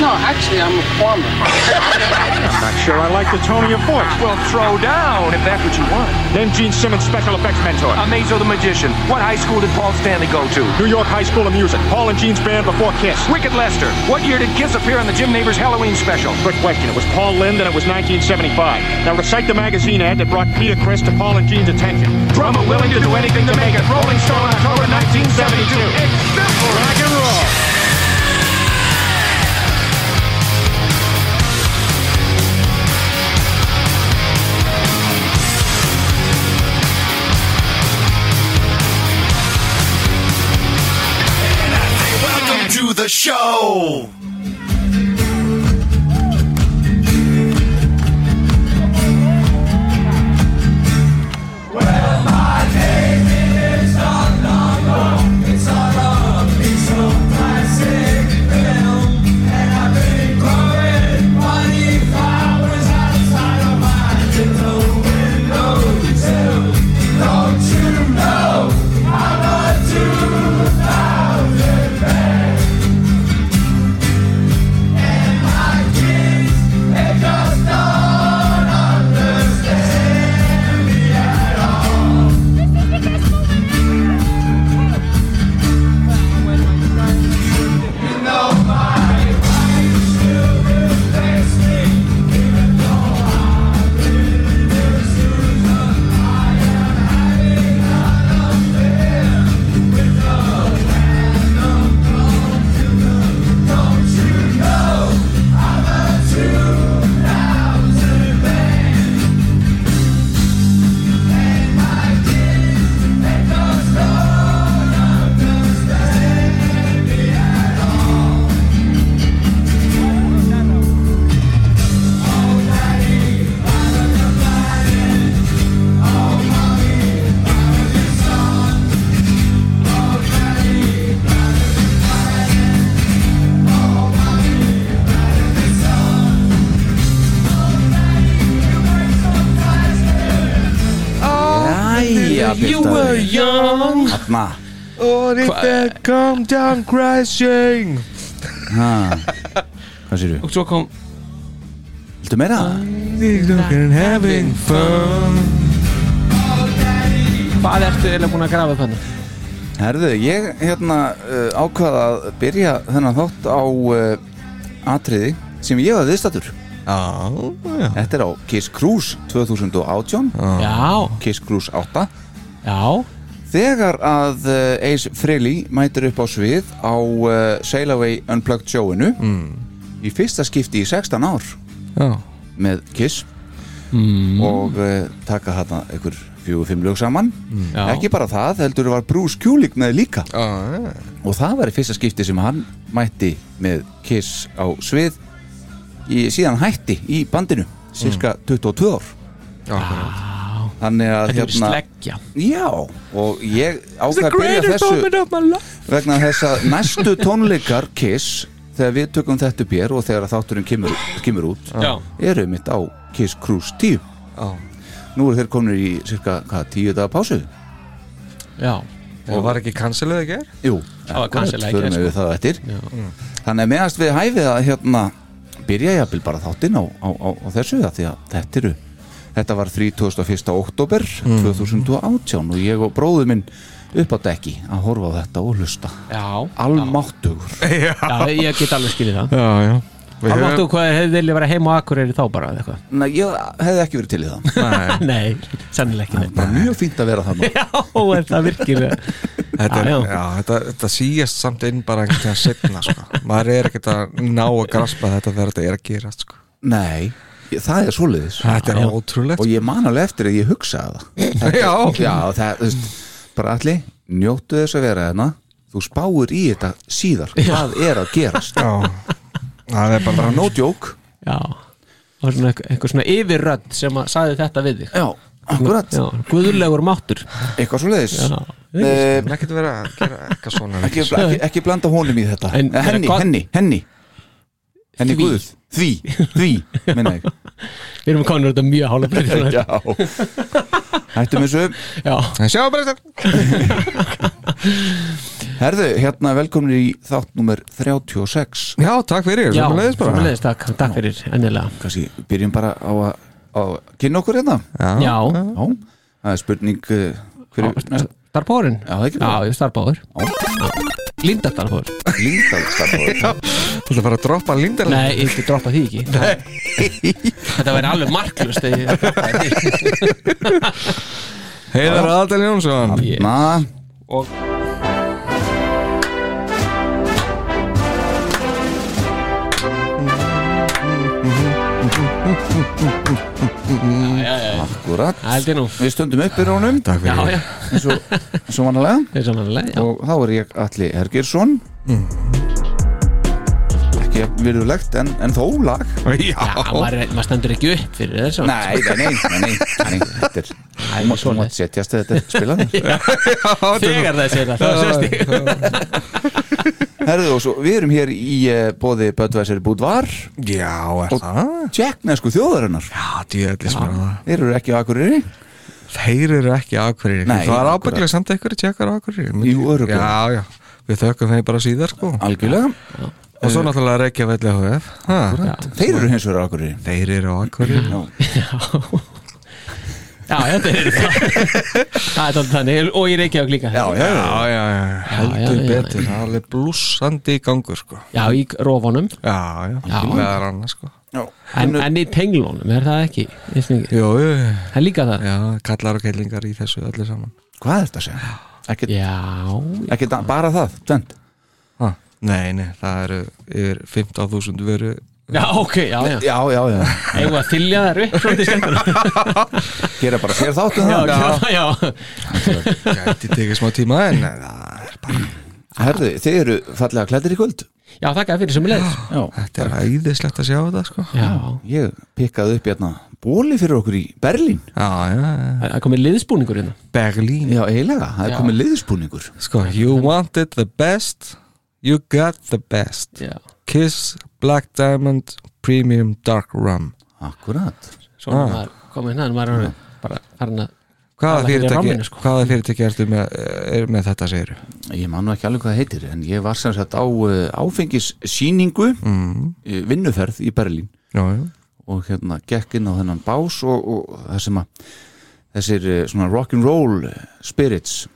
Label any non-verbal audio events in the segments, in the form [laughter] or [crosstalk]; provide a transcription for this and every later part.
No, actually, I'm a farmer. I'm not sure I like the tone of your voice. Well, throw down if that's what you want. Then Gene Simmons' special effects mentor. Amazo the Magician. What high school did Paul Stanley go to? New York High School of Music. Paul and Gene's band before Kiss. Wicked Lester. What year did Kiss appear on the Jim Neighbors Halloween special? Good question. It was Paul Lind and it was 1975. Now recite the magazine ad that brought Peter Chris to Paul and Gene's attention. Drummer willing to do anything to make it. Rolling Stone, October 1972. It's simple. Rock and roll. The show. You were young. Þarna. Or if they come down crashing. Ha. Hvað sér Og svo kom Viltu meira? And having fun. Hvað ertu eiginlega búin að grafa þannig? Herðu, ég hérna uh, ákvaða að byrja þennan þátt á uh, atriði sem ég var viðstættur Já, já. Þetta er á Kiss Cruise 2018 Já, Kiss Cruise 8 já. Þegar að uh, Ace Frehley mætir upp á svið á uh, Sail Away Unplugged showinu Mm. í fyrsta skipti í 16 ár Já. með Kiss mm. og uh, taka hérna einhver fjögur fimm lög saman. Já. ekki bara það, heldur var Bruce Kulick með líka. Já, já og það var í fyrsta skipti sem hann mætti með Kiss á svið í, síðan hætti í bandinu cirka 22 ár þannig að Þetta er sleggja. Já, og ég ákvað að byrja þessu vegna þess að næstu tónleikar Kiss þegar við tökum þetta upp hér og þegar þátturinn kemur, kemur út Já, eru mitt á Kiss Cruise 10 já, nú eru þeir komin í cirka hvað, 10 daga pásu? Já. Og var ekki canceluð ekki? Jú, í förum gær, við það eftir. Já. Þannig að meðast við hæfið að hérna byrja ég að bara þáttinn á, á, á, á þessu það því að þetta eru þetta var 31. oktober Mm. 2018 og ég og bróður minn upp á dekki að horfa á þetta og hlusta Já, Almáttugur já, ég get alveg skilið það Já, já Við Hvað hefði viljað vera heima á Akureyri þá bara eða eitthvað? Nei, ég hefði ekki verið til í það [laughs] Nei, Nei, sennilega ekki bara mjög fínt að vera þannig [laughs] Já, er það virkilega þetta, er, Já, já, já. þetta, þetta síast samt inn bara einhvern veginn setna sko. maður er ekkert að ná að graspa þetta þegar þetta er að gerast sko. Nei, ég- það er svoleiðis. Þetta er Já. ótrúlegt. Og ég man alveg eftir að ég hugsaði það. Já. Já, það, þú veist, bara allir njóttu þess að vera hérna. Þú spáir í þetta síðar. Hvað er að gerast? Já, það er bara bara no joke. Já, og svona eitthvað, eitthvað svona yfirrödd sem að sagði þetta við þig. Já, akkurat, Já, guðulegur máttur. Eitthvað svo leiðis Já, eh, Það ekkert vera að gera eitthvað svona ekki, ekki, ekki blanda honum í þetta. En- henni, hvað- henni, henni henni Því. guð því, því, minna ég. Við erum konur þetta mjög breytir [laughs] Já, Hættum þessu. Sjá bara þetta [laughs] Herðu, hérna velkomin í þátt nummer 36 Já, takk fyrir, já, sömuleiðis, takk, takk fyrir, ennilega Kanski byrjum bara á að, á að kynna okkur hérna. Já, Já, það er spurning uh, hver er næst starfbáðurinn Já, er ég er starfbáður Linda starfbáður Líndal starfbáður [laughs] Þú ætla að fara að droppa lindar Nei, ég ekki droppa því ekki. [laughs] Þetta væri alveg marklust þegar ég droppaði því. [laughs] Heiðar Adel Jónsson. Yes. Na, Og akkurat. Við stöndum upp í rónum Takk Já, fyrir já, eins og, þá er ég Alli Hergersson ekki virðulegt en, en þó lag. [laughs] Já, maður, maður stendur ekki upp fyrir þessu Nei, nei, nei, nei, nei, nei þetta er þú mátt- mátt setjast að þetta er spilað. [laughs] Þegar það sér það, það sést ég Herðu og svo, við erum hér í uh, bóði Böðvæsir Búdvar Já, er það? tjekknesku þjóðarinnar. Já, djöðlis bara það Þeir eru ekki á Akureyri. Þeir eru ekki ákverðir Nei, Það er ábygglega samt einhverju tjekkar ákverðir Jú, örugglega. Já, já, við þökkum þeim bara síðar sko. Algjörlega Og svo náttúrulega Reykja velli HF Ha, Þeir eru hins vegar á Akureyri. Þeir eru ákverðir Já, þetta er [laughs] það er Og ég reykja líka. Já, já, já, Já, já, já, já, heldur betur. Það er alveg blúsandi í gangur sko. Já, í rófunum Já, já, Já. meðar annars sko. En, en í tenglunum, er það ekki? Ekki? Jú, Það er líka það. Já, kallar og kellingar í þessu öllu saman. Hvað er þetta að segja? Að- bara það, tvend. Nei, nei, það eru yfir 15.000 veru já, ok, já, já. Já, já, já, við að þylja þær upp Svolítið skemmtur [laughs] gera bara sér þáttu Já, það. já, já Gæti tekið smá tíma en það er bara Herðu, þeir eru fallega klættir í kvöld. Já, þakka fyrir sem leið [gasps] Já, Þetta er æðislegt að sjá þetta sko. Já, ég pikkaði upp hérna bóli fyrir okkur í Berlín. Já, já, já. það er komið liðsbúningur hérna. Berlín. Já, eiginlega, það er komið liðspúningur Sko, you wanted the best You got the best. Já, Kiss Black Diamond Premium Dark Rum. Akkurat. Svona Ah. maður komið hérna en maður er orðinn bara farin að Hvaða Tala fyrir fyrirtæki, ramminu, sko. hvaða fyrirtæki ertu með, er með þetta segir Ég man nú ekki alveg hvað það heitir en ég var sem sagt á uh, áfengissýningu mm. vinnuferð í Berlín. Já, já. Og hérna gekk inn á þennan bás og, og það sem að þessir uh, svona rock'n'roll spirits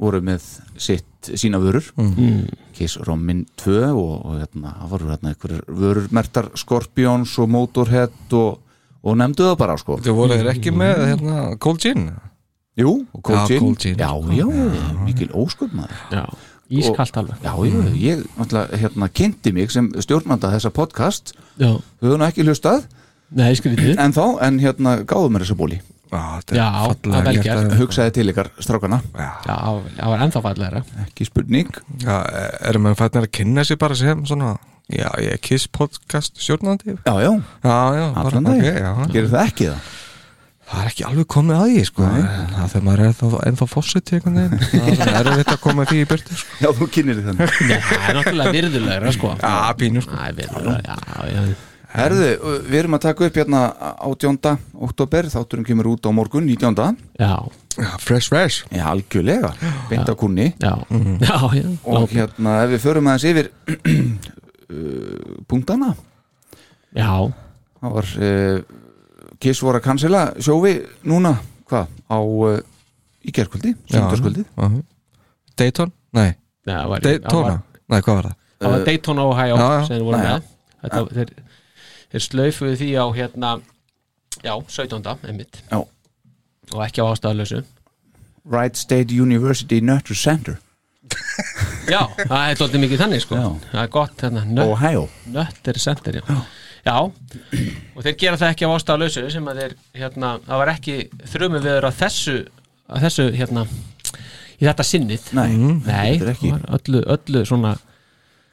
voru með sitt sína vörur. Mm. Kiss Rommin 2 og, og hérna, það voru hérna einhverjur vörur mertar Scorpions og Motorhead og, og nefndu það bara sko. Þú voru þeir ekki með hérna, Cold Gin? Jú, Cold Já, Gin. Já, já, mikil ósköp maður. Já, ískalt alveg. Já, já, ég náttúrulega hérna kynnti mig sem stjórnanda þessa podcast. Já, Þau höfðu nú ekki hlustað. Nei, en þá, en hérna gáðu mér þessa bóli Já, Já, það er vel gert. gert. að- Hugsaði til ykkar strákana. Já, Já, það var ennþá fallegra. Ekki spurning. Já, erum við fætnir að kynna sér bara sem svona Já, ég er Kiss podcast stjórnandi? Já, já, Já, já, bara, allan ok, dag já. Gerir það ekki það? Það er ekki alveg komið að því, sko. Það þegar maður er þá ennþá fósitt [laughs] Það er svona erfitt að koma því í byrtu, sko. Já, þú kynir þið þannig. [laughs] Nei, það er náttúrulega virðulegra sko. Já, pínu, sko. Það er virðulegra, já, já Herðu, við erum að taka upp hérna 18. oktober, þátturum kemur út á morgun 19. Já, Já, fresh, fresh. Já, algjörlega, beint á kunni já, já, já. Og hérna, ef við förum aðeins yfir [clears throat] uh, punktana. Já, það var uh, Kiss voru að cancela sjófi núna, hvað, á uh, í gerkvöldi, sundarskvöldi Já, já. Dayton? Nei, já það var- Daytona? Nei, hvað var það? Það var Daytona Ohio sem þeir voru Nei, með. Þetta, þeir, þeir slaufuðu því á hérna Já, 17. einmitt. Já. Og ekki á ástæðalösu Wright State University Nutter Center. Já, það er tóttið mikið þannig sko. Já. Það er gott hérna, nötter center já. já, og þeir gera það ekki á ástæðalösu sem að þeir, hérna, það var ekki þrjumu viður á þessu að þessu, hérna í þetta sinnið. Nei, Nei, það var öllu, öllu svona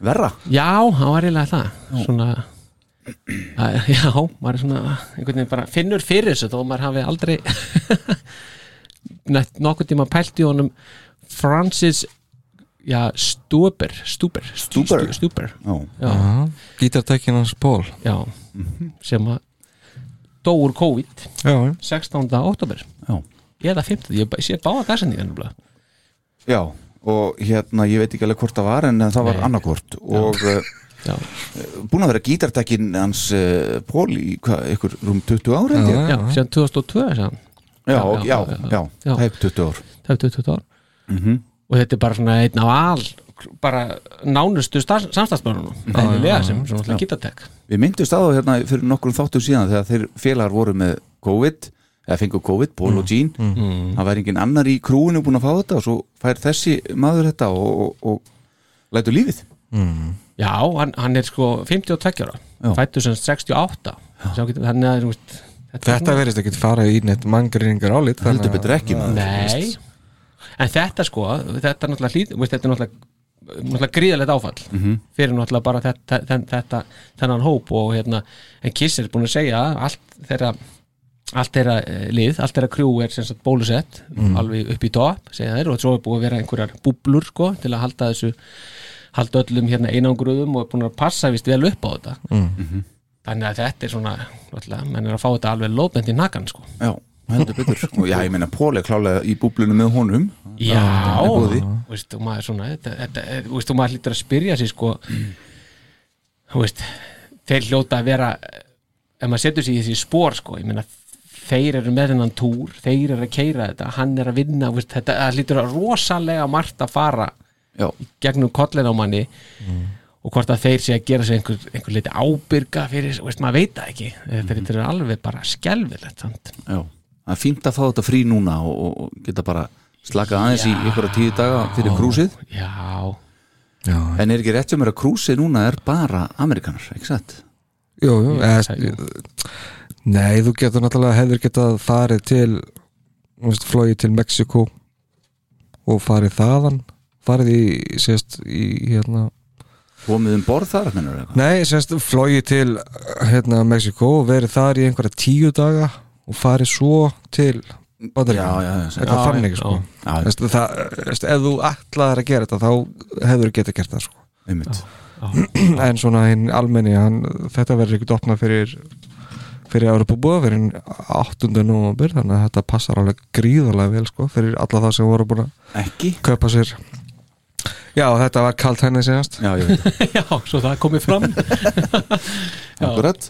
verra. Já, það var eiginlega það. Svona [laughs] Já, maður er svona einhvern veginn bara finnur fyrir þessu þó maður hafi aldrei [laughs] neitt nokkuð tíma pælt í honum. Francis já, Stuber Stuber, Stuber. Stu- Stuber. Já, Já, Gítartækin hans Pól já. Sem að dó úr COVID Já, já. 16. oktober já, eða 15, ég sé báða dagsendingan Já, og hérna, ég veit ekki alveg hvort það var en það var Nei. annarkvort og Já, búin að vera gítartekkin hans uh, Pól í hvað, ykkur rúm 20 ár held ég? já, síðan 2002 sagði hann. Já, Já, já, já, já, já, já, já. það er 20 ár. Það er 20 ár. Mhm. og þetta er bara svona einn á al bara nánustu samstagsbörnunum eðlilega sem svona alltaf gítartek Við myndust á það hérna fyrir nokkrum þáttum síðan þegar þeir félagar voru með COVID eða fengu COVID, Pól og Jean. Það væri engin annar í krúinu búin að fá þetta og svo fær þessi maður þetta og, og, og lætur lífið Já, hann, hann er sko 52 ára Já. fættur sem 68 Sjá, getur- þannig að veist, þetta, Þetta verðist ekki fara í neitt manngrinningar álit heldur betur ekki maður Nei, en þetta sko þetta er náttúrulega veist, þetta er náttúrulega, náttúrulega gríðalegt áfall Mhm. fyrir náttúrulega bara þetta, þetta, þetta þennan hóp og hérna en Kiss er búin að segja allt þeirra allt þeirra eh, lið, allt þeirra krjú er sem sagt bólusett, Mhm. alveg upp í topp segja þeir og svo er búið að vera einhverjar búblur sko, til að halda þessu halda öllum hérna einangruðum og er búin að passa vist vel upp á þetta. Mhm. þannig að þetta er svona náttúrulega, menn er að fá þetta alveg lóðbend í nakan sko. Já, heldur betur. Og já, ég meina Pól er klálega í búblunum með honum. Já, veist, og maður svona þetta, þetta, þú veist, og maður hlýtur að spyrja sig sko þú veist þeir hljóta að vera ef maður setur sig í þessi spór sko ég meina, þeir eru með hennan túr þeir eru að keira þetta, hann er að vinna þú veist, þetta það hlýtur að rosalega margt að fara Já, gegnum kollin á manni og hvort að þeir sé að gera sig einhver, einhver liti ábyrga fyrir, veist, maður veit það ekki. Þetta er alveg bara skelfilegt samt. já. Það er fínt að fá þetta frí núna og, og- geta bara slakað aðeins í ykkur tíu daga fyrir krúsið. Já, Já, En er ekki rétt sem er að krúsið núna er bara Amerikanar, ekki satt? jú, jú Ég eða, sagði- Nei, þú getur náttúrulega hefur getað farið til þú veist, flóið til Mexiko og farið þaðan farið í, sérst, í hérna Komið um borð þar? Nei, sérst, flóið til hérna Mexiko og verið þar í einhverja tíu daga og farið svo til Bandaríkjum Já, já, já, já. Eitthvað Já, þannig, já. sko Já, Veist, það, veist, ef þú ætlaðir að gera þetta þá hefur getað gert það sko. einmitt en svona hinn almenni hann, þetta verður ekkert opnað fyrir fyrir Europabúa fyrir 8. november þannig að þetta passar alveg gríðarlega vel sko, fyrir alla það sem voru búin að Ekki? kaupa sér já þetta var kalt henni síðast. Já, ég veit það. [laughs] Já, svo það komið fram. [laughs] Akkurat.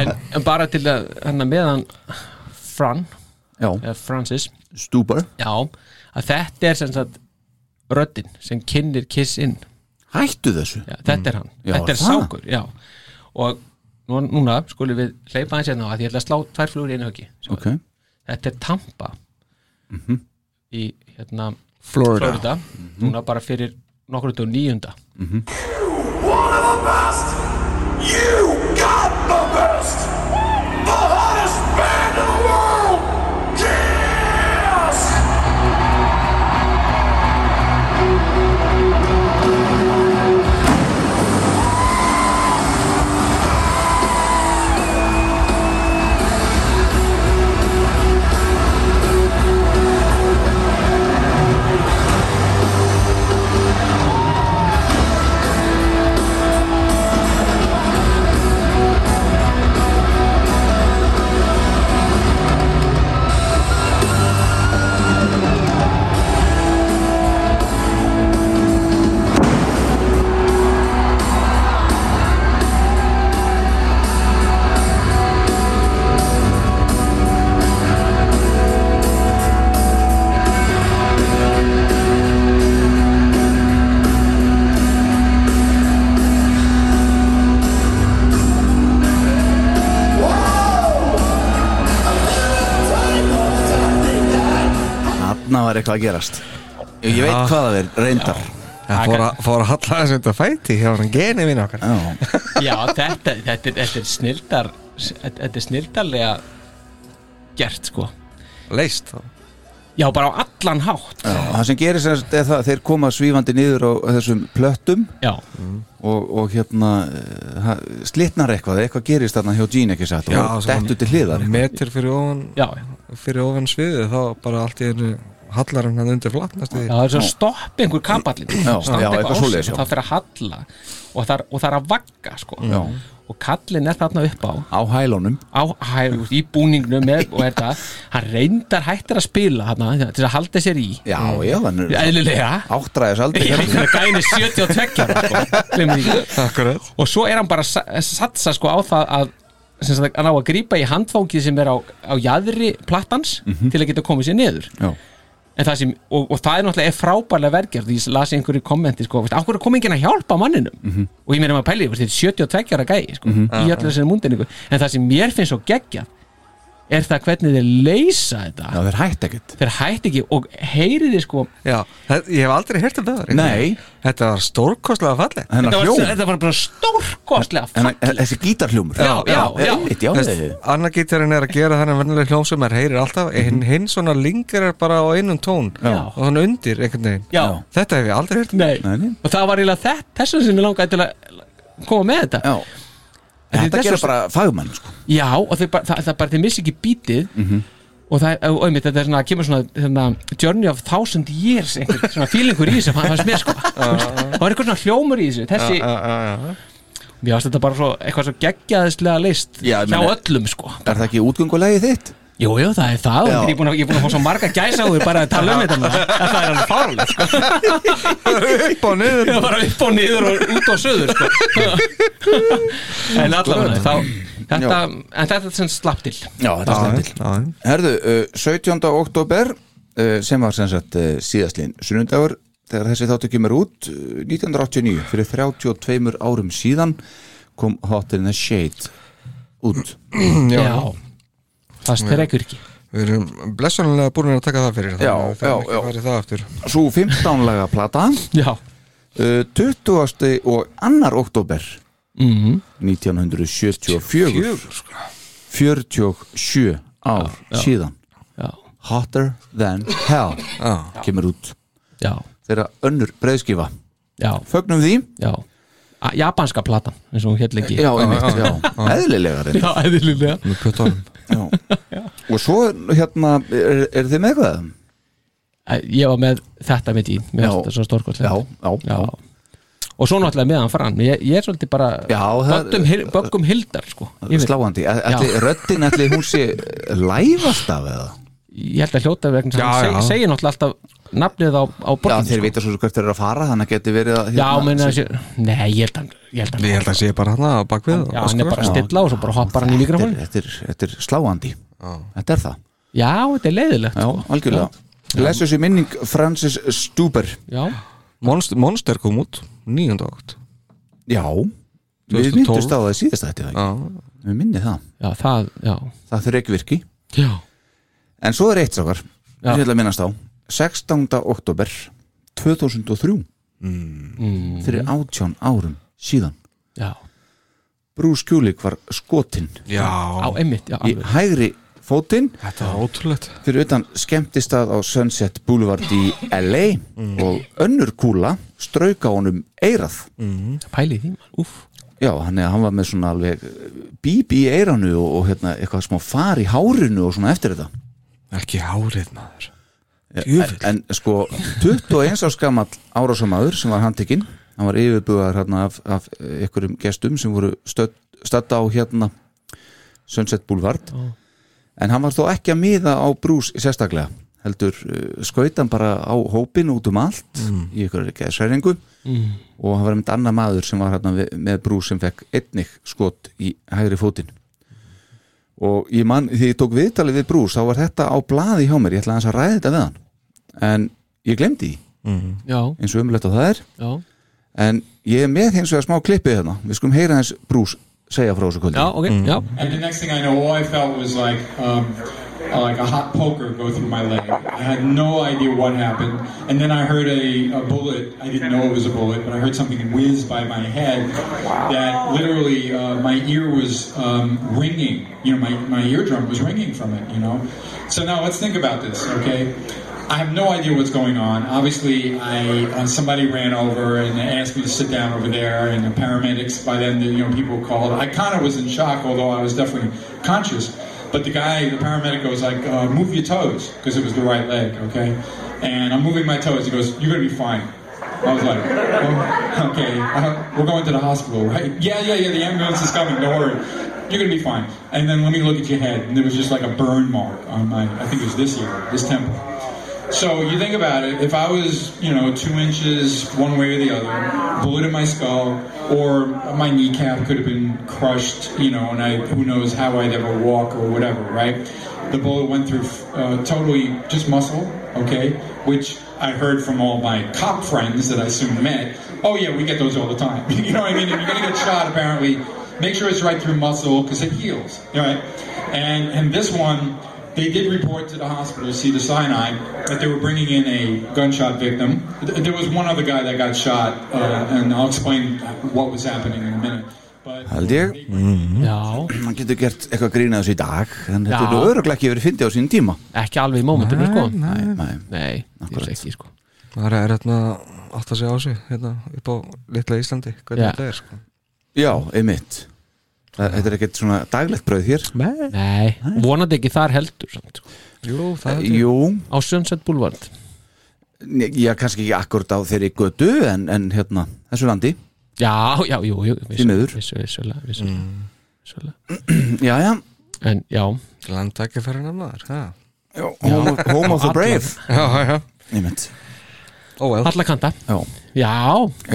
En, en bara til að hérna meðan Fran, Francis. Stúbar já, að þetta er sem sagt röddin sem kynir Kiss inn. Hættu þessu. Já, þetta er hann, Já, þetta er sákur já. og nú, núna skulum við hleypa hans hérna á að ég ætla að slá tvær flugur í einu höggi. Sjáðu. Ok, þetta er Tampa í hérna Florida, Florida. Núna bara fyrir nokkur út á nýjunda One of the best! You got the best! Þarna var eitthvað að gerast. Ég, veit hvað það er, reyndar. Það fór að, fór að halla þess að fæti hjá hann geni minn okkar. Já, Já, þetta, þetta, er- þetta er snildar þetta er snildarlega gert sko. Leist þá. Já, bara á allan hátt. Já, það sem gerir sem sagt er það að þeir koma svífandi niður á þessum plöttum. Já, og, og hérna eh, það slitnar eitthvað, eitthvað gerist þarna hjá Gene ekki satt? Og dettu til hliðar metir fyrir ofan já, fyrir ofan sviðið þá bara allt í einu hallar hann undir flatnast já það er svo að stoppa einhver kapallin það fyrir að halla. Og það er, og það er að vagga sko. Já. og kallin er þarna upp á. Á hælunum. Á hæl, í búningnum með, og þetta, hann reyndar hættir að spila hana, til að halda sér í. Já, já, hann er eðlilega. Áttræðis aldrei það gæni 72 ára, sko, gleymum því. Ekki. Akkurat. Og svo er hann bara að sa- satsa sko á það að sem sagt, hann á að grípa í handfóngið sem er á, á jaðri plattans til að geta komið sér niður. Já, það sem, og, og það er náttúrulega frábærlega verkjart því ég las í einhverju kommenti sko, veist, ákveður kom enginn að hjálpa manninum? Og ég meina maður pæli, þetta er 72 ára gæi sko, í öllu þessari múndinningu en það sem mér finnst svo geggjað er það hvernig þeir leysa þetta já, þeir hætt ekkert þeir hætti ekki og heyriði sko Já, þetta- ég hef aldrei heyrt um það Nei. Þetta var stórkostlega hennar þetta var, þetta var bara stórkostlega en fallegt. þessi gítarhljómur Já, já, já. einmitt, já, já, Anna gítarinn er að gera þennan vennilega hljóm sem maður heyrir alltaf hinn, hinn svona lingar er bara á einum tón Já. og hann undir einhvern veginn Já. Þetta hef ég aldrei heyrt um Nei. Nei, nei. og það var eiginlega þetta þess vegna sem ég langaði til að koma með þetta já. Þetta er svo- bara fagmann sko. Já, og þeir það, það bara, þeir missi ekki bítið Mhm. og það, og einmitt, þetta er svona, kemur svona hérna, journey of thousand years einhver, svona feelingur í þessu, það sko veist, [laughs] það var eitthvað svona hljómur í þessu þessi, Já, já, já. mér varst þetta bara svo, eitthvað svo geggjaðislega list Já, hjá meina- öllum sko er það ekki útgöngulegi þitt? Jú, jú, það er það, ég er búin að, ég er búin að fá svo marga gæsáður bara að tala um þetta núna. [laughs] það er alveg fárlega sko. [laughs] Upp og niður. Það var upp og niður og út og söður sko. [laughs] en allavega þá, þetta, en þetta er sem slapp til. Já, þetta er slemt til. Já, Herðu, uh, 17. oktober uh, sem var sem sagt uh, síðastlín sunnundagur þegar þessi þáttu kemur út uh, 1989, fyrir 32 árum síðan kom Hot in the Shade út. Já, það strekur ekki Við erum blessunlega búin að taka það fyrir Já, þannig að við þurfum já, ekki já. í það aftur. Svo 15 laga plata Já, uh, 20. og 2. oktober mm 1974 47 ár síðan. Já, Hotter Than Hell Já, kemur út. Já, þeirra önnur breiðskifa. Já, fögnum því. Japanska platan, eins og hér lengi. Já, einmitt, já, eðlilega reyndar. já eðlilega. Með pjötunum já. Og svo hérna er, er þið með eitthvað? Ég var með þetta með Mér Já. finnst þetta svo stórkostlega já, já, já. Og svo náttúrulega meðan fram Ég, ég er svolítið bara Já, það- böggum, hil- böggum hildar sko. sláandi. Röddin ætli hún sé læfast af eða? Ég held að hljóta vegna Já, já. seg, segir náttúrulega alltaf nafnið á, á já, borgin þeir vita svo hvert þeir eru að fara þannig að geti verið að Já, hérna, menn að sé Nei, ég held að Ég held að, Ég held að sé bara hann að bakvið Já, hann er bara að stilla og svo bara hoppar hann í er, þetta, er, þetta er sláandi. Þetta er það, Já, þetta er leiðilegt já, sko. algjörlega. Lesu sér minning Francis Stuber. Já, Monster, Monster kom út 9. átt já, við 2012. myndist á það síðast þetta Já, við minni það, já, það, já. Það þurfi ekki virki. Já, en svo er eitt sákar, Já. við ætla að minnast á. 16. oktober 2003 mm, fyrir 18 árum síðan. Já. Bruce Kulik var skotinn. Já. Á einmitt, já, í hægri fótinn. Þetta er ótrúlegt. Fyrir utan skemmtistað á Sunset Boulevard í LA og önnur kúla strauka honum eirað Pæli í því, mann, úff. Já, hann, er, hann var með svona alveg bíb í eiranu og, og hérna, eitthvað smá far í hárinu og svona eftir þetta. Ekki hárið maður. En, en sko 21 árs gamall árásamaður sem var handtekinn hann var yfirbugaður hérna af, af einhverjum gestum sem voru stödd á hérna Sunset Boulevard. En hann var þó ekki að miða á brús sérstaklega heldur uh, skautan bara á hópin út um allt í einhverju geðsæringu mm. og hann var með annað maður sem var hérna með brús sem fekk einnig skot í hægri fótinn. Og ég man, því ég tók viðtalið við brús þá var þetta á blaði hjá mér, ég ætla aðeins að ræða þetta við hann. En ég glemdi því. Já, eins og umlegt á það er. Já, en ég er með hins vegar smá klippið hérna við skulum heyra hans brús segja frá þessu kvöldi já, ok, já And the next thing I know, all I felt was like um, uh, like a hot poker go through my leg. I had no idea what happened. And then I heard a, a bullet. I didn't know it was a bullet, but I heard something whiz by my head that literally uh, my ear was um, ringing. You know, my, my eardrum was ringing from it, you know. So now let's think about this, okay? I have no idea what's going on. Obviously, I uh, somebody ran over and asked me to sit down over there, and the paramedics. By then, the, you know, people called. I kind of was in shock, although I was definitely conscious. But the guy, the paramedic, goes like, uh, "Move your toes," because it was the right leg, okay. And I'm moving my toes. He goes, "You're gonna be fine." I was like, oh, [laughs] okay, uh, we're going to the hospital, right? [laughs] Yeah, yeah, yeah, the ambulance is coming, don't worry. You're gonna be fine. And then let me look at your head. And there was just like a burn mark on my, I think it was this ear, this temple. So you think about it, if I was, you know, two inches one way or the other, bullet in my skull, or my kneecap could have been crushed, you know, and I, who knows how I'd ever walk or whatever, right? The bullet went through uh, totally just muscle, okay? Which I heard from all my cop friends that I soon met. Oh yeah, we get those all the time. [laughs] you know what I mean? If you're gonna get shot, apparently, make sure it's right through muscle because it heals, all right? And and this one, they did report to the hospital, Cedar Sinai, that they were bringing in a gunshot victim. Th- There was one other guy that got shot, uh, and I'll explain what was happening in a minute. Held ég? Já, hann getur gert eitthvað grína þessu í dag en þetta er öruglega ekki verið fyndið á sín tíma. Ekki alveg í mómentinu sko. nei, nei. Nei, ég ekki sko. Það er hérna átt að segja á sig hérna upp á litla Íslandi hvernig Já. þetta er sko. Já, einmitt þetta er ekkert svona daglegt brauð hér. Nei, vonandi ekki þar heldur samt, sko. Jú, það er jú, Á Sunset Boulevard. Já, kannski ekki akkurat á þeirri götu en, en hérna, þessu landi. Já, já, jú, jú Því miður. vissu, vissulega, vissulega, Mm. vissulega. [clears throat] já, já, En já, landtækja fyrir annar ha? já home, home of the brave. Já, já einmitt, Ó, vel alla kanta. Já. Já,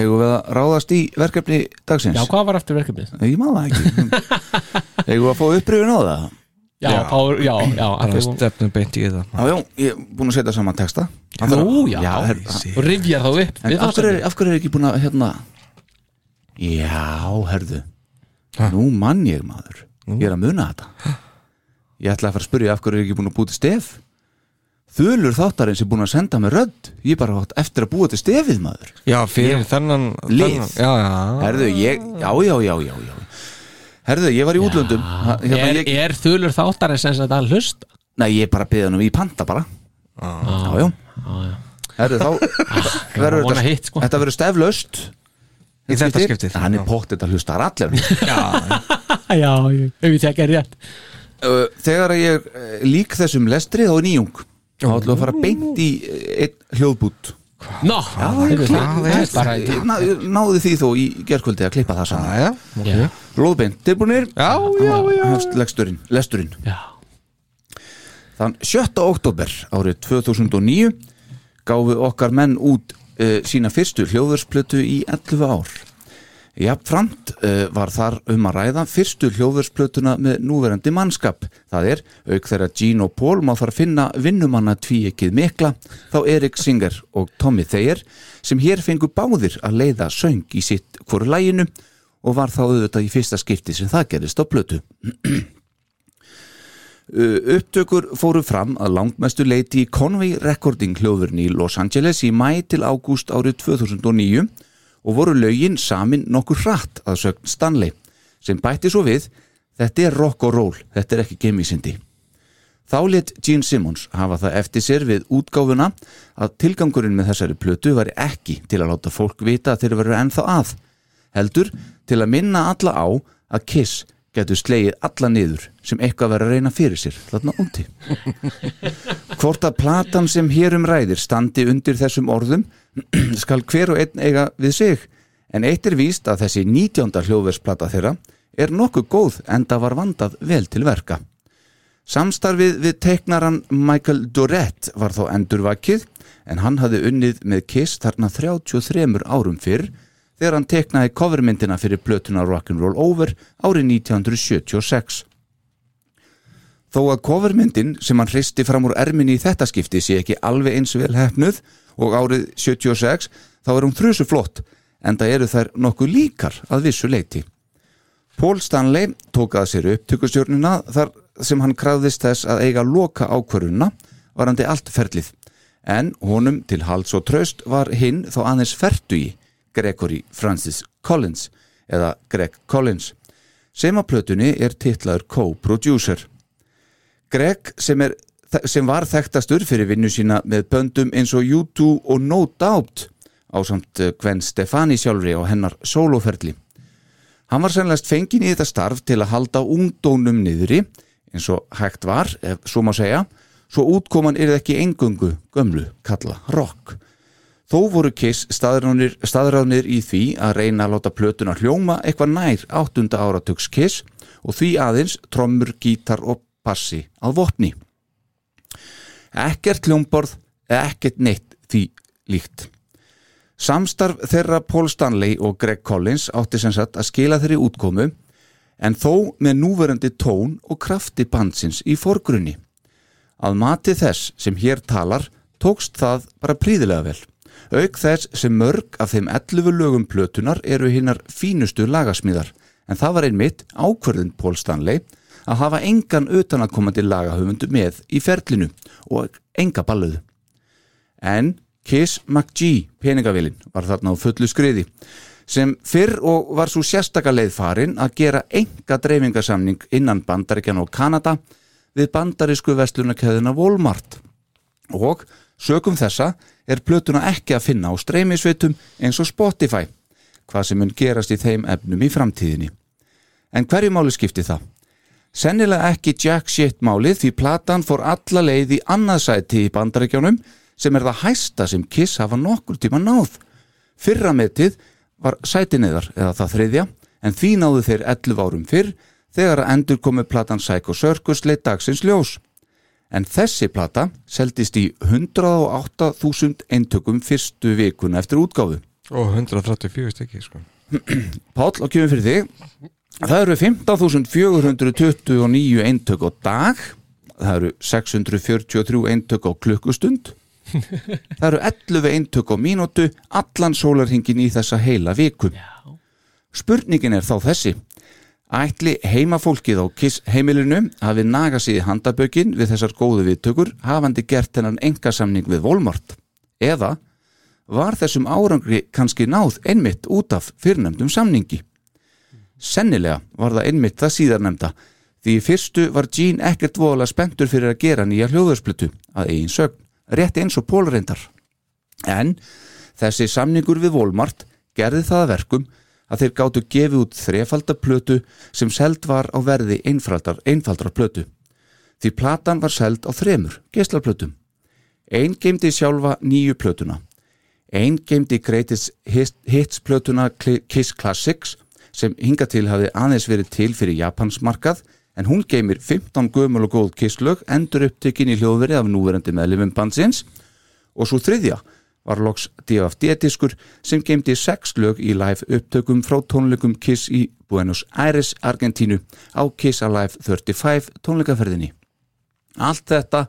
eigum við að ráðast í verkefni dagsins? Já, hvað var eftir verkefnið? ég maður það ekki. Eigum við að fá upprifin á það? Já, já, Pár, já, já Það allir- er stefnum beint í það. Já, já, ég er búin að setja saman texta. Nú, já, já her, Og rifjar þá upp. En við af hverju, er, af hverju er ekki búin að hérna já, herðu. Nú mann ég maður. Ég er að muna þetta. Ég ætla að fara að spyrja af hverju er ekki búin að búið til stef þulur þáttarins er búin að senda mig rödd. Ég er bara átt eftir að búa til stefið maður. Já, fyrir þennan Lið. þennan- Já, já. Herðu, ég, já, já, já, já, já. Herðu, ég var í útlöndum. Ha- hérna, er, ég, er þulur þáttar en sem sagt að hlusta? Nei, ég bara beða hann um í panta bara. Já, já herðu, þá [laughs] verður vona þetta, hitt, sko. þetta verður steflaust Í þetta skiptið. Hann er pottið að hlusta allir Já, [laughs] ef ég tekja rétt. Uh, þegar ég uh, lík þessum lestri þá er nýjung þá ætlum við að fara beint í uh, einn hljóðbút. Er ná, náði því þó í gerkvöldi að klippa það saman. Lóðbeint, tilbúinir? Hefst lesturinn, lesturinn. Já. Þann 7. oktober árið 2009 gáfu okkar menn út uh, sína fyrstu hljóðursplötu í 11 ár Jafnframt uh, var þar um að ræða fyrstu hljóðursplötuna með núverandi mannskap. Það er, auk þeirra Gene og Paul má þar finna vinnumanna tvíekið mikla, þá Erik Singer og Tommy Thayer sem hér fengu báðir að leiða söng í sitt hvoru læginu og var þá auðvitað í fyrsta skipti sem það gerist á plötu. [clears throat] Uh, Upptökur fóru fram að langmestu leiti í Conway Recording hljóðurinn í Los Angeles í mæ til ágúst árið 2009 og voru lögin samin nokkur hratt að sögn Stanley sem bætti svo við þetta er rock og roll, þetta er ekki gemisindi. Þá let Gene Simmons hafa það eftir sér við útgáfuna að tilgangurinn með þessari plötu var ekki til að láta fólk vita að þeir veru ennþá að, heldur til að minna alla á að Kiss getur slegið alla niður sem eitthvað verið að reyna fyrir sér þarna úti. Hvort að platan sem hér um ræðir standi undir þessum orðum [clears throat] skal hver og einn eiga við sig en eitt er víst að þessi 19. hljóðversplata þeirra er nokkuð góð en það var vandað vel til verka. Samstarfið við teiknaran Michael Dorett var þó endurvakið en hann hafði unnið með Kiss þarna 33 árum fyrr þegar hann teiknaði covermyndina fyrir plötuna Rock'n'Roll Over árið 1976. Þó að covermyndin sem hann hristi fram úr erminni í þetta skipti sé ekki alveg eins vel hefnuð og árið 76 þá er hún þrjusu flott en það eru þær nokkuð líkar að vissu leiti. Paul Stanley tók að sér upptökustjórnina þar sem hann krafðist þess að eiga loka ákvöruna varandi allt ferlið en honum til hals og tröst var hinn þó aðeins ferdu í Gregory Francis Collins eða Greg Collins sem að plötunni er titlaður co-producer. Greg sem, er, sem var þekktastur fyrir vinnu sína með böndum eins og U2 og No Doubt á samt Gwen Stefani sjálfri og hennar soloferli. Hann var sennlegast fengin í þetta starf til að halda ungdónum niðri eins og hægt var, ef svo má segja, svo útkoman er ekki engungu gömlu kalla rock. Þó voru Kiss staðránir, í því að reyna að láta plötuna hljóma eitthvað nær áttunda áratugs Kiss og því aðeins trommur, gítar og bassi að vopni. Ekkert hljómborð, ekkert neitt því líkt. Samstarf þeirra Paul Stanley og Greg Collins átti sem sagt að skila þeirri útkomu en þó með núverandi tón og krafti bandsins í forgrunni. Að mati þess sem hér talar tókst það bara príðilega vel. Auk þess sem mörg af þeim 11 lögum plötunar eru hinnar fínustu lagasmíðar en það var einmitt ákverðin Paul Stanley að hafa engan utanakomandi lagahöfundu með í ferlinu og enga balluðu. En Kiss McGee peningavilin var þarna á fullu skriði sem fyrr og var svo sérstaka leið farin að gera enga dreifingasamning innan Bandaríkjan og Kanada við bandarísku vestlunarkæðina Walmart og sögum þessa er plötuna ekki að finna á streymisveitum eins og Spotify hvað sem mun gerast í þeim efnum í framtíðinni. En hverju máli skipti það? Sennilega ekki Jack Shit málið því platan fór alla leið í annaðsæti í bandaríkjónum sem er það hæsta sem Kiss hafa nokkur tíma náð. Fyrra metið var sætineðar eða það þriðja en því náðu þeir 11 árum fyrr þegar að endur komu platan Psycho Circus leitt dagsins ljós. En þessi plata seldist í 108.000 eintökum fyrstu vikuna eftir útgáfu. og 134 stykki sko. [clears throat] Páll og kjöfum fyrir þig. Það eru 15.429 eintök á dag. Það eru 643 eintök á klukkustund. [laughs] Það eru 11 eintök á mínútu allan sólarhingin í þessa heila viku. Spurningin er þá þessi Ætli heimafólkið á Kiss heimilinu hafi nagað sig í handabökin við þessar góðu viðtökur hafandi gert hennan engasamning við Volmart eða var þessum árangri kannski náð einmitt út af fyrrnemdum samningi Sennilega var það einmitt það síðarnemda því fyrstu var Gene ekkert voðalega spenntur fyrir að gera nýja hljóðarsplötu að eigin sögn, rétt eins og pólreindar. En þessi samningur við Volmart gerði það að verkum að þeir gáttu gefið út þrefaldaplötu sem seld var á verði einfaldar, einfaldrar plötu. Því platan var seld á þremur geslaplötum. Einn geimdi sjálfa nýju plötuna. Einn geimdi Greatest Hits plötuna Kiss Classics sem hinga til hafi aðeins verið til fyrir Japansmarkað en hún geymir 15 gömul og góð kisslög endur upptökin í hljóðveri af núverandi meðlifum bansins og svo þriðja var loks DFD-diskur sem geymdi 6 lög í live upptökum frá tónleikum Kiss í Buenos Aires, Argentínu á Kiss Alive 35 tónleikaferðinni. Allt þetta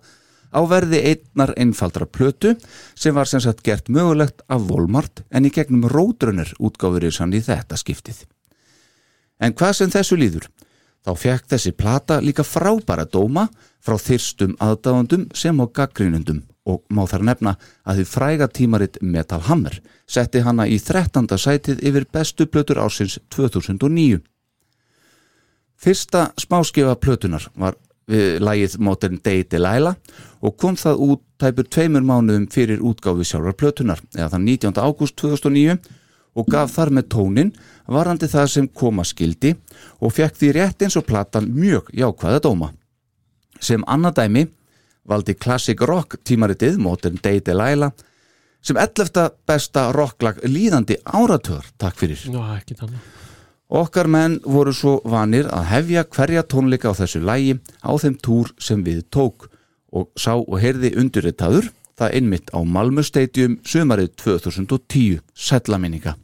á verði einnar einfaldra plötu sem var sem sagt gert mögulegt af Volmart en í gegnum Roadrunner útgáfurir sann í þetta skiptið. En hvað sem þessu líður? Þá fekk þessi plata líka frábæra dóma frá þyrstum aðdáðandum sem á gaggrínundum og má þar nefna að því fræga tímaritt Metal Hammer setti hana í 13. sætið yfir bestu plötur ásins 2009. Fyrsta smáskifa plötunar var við lægið Modern Day Delilah og kom það út tæpur tveimur mánuðum fyrir útgáfi sjálfar plötunar eða þann 19. ágúst 2009 og gaf þar með tónin varandi það sem koma skildi og fekk því rétt eins og platan mjög jákvæða dóma. Sem annað dæmi valdi Classic Rock tímaritið Modern Day Delilah sem 11. besta rocklag líðandi áratöður, takk fyrir. Ná. Okkar menn voru svo vanir að hefja hverja tónleika á þessu lægi á þeim túr sem við tók og sá og heyrði undurritaður það einmitt á Malmö Stadium sömarið 2010 sætlaminninga.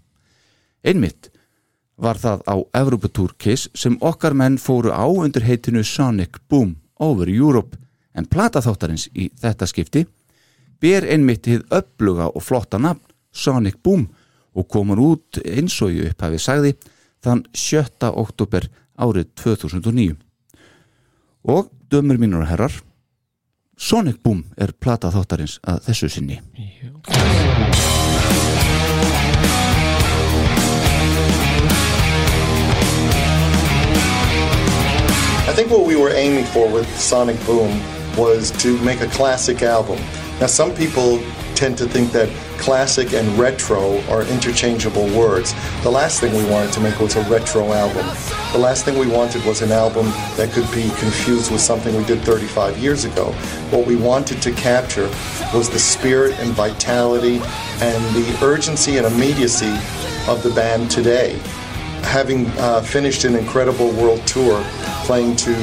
Einmitt var það á Evropatúr Kiss sem okkar menn fóru á undir heitinu Sonic Boom over Europe en plataþáttarins í þetta skipti ber einmitt hið uppluga og flotta nafn Sonic Boom og komur út eins og ég upphafi sagði þann 7. oktober árið 2009 og dömur mínur og herrar Sonic Boom er plata þáttarins að þessu sinni I think what we were aiming for with Sonic Boom was to make a classic album. Now, some people tend to think that classic and retro are interchangeable words. The last thing we wanted to make was a retro album. The last thing we wanted was an album that could be confused with something we did 35 years ago. What we wanted to capture was the spirit and vitality and the urgency and immediacy of the band today. Having uh, finished an incredible world tour, playing to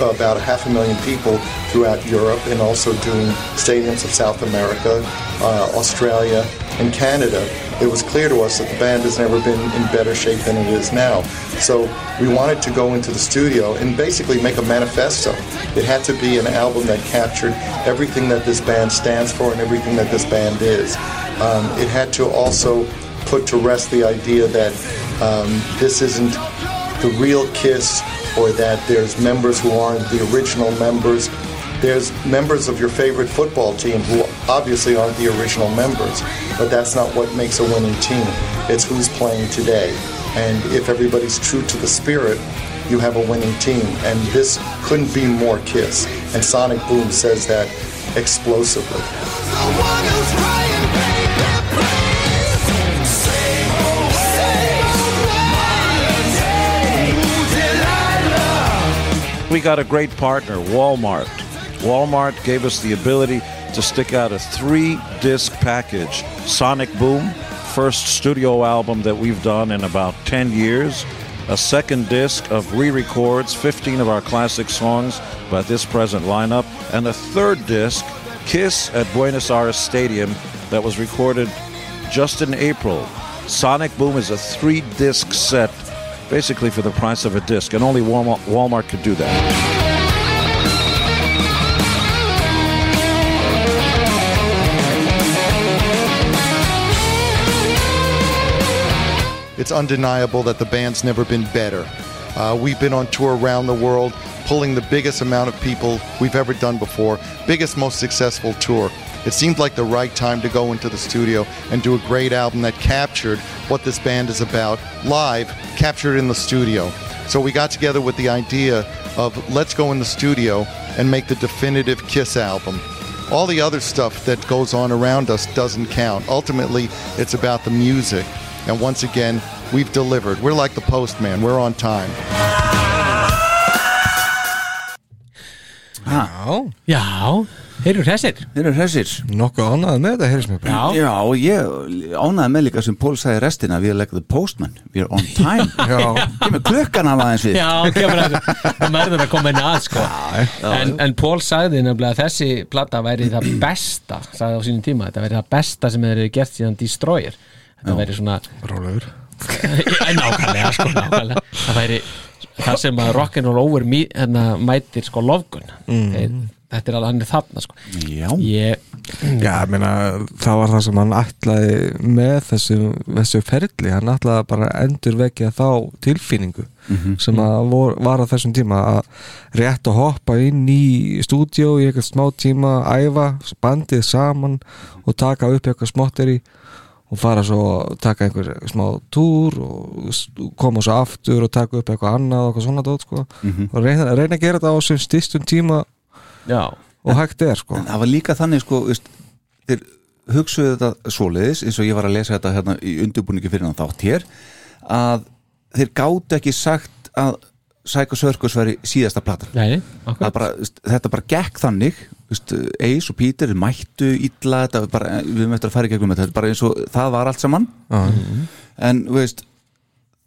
about a half a million people throughout Europe and also doing stadiums of South America, uh, Australia, and Canada, it was clear to us that the band has never been in better shape than it is now. So we wanted to go into the studio and basically make a manifesto. It had to be an album that captured everything that this band stands for and everything that this band is. Um, it had to also put to rest the idea that um, this isn't the real Kiss or that there's members who aren't the original members. There's members of your favorite football team who obviously aren't the original members, but that's not what makes a winning team. It's who's playing today. And if everybody's true to the spirit, you have a winning team. And this couldn't be more Kiss. And Sonic Boom says that explosively. We got a great partner, Walmart. Walmart gave us the ability to stick out a three disc package Sonic Boom, first studio album that we've done in about 10 years, a second disc of re records, 15 of our classic songs by this present lineup, and a third disc, Kiss at Buenos Aires Stadium, that was recorded just in April. Sonic Boom is a three disc set, basically for the price of a disc, and only Walmart, Walmart could do that. It's undeniable that the band's never been better. Uh, we've been on tour around the world, pulling the biggest amount of people we've ever done before, biggest, most successful tour. It seemed like the right time to go into the studio and do a great album that captured what this band is about live, captured in the studio. So we got together with the idea of let's go in the studio and make the definitive Kiss album. All the other stuff that goes on around us doesn't count. Ultimately, it's about the music. And once again, we've delivered. We're like the postman, we're on time. Já, Já, þeir eru hressir? Þeir eru hressir. Nokkuð ánægð með þetta, heyrðis mér bara. Já, Já, og ég ánæði með líka sem Pól sagði restina við leggjum the postman, we're on time. [laughs] Já. Kemur klukkan af aðeins við. Já, kemur að það mærður að koma inn að sko. En, en Pól sagði nefnilega að þessi platta væri það besta sagði á sínum tíma, þetta væri það besta sem þeir eru gert síðan Destroyer. Þetta væri svona Rólegur. Já, nákvæmlega, sko, nákvæmlega. Það væri það sem að rock'n'roll over mý, hérna, mætir sko lofgun mm. Þetta er alveg hann er þarna sko. Já, ég, Já, ég meina, það var það sem hann ætlaði með þessu, þessu ferli, hann ætlaði bara að endurvekja þá tilfinningu sem að vor, var á þessum tíma. Að rétt að hoppa inn í stúdíó í eitthvað smá tíma, æfa bandið saman og taka upp eitthvað smotteri og fara svo að taka einhver smá túr og koma svo aftur og taka upp eitthvað annað og eitthvað svona dót sko. og reyna, reyna að gera þetta á sem stystum tíma já, og hægt er sko. en það var líka þannig sko veist, þeir hugsuðu þetta svoleiðis eins og ég var að lesa þetta hérna í undirbúningi fyrir hann þátt hér að þeir gátu ekki sagt að Psycho Circus væri síðasta platan. Nei, bara, veist, þetta bara gekk þannig veist, Ace og Peter mættu illa þetta var bara, við eftir að fara í gegnum þetta bara eins og það var allt saman. En veist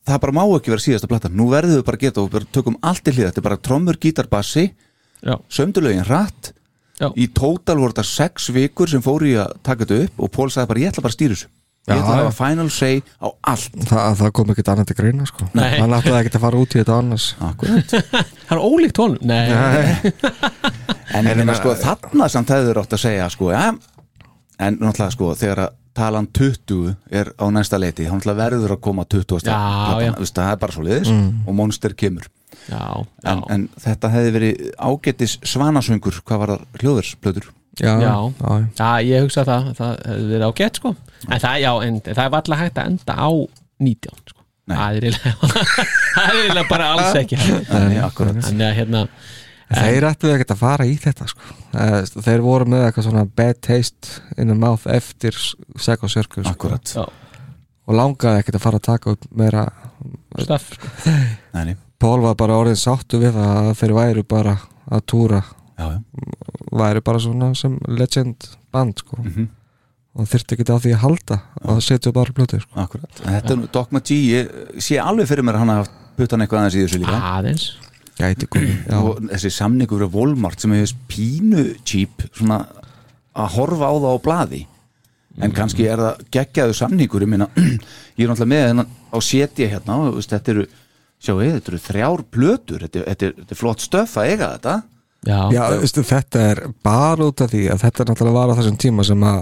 það bara má ekki vera síðasta platan. Nú verðum við bara að geta og tökum allt í hlið þetta er bara trommur, gítar, bassi já, sömdulögin rætt Já. í tótal voru þetta sex vikur sem fóru í að taka þetta upp og Pól sagði bara ég ætla bara að stýra þessu. Ég ætla að hafa final say á allt. Þa, það kom ekkert annað til greina sko. Nei. hann ætlaði ekkert að fara út í þetta annars. Það er [laughs] ólíkt honum. Nei, en ég meina sko þarna samt hefur átt að segja sko ja, en náttúrulega sko þegar að talan 20 er á næsta leiti þá náttúrulega verður að koma 20 Já, já. Það er bara svo liðis og Monster kemur já, já, en, en þetta hefði verið ágætis svanasöngur hvað var það hljóðursplötur já, Já. já. já, ég hugsa það það hefði verið á gett sko en það, já, en það er alltaf hægt að enda á 19 sko Nei. það er eiginlega bara alls ekki [laughs] þannig að hérna Þeir ættu ekkert að fara í þetta sko. Eh, Þeir voru með eitthvað svona bad taste in the mouth eftir Seko Sörku sko. Akkurat Já. og langaði ekkert að fara að taka upp meira Stöff sko. [laughs] Nei, nei. Pól var bara orðin sáttu við það að þeir væru bara að túra Já, já. væru bara svona sem legend band sko. Mhm. og þyrfti ekki á því að halda og setja bara blötu sko. Akkurat En Þetta er Dogma G Ég sé alveg fyrir mér að hann hafa puttan eitthvað aðeins í þessu líka aðeins Gæti og þessi samningur af Walmart sem hefur pínu cheap svona að horfa á það á blaði en kannski er það geggjaðu samningur ég meina, [clears throat] ég er náttúrulega með þennan á setja hérna, þetta eru sjáu, þetta eru þrjár plötur þetta, þetta, er, þetta er flott stöf að eiga þetta. Já, Já, veistu, þetta er bara út af því að þetta er náttúrulega var á þessum tíma sem að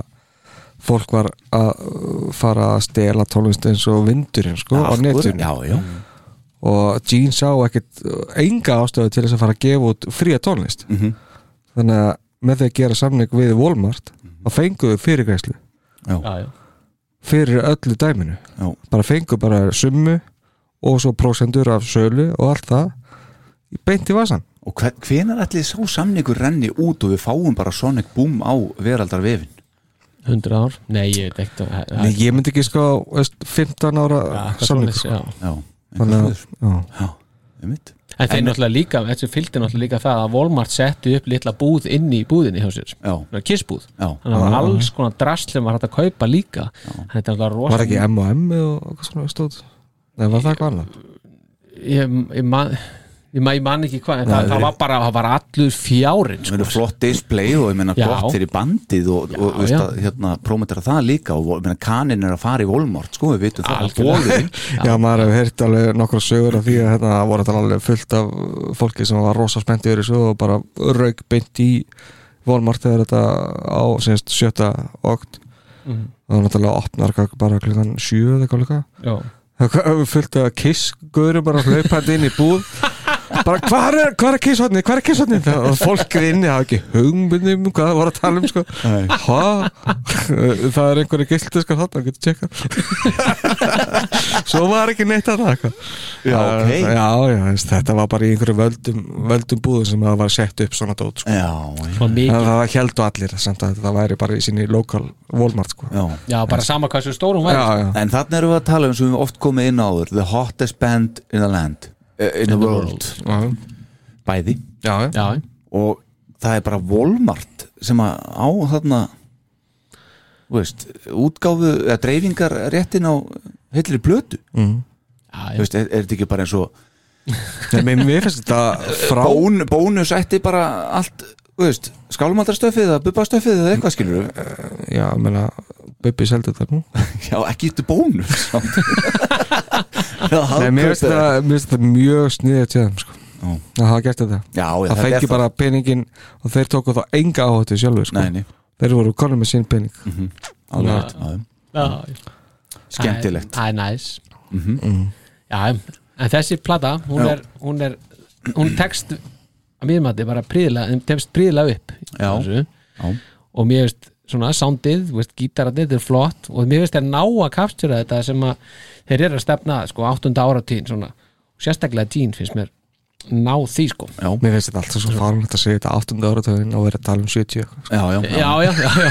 fólk var að uh, fara að stela tónlist eins og vindurinn sko, á Akkurat, netinu. Já, já. og Gene sá ekkit uh, enga ástöðu til þess að fara að gefa út fría tónlist. Mhm. þannig að með því að gera samning við Walmart þá fenguðu fyrirgræslu já, já. fyrir öllu dæminu. Já. bara fengu bara summu og svo prósendur af sölu og allt það í beint í vasan og hven, hvenar ætli sá samningur renni út og við fáum bara Sonic Boom á veraldar vefin 100 ár, nei ég veit ekkert Nei, ég myndi ekki sko veist, 15 ára Já, eitthvað samning svoleiðis, sko. já. já, Þannig að- eitthvað já. já, einmitt. En þeir náttúrulega líka, þessu fylgdi náttúrulega líka það að Walmart setti upp litla búð inn í búðinni hjá sér. Já. Kissbúð. Já. Þannig að það var alls konar drasl sem var hægt að kaupa líka. Þetta er náttúrulega rosa Var ekki M&M og eitthvað svona stóð Nei, var það eitthvað annað? Ég, ég, man, ég, man, ég man ekki hvað en það, Nei, það var bara, það var allur fjárin Það verður flott display og ég meina Já. gott fyrir bandið og, og Já, veist já. að hérna prómetera það líka og ég meina kanin er að fara í Walmart sko, við vitum það Algjörlega. bóðin Já, maður hefur heyrt alveg nokkra sögur af því að hérna það voru alveg fullt af fólki sem var rosa spennt yfir þessu og bara rauk beint í Walmart þegar þetta á semst sjötta okt Mhm. og það var náttúrulega opnar hvað, bara klukkan sjö eða eitthvað líka Já. Það fullt af kiss guðurum bara hlaupandi inn í búð [laughs] bara hvað er, hvað er kisshotni, hvað er kisshotni og fólk inni hafa ekki hugmynd um hvað það voru að tala um sko það er einhverju gildiskar þarna, getur tjekka svo var ekki neitt að það eitthvað. Já, ok. já, já, veist, þetta var bara í einhverju völdum, völdum búðum sem það var sett upp svona dót sko. Það heldu allir samt að það væri bara í sinni lokal Walmart sko. já. Já, bara sama hvað svo stórum væri já. En þannig erum við að tala um sem við oft komið inn áður The hottest band in the land In the world. Já, Bæði. Já, já. Já, og það er bara Walmart sem að á þarna þú veist, útgáfu eða dreifingar réttin á heilri blötu Mm. já, Þú veist, er, er þetta ekki bara eins og Nei, mér finnst þetta frá bón, bónus ætti bara allt þú veist, skálumaldarstöfið eða bubbastöfið eða eitthvað skilur Já, ég meina, Bubbi seldi þetta nú. [laughs] Já, ekki þetta bónus. Já, [laughs] Nei, mér finnst þetta, þetta mjög sniðið til þeim sko. Já. Það hafa gert þetta já, já, Það þetta er fengi bara peningin og þeir tóku þá enga áhættu sjálfur sko. Nei, nei. Þeir voru konum með sín pening alveg rétt, já, já. já. skemmtilegt Það er næs Mhm. Já, en þessi plata hún Já. er, hún er hún tekst að mér mati bara príðilega, þeim tekst príðilega upp Já. þessu. Já. og mér veist svona soundið, veist, gítararnir þetta er flott og mér veist þeir ná að kapstjóra þetta sem að þeir eru að stefna sko áttunda áratíðin svona, og sérstaklega tín finnst mér ná því sko já, Mér finnst þetta alltaf svo fárlegt að segja þetta áttundi áratöðin og vera að tala um 70 sko. já, já, já, já, já, já.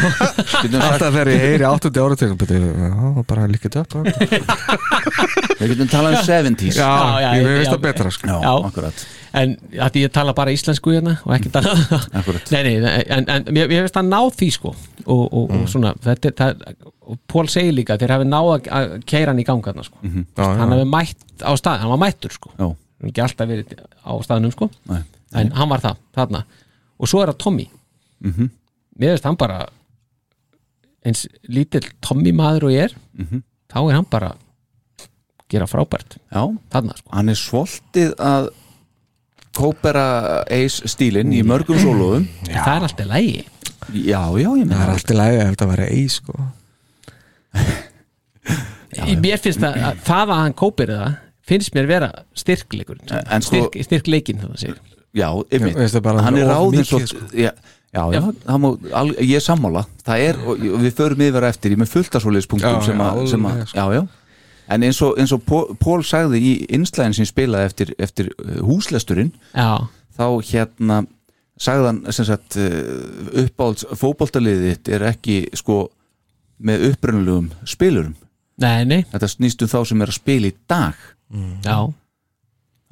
Getum sagt- Alltaf þegar ég heyri áttundi áratöðin Já, bara líka þetta upp við getum talað um 70s Já, Já, já, ég já. það betra sko. já, Já. akkurat en að ég tala bara íslensku hérna og ekki tala Akkúrat. nei, nei, en, en mér, mér finnst að ná því sko og, og, og svona þetta, er- það, og Pól segir líka þeir hafi náð að- keira hann í ganga þarna sko. Mhm. Já, já. hann hafi mætt á stað, hann var mættur sko já, ekki alltaf verið á staðnum sko. Nei, en hann var það, þarna. Og svo er það Tommy. Mhm. mér finnst hann bara eins lítill Tommy maður og ég er Mhm. þá er hann bara gera frábært. Já, þarna sko. Hann er svolítið að kópera eis stílinn í mörgum sólóðum. Það er alltaf lægi já, já, ég Það meina er allt í lagi ef þetta væri eis sko. mér finnst að, að það að hann kópir það finnst mér vera styrkleikur sko- styrk, styrkleikin þannig að segja. Já, yfir, hann er mikið, svo sko. já, já, já, má, al, ég er sammála. Það er, og og við förum yfir á eftir ég er með fullt af svoleiðispunktum Já, sem, að- sem að, sko. já, já. En eins og, eins og Pól, Pól sagði í innslæðin sem spilaði eftir, eftir uh, húslesturinn já, þá hérna sagðan sem sagt uppáhalds fótboltaliðið þitt er ekki sko með upprunalegum spilurum. Nei, nei, þetta snýst um þá sem er að spila í dag já.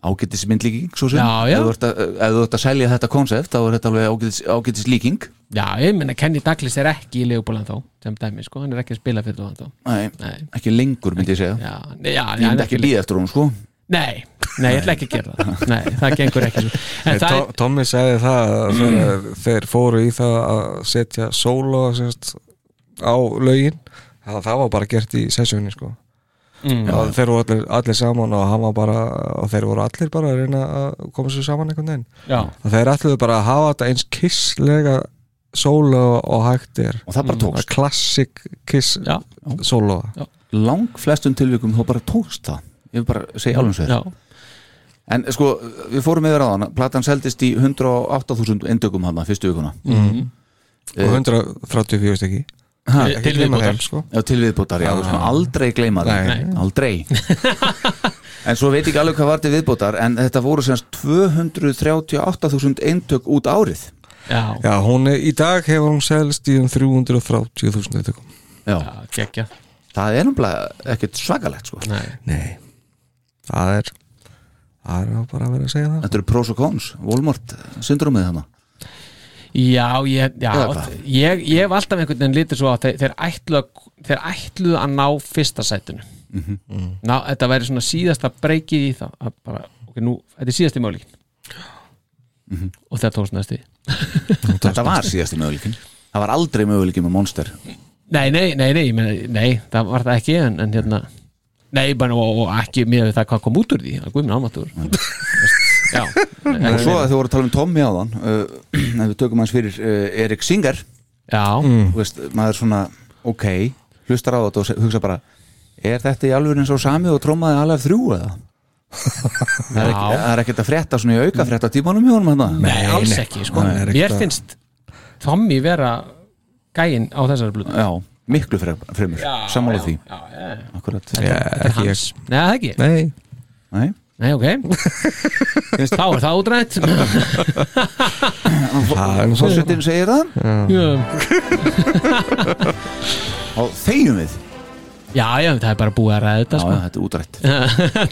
Ágætis myndlíking svo sem. Já, já. ef þú ert að, ef þú ert að selja þetta konsept þá er þetta alveg ágætis, ágætis líking Já, ég meina Kenny Douglas er ekki í Leopold þá sem dæmi, sko, hann er ekki að spila fyrir þá Nei, Nei. ekki lengur myndi ég segja. Já, nei, já, ég myndi ekki býða eftir hún sko. Nei, nei, ég ætla ekki að gera það. [laughs] Nei, það gengur ekki. Svo En Nei, það To- Tommy sagði það að þegar þeir fóru í það að setja solo semst, á lögin það, það var bara gert í sessjóni sko. Mm. Já, þeir voru allir, allir saman og hann var bara og þeir voru allir bara að reyna að koma sér saman einhvern veginn Já. og þeir ætluðu bara að hafa þetta eins kisslega solo og hægt er og það bara tókst. klassik kiss Já. solo lang flestum tilvikum þá bara tókst það ég vil bara segja alveg Já. en sko, við fórum yfir á hana platan seldist í 108.000 endökum hana fyrstu vikuna Mhm. Eh, og 134 stykki Ha, gleyma þeim sko. Já, til viðbótar, já, skulum aldrei gleyma það Nei. Aldrei. [laughs] En svo veit ekki alveg hvað var til viðbótar En þetta voru semst 238.000 eintök út árið. Já, Já, hún er, í dag hefur hún selst í um 330.000 eintökum Já, geggja það er náttúrulega ekkert svakalegt sko. Nei, Nei, það er það er bara að vera að segja það. Þetta eru pros og cons, Walmart syndromið hana Já, ég, já ég, ég hef alltaf einhvern veginn litið svo að þeir, þeir, ætlu að, þeir ætluðu að ná fyrsta sætinu. Mhm. ná, Þetta væri svona síðasta breykið í það að bara, ok, nú, þetta er síðasti möguleikin Mhm. og þetta tókst næstu [laughs] Þetta var síðasti möguleikin Það var aldrei möguleikin með Monster. Nei, nei, nei, nei, ég meina, nei, það var það ekki en, en hérna, nei, bara og, og ekki með það hvað kom út úr því, að guðminn almatur Já, Og svo að þið voru að tala um Tommy áðan uh, ef við tökum hans fyrir uh, Erik Singer. Já, Þú veist, maður svona, ok hlustar á þetta og hugsa bara er þetta í alveg eins og sami og trómaði alveg þrjú eða? [laughs] það er, ekki, er ekkert að frétta svona í auka frétta tímanum hjá honum hérna. Nei, alls ekki, sko. Nei, Mér að- finnst Tommy vera gæinn á þessari blötu Já, miklu frem- fremur, sammála já, því. já, já. Akkurat. Þetta er ekki hans Nei, það ekki Nei, Nei, Nei, ok. [laughs] Þá er það útrætt. [laughs] Það er svo Fórsetin segir það. Já, og þegjum við? Já, já, það er bara búið að ræða þetta Já, sko. þetta er útrætt.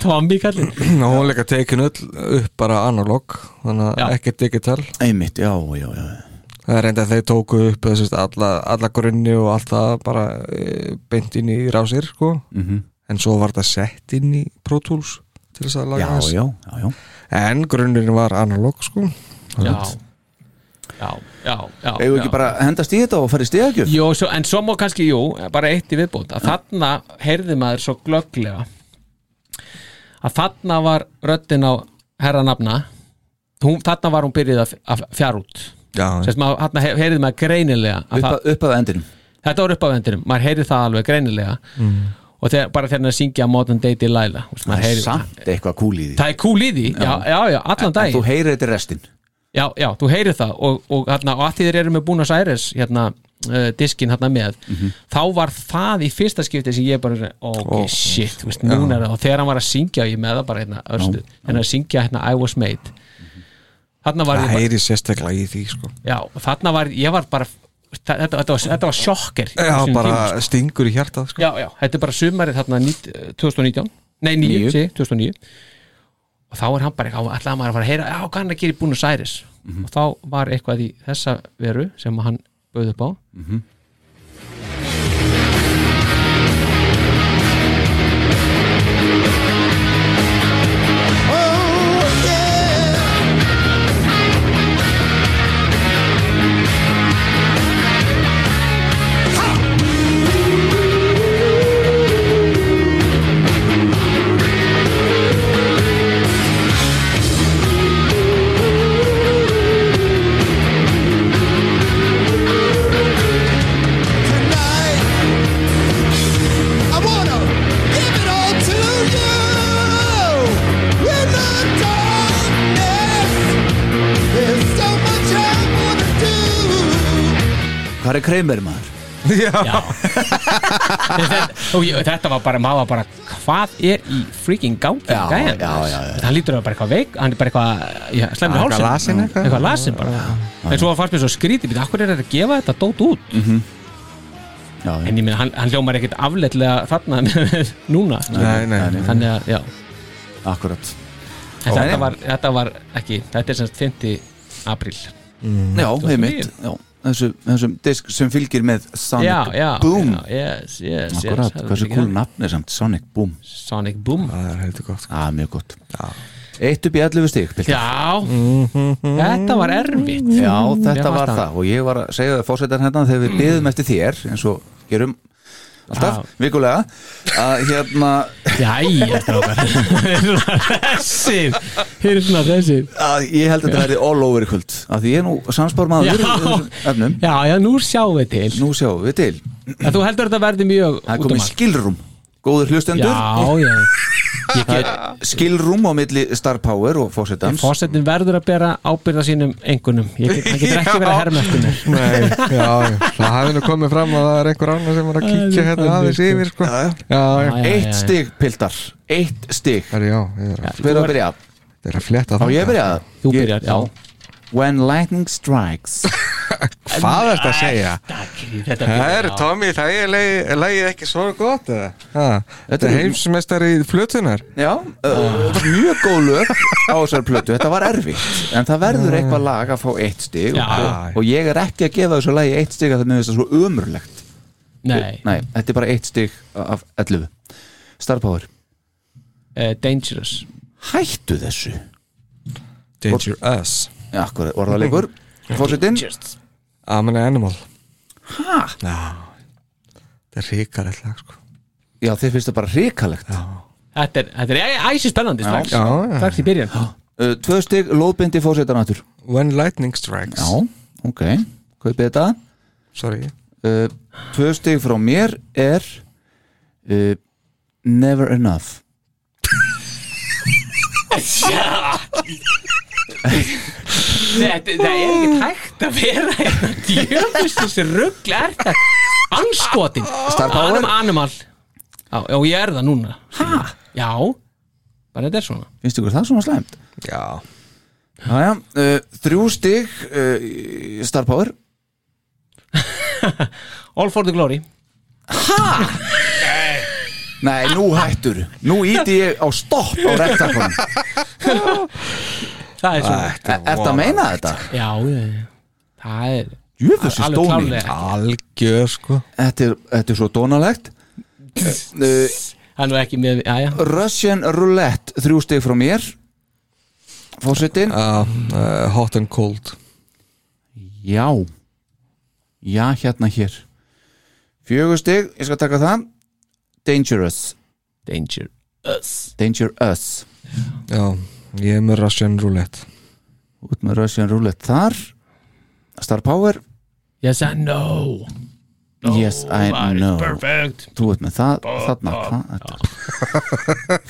Tommy kallinn og hún líka tekin öll upp bara analog þannig að ekki digital. Einmitt, já, já, já. Það er reynda að þeir tóku upp þessi, alla, alla grunni og allt það bara e, beint inn í rásir sko. Mhm. en svo var það sett inn í Pro Tools til þess að laga Já, þess já, já, já. En grunninn var analog sko. Já, já, já, já Eigum við ekki já. bara hendast í þetta og fara í stegagjöf? Jó, svo, en svo má kannski, jú, bara eitt í viðbót. Að þarna heyrði maður svo glögglega að þarna var röddin á herra nafna hún, þarna var hún byrjuð að, fjara út. Þarna he- heyrði maður greinilega að Upp, að, upp að endinum. Þetta var upp á vendinum, maður heyrði það alveg greinilega og þegar, bara þegar hann syngja Modern Day Delilah Það er heyrir- samt eitthvað kúl í því. Það er cool í því, já, já, já, allan En dag þú heyrir þetta restin. Já, já, þú heyrir það og, og, hérna, og að því þeir eru með Buenos Aires hérna, uh, diskin hérna með þá var það í fyrsta skipti sem ég bara, ok, Ó, shit veist, núna er og þegar hann var að syngja ég með það bara hérna, örstu, hérna að syngja hérna I was made. Þarna var það ég bara, heyri sérstaklega í því sko. já, þarna var, ég var bara þetta, þetta, var, þetta var sjokker já, bara stingur í hjartað sko. já, já, þetta er bara sumarið þarna nít- 2019, nei 9, Níu. sí, 2009 og þá er hann bara ætlaði maður að fara að heyra já, hvað er hann að gera í Buenos Aires? Og þá var eitthvað í þessa veru sem hann bauð upp á. I Hvað er Kramer maður? Já. þetta, og ég, þetta var bara, maður var bara hvað er í freaking gangi Já, gæjan? já, já, já. hann lítur að vera bara eitthvað veik hann er bara eitthvað, já, slemur Eitthvað hálsin lasinn eitthvað. eitthvað lasin bara. En svo fannst mér svo skrítið, býta, akkur er þetta að gefa þetta dót út? Já, en ég meina, hann, hann hljómar ekkert afleitlega þarna [laughs] núna Nei, nei, nei. þannig að, já, akkurat en þetta var, þetta var ekki þetta er semst 5. apríl. Já, heimitt já, þessu, þessum disk sem fylgir með Sonic já, já, Boom. já, yes, yes, Akkurat, yes, hversu cool nafn er samt Sonic Boom. Sonic Boom. Það er heldur gott. Já, mjög gott. Eitt upp í 11 stík Já, þetta var erfitt. Já, þetta var það. og ég var að segja það fórsetar hérna þegar við byðum eftir þér eins og gerum alltaf, vikulega. Að hérna Jæja, Þessir Hér svona þessir að ég held að þetta verði all over í kvöld. Að því ég er nú samspár maður Já. Já, nú sjáum við til. Nú sjáum við til. Að Þú heldur að þetta verði mjög Það er um komið allt. skilrúm. Góður hlustendur. Já, já Skilrúm á milli Star Power og fórsetans Fósettin verður að bera ábyrða sínum engunum Ég get, Hann getur ekki verið að herma eftir mér. Nei, já, já, það hafði nú komið fram að það er einhver annar sem var að kíkja hérna aðeins yfir sko. Já, já, Já, já, Eitt stig, Pildar Eitt stig. Er að, byrja? ég er að fletta Á ég byrja? Þú Ég- byrjar, já When lightning strikes. [laughs] Hvað er þetta að segja? Þetta Það er. Tommy, það er leið- lagið ekki svo gott Þetta er heimsmeistar í flutunar Já, uh, mjög góð lög á þessar plötu, þetta var erfitt en það verður eitthvað lag að fá eitt stig. Og, og ég er ekki að gefa þessu lagi eitt stig að það með þess að svo ömurlegt. Nei, Nei, þetta er bara eitt stig af 11 Star Power, uh, Dangerous. Hættu þessu. Danger Us Já, hvað er orðalegur? Fórsetin? I'm an animal. Hæ? Já, þetta er ríkarett lag sko. Já, þið finnst það bara hrikalegt. Þetta er, þetta er æsi spennandi strax. Já, já. Strax í byrjan uh, Tvö stig, lóðbindi fórsetanættur When lightning strikes. Já, ok, kaupið þetta. Sorry. Uh, Tvö stig frá mér er uh, Never enough. [laughs] Þetta, [laughs] það er ekki hægt að vera hérna. Djöfust þessi ruggli er þetta. Anskotin Star Power? Anim, animal. Já, já, ég er það núna. Ha? Já, bara þetta er svona. Finnst ykkur það svona slæmt? Já. Jájá, uh, þrjú stig uh, í Star Power. [laughs] All for the glory. Nei, nú hættur. Nú íti ég á stopp á rektakonum [laughs] Það er svona Er þetta að meina þetta? Já, já, það er Jöfussi alveg stóni klárlega Algjör sko. Þetta er, þetta er svo dónalegt. Uh, er nú ekki með, já, já. Russian Roulette Þrjú stig frá mér Fórsetin uh, uh, Hot and cold. Já. Já, hérna hér. Fjögur stig, ég skal taka það. Dangerous. Danger Us Danger Us Já, ég er með Russian roulette. Út með Russian Roulette þar. Star Power? Yes, I know. Yes, I Nobody's know. Perfect. Þú veit með það, þarna.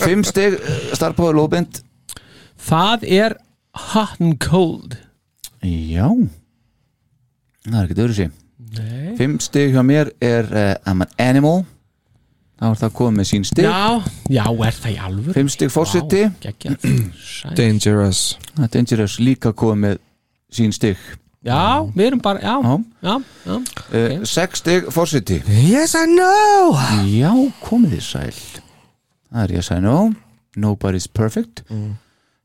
Fimm stig uh, Star Power lóðbind Það er hot and cold. Já. Það er ekki öðru Nei. Fimm stig hjá mér er uh, I'm an animal Það var það komið með sín stig. Já, já, er það í alvör? Fimm stig geggjað. Sæl. Dangerous. Dangerous líka komið með sín stig. Já, við erum bara, já, Já. já, já. Uh, Sex stig fórseti Yes I know. Já, komið þið sæl. Það er yes I know. Nobody's perfect. Mm.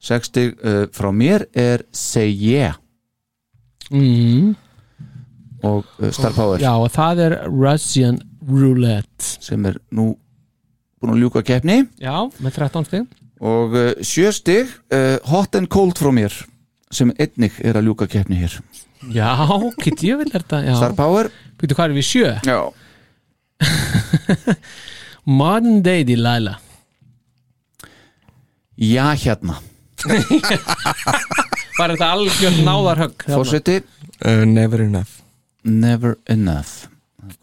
Sex stig uh, frá mér er Say yeah. Mm. og uh, Star Power. Já, og það er Russian Roulette. Sem er nú búin að ljúka keppni. Já, með 13 stig. Og uh, sjö stig uh, Hot and Cold frá mér sem einnig er að ljúka keppni hér. Já, get ég vil þetta já. Star Power. Býtu hvað er við sjö? Já. [laughs] Modern Day Delilah. Já hérna. [laughs] Var þetta algjörn náðarhögg? Fórseti uh, Never enough. Never enough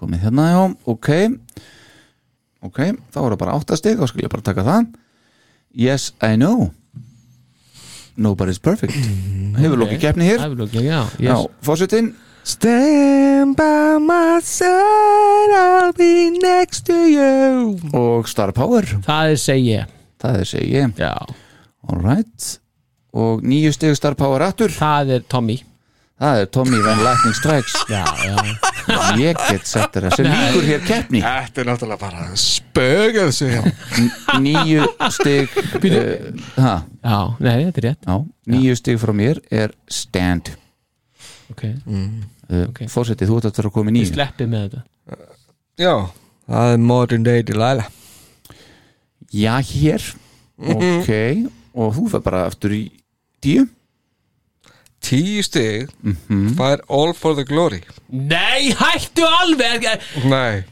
komið hérna já Ok. Ok, þá er það bara áttastig skal ég bara taka það. Yes I know. Nobody's perfect. Hefur lókið keppni hér. Fórsetin Stand by my side I'll be next to you. Og Star Power. Það er segi það er segi alright og nýju steg Star Power aftur. Það er Tommy það er Tommy Van Lightning Strikes Já, já. Ég get sett þér sem líkur hér keppni. Þetta er náttúrulega bara N- nýju steg uh, ha, Já, nei, þetta er rétt. Já, nýju steg frá mér er Stand. Ok, uh, Ok. fórsetið, þú ert eftir að koma í nýju sleppi með þetta. Já, það er modern day Delilah. Já, hér. Ok, og þú fer bara aftur í tíu Tíu stig. Fær All for the Glory. Nei, hættu alveg! Nei,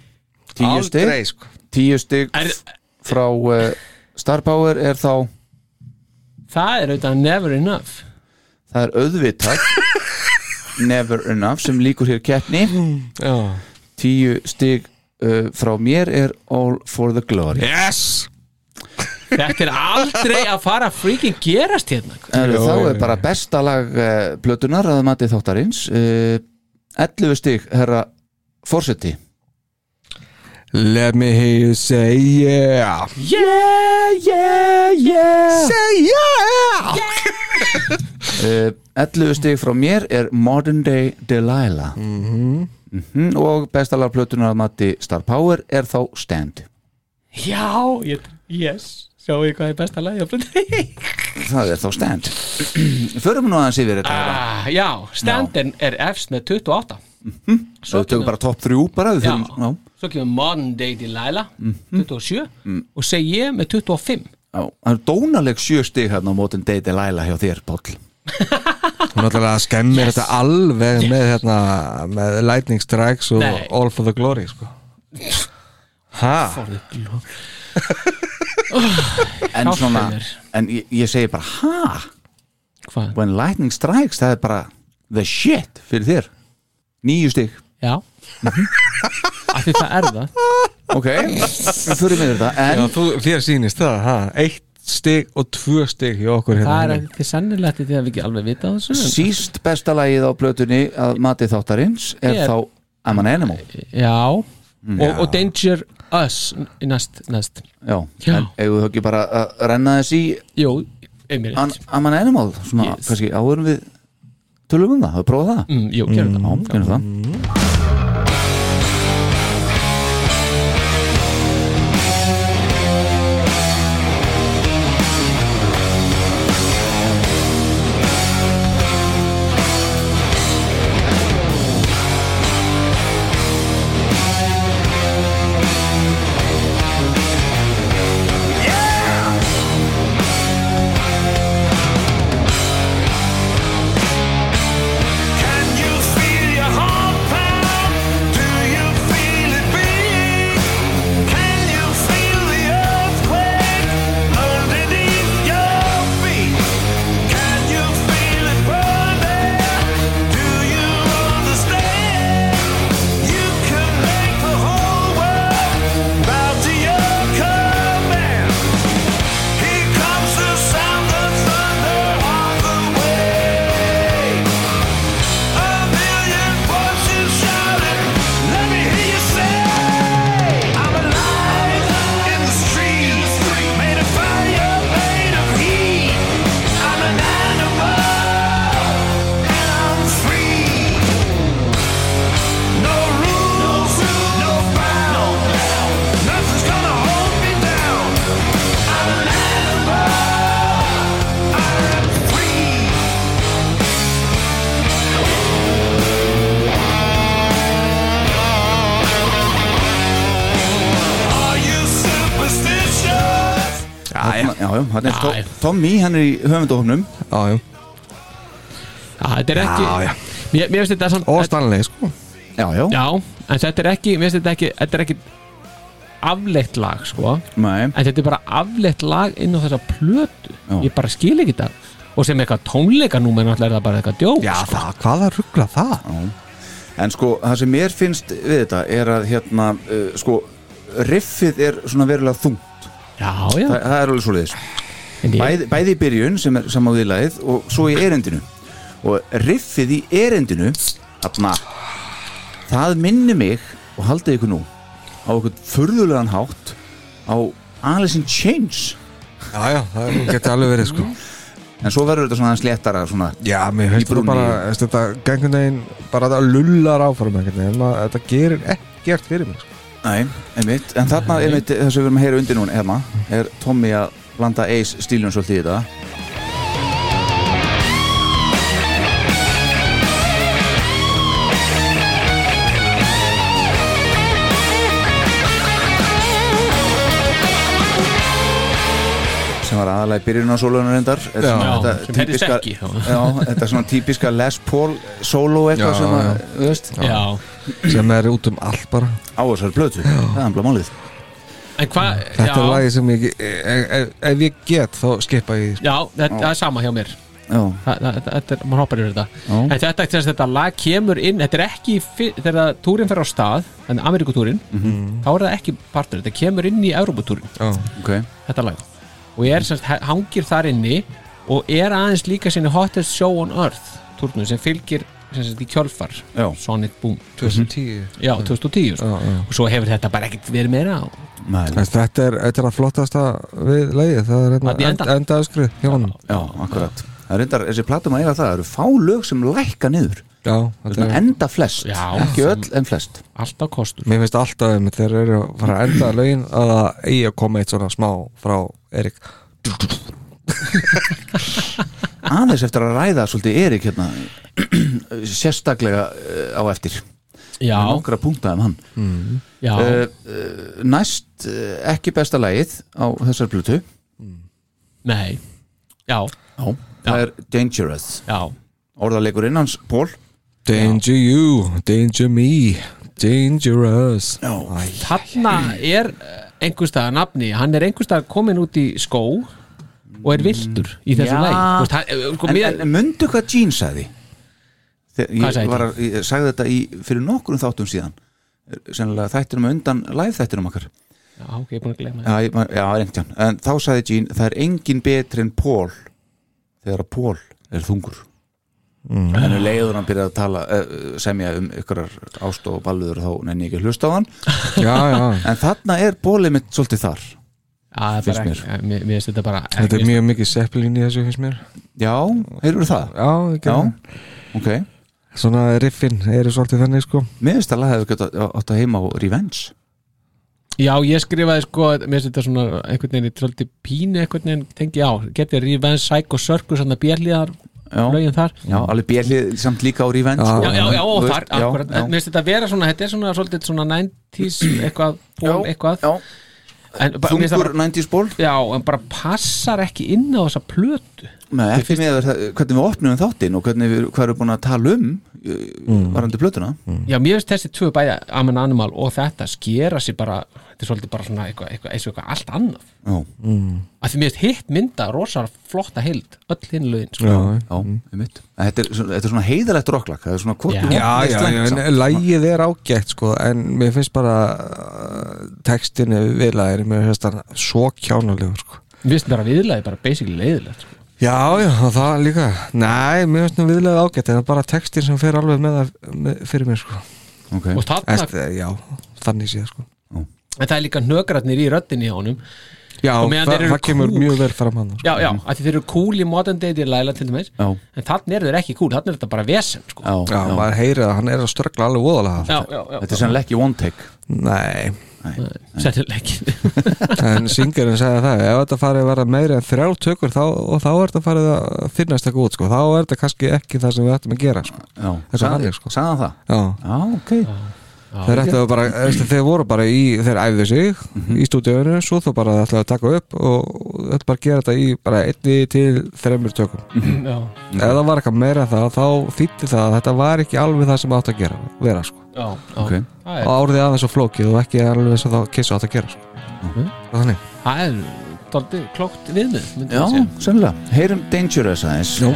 tíu aldrei sko. Tíu steg Er, frá uh, Star Power er þá Það er auðvitað never enough. Það er auðvitað [laughs] Never Enough sem líkur hér keppni. Já. tíu stig uh, frá mér er All for the Glory. Yes Þetta er aldrei að fara að freaking gerast hérna. Er, þá er bara besta lag uh, plötunar að mati þáttarins uh, 11 stig herra Forseti. Let me hear you say yeah. Yeah, yeah, yeah. Say yeah. [laughs] Uh, 11 stig frá mér er Modern Day Delilah. Mm -hmm. og besta lag plötunar að mati Star Power er þá Stand. Já, yes Sjáu ég hvað er besta lagi á blöndinni [laughs] það er þá Stand. [clears throat] Förum nú aðeins yfir þetta ah, Já, standin er efst með 28 Svo við tökum bara topp 3 bara við Já. já. Svo kemur Modern Day Delilah 27 og segi ég með 25 Já, það er dónaleg sjö stig hérna á mótin Day Delilah hjá þér, Páll. Hún ætlaði að skemmir þetta alveg með hérna með Lightning Strikes og Nei. All for the Glory sko. Ha? [laughs] En svona, en ég, ég segi bara ha, Hvað? when lightning strikes það er bara the shit fyrir þér. Nýju stig, Já. Af því það er það. Ok við fyrir með þetta, en Já, þú, þér sýnist það, ha? Eitt stig og tvö stig hjá okkur Það hérna er því sannilegt því að við ekki alveg vita þessu síst besta lagið á plötunni að mati þáttarins er Er- þá I'm an Animal. Já og, og Danger Us í næst, næst. Já, Já. en eigum þá ekki bara að renna þess í Jú, einmitt. an, I'm an Animal svona, Yes. kannski áðurum við tölum um það, við prófa það. Mm, Jú, gerum það. Já, gerum það Tommy, hann er í höfundahofnum Já, já, Já, þetta er ekki Já, já. Mér, mér finnst þetta samt og Stanley sko já, já, Já, en þetta er ekki Mér finnst þetta ekki Þetta er ekki afleitt lag, sko Nei. En þetta er bara afleitt lag inn á þessa plötu Já. Ég bara skil ekki þetta Og sem eitthvað tónleika nú menn alltaf er það bara eitthvað djók Já, sko. það, hvaða ruggla það? En sko, það sem mér finnst við þetta er að hérna, uh, sko, riffið er svona verulega þungt. já, já. Það, það er alveg svo leiðis. Ég, Bæði, bæði í byrjun sem er samáðiðlagið og svo í erendinu. Og riffið í erendinu þarna það minni mig og haldið ykkur nú á okkur furðulegan hátt á Alice in Chains. Já, já, það geti alveg verið sko. En svo verður þetta svona sléttara svona Já, mér finnst þetta bara veist, þetta gengur neginn bara þetta lullar áfram en þetta gerir ekkert fyrir mig sko. Nei, einmitt, en þarna einmitt þess að við erum að heyra undir núna hérna, er Tommy að blanda Ace stílun svolítið í þetta. Sem var aðalega í byrjun á sólunum reyndar. Þetta er típiska- já. Þetta er svona típiska Les Paul solo eitthvað Já, sem að, já. þú veist. Já, sem er út um allt bara. Á þessari blötu, það er bara málið en hvað Þetta er lagi sem ég ef, ef, ef ég get þá skipa ég sko. Já, þetta er sama hjá mér. Þetta er, maður hoppar yfir þetta. En þetta, þetta, þetta lag kemur inn Þetta er ekki, þegar túrin fer á stað Þannig Amerikutúrin, þá er það ekki partur Þetta kemur inn í Europatúrin Já. ok. Þetta lag. Og er semst, hangir þar inni Og er aðeins líka sinni Hottest Show on Earth Túrnum sem fylgir sagt, í kjölfar. Já. Sonic Boom. 2010 Já, 2010 sko. Já, já. Og svo hefur þetta bara ekkert verið meira á Þetta er, þetta er að flottasta við lagið. Það er í hérna enda. end, endaðskrið hjá honum. Já, akkurat. Það er reyndar, þessi platum að eiga það, það eru fá lög sem lækka niður. Já, Það þetta er enda flest, Já. ekki öll en flest. Alltaf kostur. Mér finnst alltaf um þegar þeir eru að fara að enda lögin að það eigi að koma eitt svona smá frá Erik [laughs] Aðeins eftir að ræða svolítið Erik hérna sérstaklega eh, á eftir. Já, nokkra punkta um hann. Já, uh, Næst uh, ekki besta lagið á þessar blötu nei. Já, Já, það er Dangerous. Já. Orðarleikur innans, Pól Danger you, danger me Dangerous. Já, Þarna er einhverstað nafni, hann er einhverstað komin út í skó og er viltur í þessu hann, eh, sko, en, mundu hvað Gene sagði? Ég, sagði var ég sagði þetta í, fyrir nokkrum þáttum síðan. Sennilega þættinum undan live þættinum okkar. Já, ok, ég er búin að gleyma Já, reyndjan En þá sagði Gene, það er engin betri en Paul þegar Paul er þungur. Mm. en um leiður hann byrjaði að tala uh, semja um ykkurar ást og balluður þá nenni ég ekki að hlusta á hann. Já, já, en þarna er Paulið mitt svolítið þar mér. finnst þetta bara þetta er mjög mikið seppelín í þessu finnst mér. Já, heyrður það? Já, ekki Já, ok. Svona riffin eru svolítið þannig sko. Mér finnst að lag hefur gett átt að heima á Revenge. Já, ég skrifaði sko, mér finnst þetta svona einhvern veginn, ég tröldi pínu einhvern veginn tengi á, getið Revenge, Psycho Circus að björliðar lögin þar. Já alveg bjellið samt líka á Revenge Já, sko. Já, já, já, og þar, akkurat, mér finnst þetta vera svona, þetta er svona svolítið svona 90s eitthvað, Þungur 90s ból? Já, en bara passar ekki inn á þessa plötu. Nei, ekki með það, hvernig við opnum þáttinn og hvernig við, hvað erum búin að tala um mm. varandi plötuna. Já, mér finnst þessi tvö bæja Amen Animal og þetta skera sér bara þetta er svolítið bara svona eitthvað, eitthvað, eins og eitthvað allt annað. Já, að því mér finnst hitt mynda rosa flotta heild öll hinn lögin sko. Já, já, mitt Þetta er, svona- þetta er svona heiðalegt rocklag Það er svona hvort Já. já, já, lægið er ágætt sko en mér finnst bara uh, textinu viðlæðir mér finnst það svo kjánalegur sko. Mér finnst bara viðlaði bara basically leiðilegt sko. Já, já, það líka Nei, mér finnst nú viðlæðið ágætt en það er bara textin sem fer alveg með það fyrir mér sko. Ok, og þarna, Æst, Já, þannig séð sko en það er líka hnögratnir í röddinni hjá honum Já, það, það kemur cool. mjög vel fram hann sko. Já, já, að því þeir eru cool í modern day til Laila til dæmis, já, en þannig eru þeir ekki cool þannig er þetta bara vesen sko. já, Já, já. maður heyrið að hann er að ströggla alveg voðalega já, já, já, Þetta er sennilega ekki one take Nei, sennilega ekki [laughs] en syngerinn segja það ef þetta farið að vera meira en þrjár tökur þá, og þá er þetta farið að finnast eitthvað út sko. þá er þetta kannski ekki það sem við ættum að gera sko. Já, er þannig, sko. það? Já, Já, ok þeir, ættu að bara, eftir, þeir voru bara í þeir æfðu sig Mhm. í stúdíunum svo þá bara ætlaðu að taka upp og þetta bara gera þetta í bara einni til þremur tökum. Já, ef það var eitthvað meira en það þá þýtti það að þetta var ekki alveg það sem átt að gera vera sko. Já, já. Ok. Það, er, og árið aðeins og flókið og ekki alveg eins og þá kissu átt að gera sko. þannig. Það er klókt viðmið Já, sennilega. Heyrum Dangerous aðeins. Jú.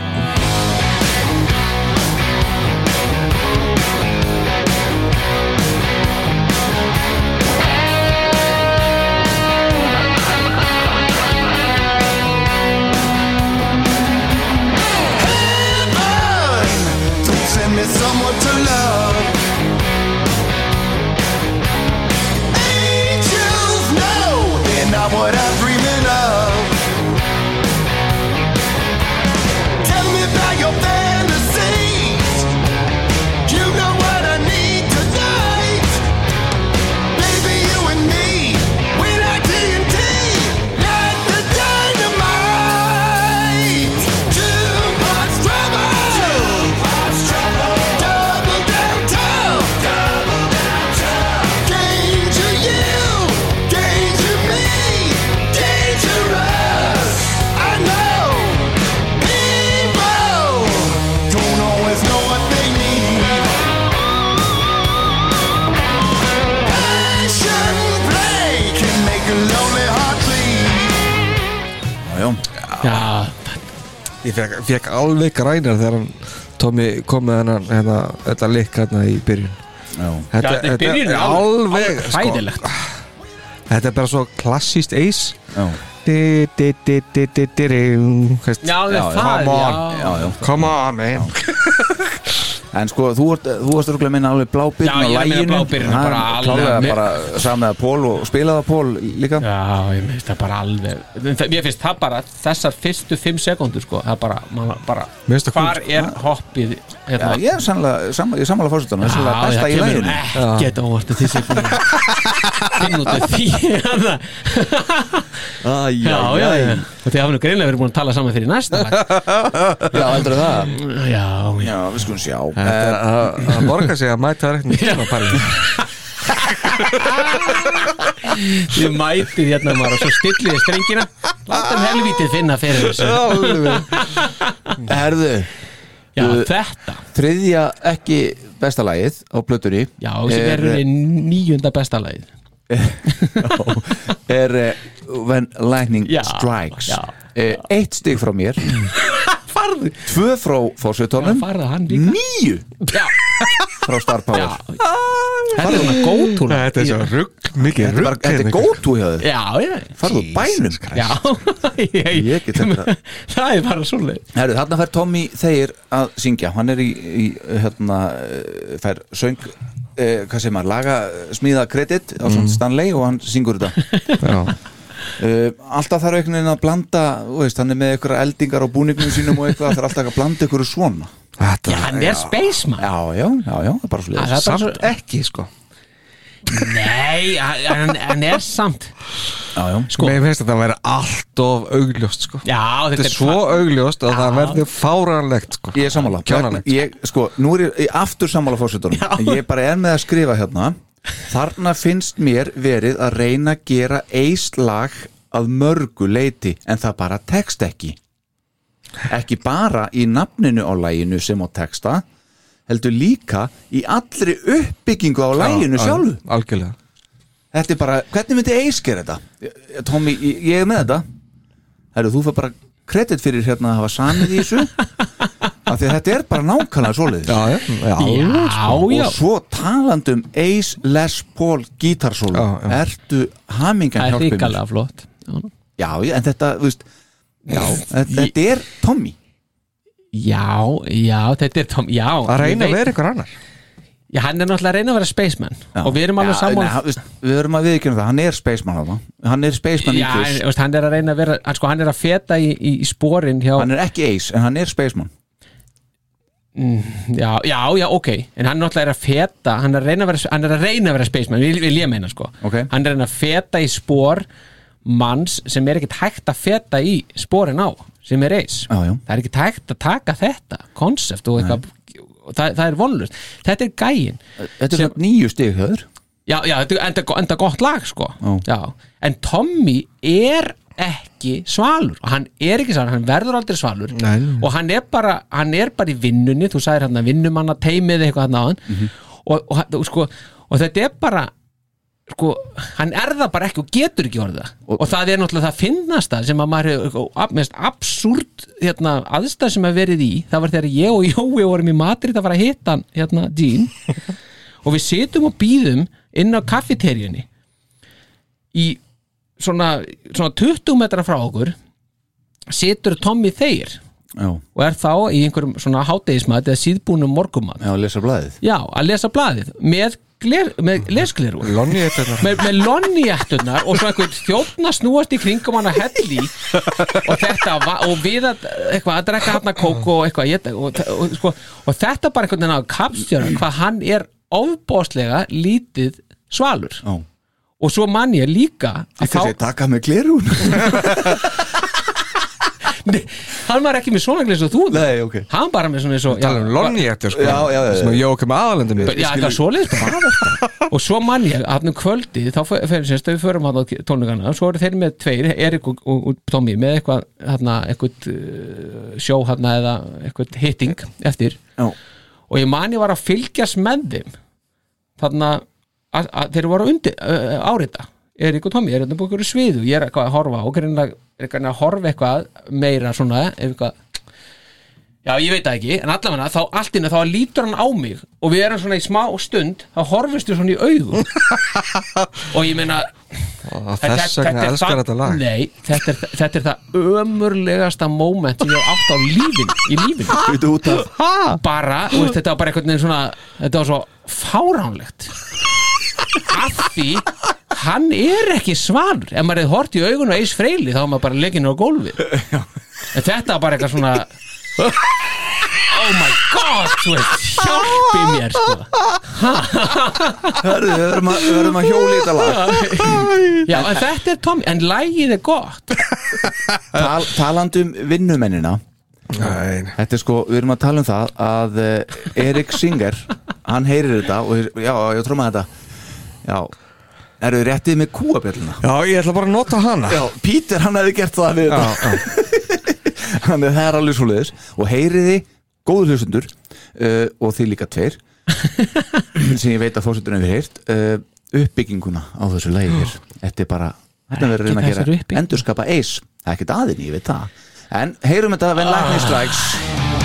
Fekk, alveg grænar þegar hann Tommy kom með hennan hérna, þetta likk hérna í byrjun Já. Þetta, Já, þetta í byrjun er alveg, alveg hræðilegt. Þetta er bara svo klassíst eis Já. di, di, di, di, di, di, Já, það er það, come on man En sko, þú varst rúglega minna alveg blábyrn Já, ég er að meina blábyrjun, bara alveg- mér- bara samið að Pól og spilaði að Pól líka. Já, ég finnst það bara alveg. Það- Mér finnst það bara, þessar fyrstu fimm sekundur sko, það bara, man, bara það Hvar kúl, er hoppið Já, hérna, ég er sannlega, sam, ég sammála fórsetunum, það er sannlega besta í læginu Ekkert óvart að þessi búin að [laughs] finna út af því hérna. Æ, Já, já, já. þið hafa nú greinlega verið búin að tala saman fyrir næsta lag. [laughs] Já, heldur það. Já, já. Já, við skulum sjá Þetta Eh, að- að [laughs] borga sig að mæta það ekki tíma pæli Þið mætið hérna maður og svo stillið strengina. Látum helvítið finna fyrir þessu. Herðu, Já, Uh, þetta. þriðja ekki besta lagið á plötunni Já, sem er er, nýjunda besta lagið. [laughs] Er When Lightning Já, Strikes. já, Eh, Eitt stig frá mér [laughs] Farðu? Tvö frá fórsetunum Farðu hann líka. Já, [laughs] frá Star Power. Þetta er svona góðtúr. Þetta er svo rugg, mikið Þetta er bara- rugg þetta er góðtú hjá þau Já, já. Farðu bænum. Já, [laughs] ég, get þetta. [laughs] Það er bara svoleið Herru, þarna fær Tommy Þeir að syngja. Hann er í, í hérna, eh, fær söng eh, hvað segir maður, laga smíða kredit á mm. Stanley og hann syngur þetta. Já, uh, Alltaf þarf einhvern veginn að blanda þú veist, hann er með einhverja eldingar á búningnum sínum og eitthvað, það þarf alltaf að blanda einhverju svona. Þetta Já, hann er spaceman. Já, já, já, já, það er bara svo Það er bara Samt svo- ekki sko. Nei, hann, hann er samt Já, já, Sko, Mér finnst að vera allt of augljóst sko. Já, Þetta þetta er svo augljóst að það Já. verður fáranlegt sko. Ég er sammála. Kjánalegt. ég, Sko, nú er ég, ég aftur sammála fórsetunum Ég bara er með að skrifa hérna Þarna finnst mér verið að reyna að gera eist lag að mörgu leiti en það bara tekst ekki. Ekki bara í nafninu á læginu sem á teksta heldur líka í allri uppbyggingu á læginu Já, sjálfu al- Algjörlega. Þetta er bara, hvernig myndi gera þetta? Ég, ég er með þetta. Herru, þú fyrir bara kredit fyrir hérna að hafa samið í þessu [laughs] af því að þetta er bara nákvæmlega svoleiðis. Já, já, já, og svo talandum Ace Les Paul gítarsólu ertu hamingan Það er ríkalega flott. Já. en þetta, þú veist já, þetta, þetta er Tommy. Já, já, þetta er Tom Já, Að reyna að vera ykkur annar. Já, hann er náttúrulega að reyna að vera spaceman. Já. Og við erum alveg saman hann- við erum að viðkynna það, hann er spaceman hana. hann er spaceman í Já, veist, hann er að reyna að vera hann, sko, hann er að feta í, í, í sporin hjá hann er ekki Ace, en hann er spaceman já, já, já, ok. En hann náttúrulega er að feta Hann er að reyna að vera, hann er að, reyna að vera spaceman Vil, vil ég meina, sko. Ok. Hann er að reyna að feta í spor manns sem er ekkert hægt að feta í sporin á sem er eis já. það er ekkert hægt að taka þetta konsept og eitthvað það, það er vonlust, þetta er gæin þetta er nýju stig höður Já, já, þetta er enda, gott lag sko. Já. En Tommy er ekki svalur. Og hann er ekki svalur, hann verður aldrei svalur. Nei, og hann er bara hann er bara í vinnunni, þú sagðir hann að vinnumanna teimið eitthvað hann á hann Mhm. og, og, og, sko, og þetta er bara sko, hann er það bara ekki og getur ekki orðið það. Og, það er náttúrulega það finnasta sem að maður hefur absúrt hérna, aðstæð sem að verið í. Það var þegar ég og Jói vorum í Madrid að fara að hitta hann, hérna, Jean. [laughs] Og við situm og býðum inn á kaffeteríunni í svona, svona 20 metra frá okkur situr Tommy þeir já, og er þá í einhverjum svona hátegismat eða síðbúnum morgumat já, lesa blæðið já, að lesa blaðið með, gler, með leskleru Lonni þetta með, með lonniættunar og svo einhvern þjófna snúast í kringum hann að helli og þetta va- og við að, eitthvað, að drekka hann að kóku og eitthvað ég, og, og, og, sko, og þetta bara einhvern veginn að kapstjóra hvað hann er ofbóðslega lítið svalur. Já, og svo man ég líka að þetta sé taka með glerun [laughs] Nei, hann var ekki með svona glis og þú. Nei, ok. Hann bara með svona eins og Tala um Lonni þetta sko. Já, já, já, já. Sem að Jókum aðalendum mér Já, eitthvað svoleiðis bara og svo mann ég að um kvöldi þá fyrir sérst að við förum hann á tónleikana. Og svo eru þeir með tveir, Erik og, og, og Tommy með eitthvað, hérna, eitthvað uh, sjó hérna eða eitthvað hitting eftir. Já, og ég man ég var að fylgjast með þeim. Þarna að, að þeir voru undir uh, árita. Erik og Tommy er þetta búið ykkur sviðu? Ég er eitthvað að horfa og er eitthvað að horfa eitthvað meira svona eitthvað Já, ég veit það ekki, en allavega þá allt innan þá lítur hann á mig og við erum svona í smá stund þá horfist við svona í augum [laughs] og ég meina Þess vegna elskar þetta lag. Nei, þetta er, þetta er það ömurlegasta moment sem ég átt á lífin í [laughs] af bara, veist, þetta var bara veginn svona þetta var svo fáránlegt af því hann er ekki svanur. Ef maður hefði hort í augun og eis freili þá var maður bara legginn á gólfið. [laughs] En þetta var bara eitthvað svona oh my god veist, hjálpi mér sko. Hörðu, við verðum að, verðum að hjóli í þetta lag. [laughs] Já, en þetta er Tommy en lægið er gott. Tal, Talandum vinnumennina. Nei, Þetta er sko, við erum að tala um það að uh, Erik Singer hann heyrir þetta og já, ég tróma þetta Já, eru þið réttið með kúabjörluna? Já, ég ætla bara að nota hana. Já, Pítur hann hefði gert það við þetta. [laughs] Þannig að það er alveg svo leiðis og heyriði góður hlustendur uh, og þið líka tveir [laughs] sem ég veit að fórsöndurinn hefur heyrt uh, uppbygginguna á þessu lægi hér. Þetta er bara, þetta verður reyna að gera uppbyggingu. endurskapa eis, það er ekkert aðinni, ég veit það. En heyrum þetta When Lightning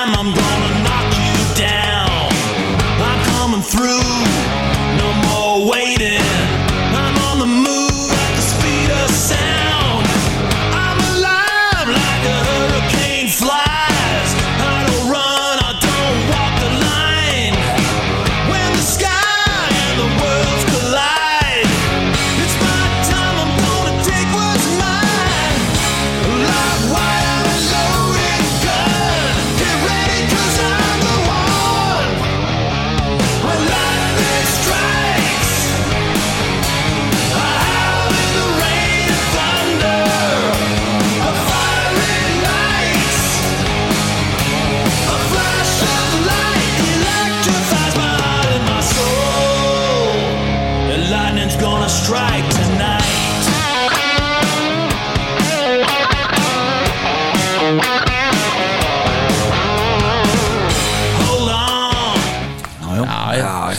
time I'm gonna knock you down. I'm coming through,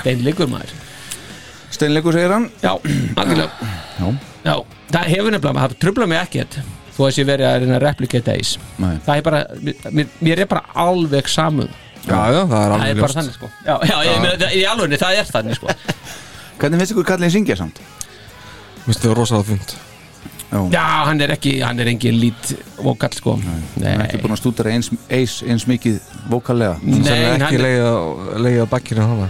steinleikur maður. Steinleikur segir hann. Já, algjörlega. Já, já, það hefur nefnilega, það trubla mig ekkert þó að sé verið að reyna að replicate eis Nei. það er bara, mér, mér er bara alveg samun já, já, það er það alveg er bara ljóst. þannig sko. Já, já, ég, meina, það- í alvegni, það er þannig sko. [laughs] Hvernig finnst ykkur kallið syngja samt? Minnst þið rosalega þund Já, já, hann er ekki, hann er engin lít vokal sko. Hann er ekki búin að stúdara eins, eins, eins mikið vokallega. Nei, er hann ekki er- leiða bakkinu hana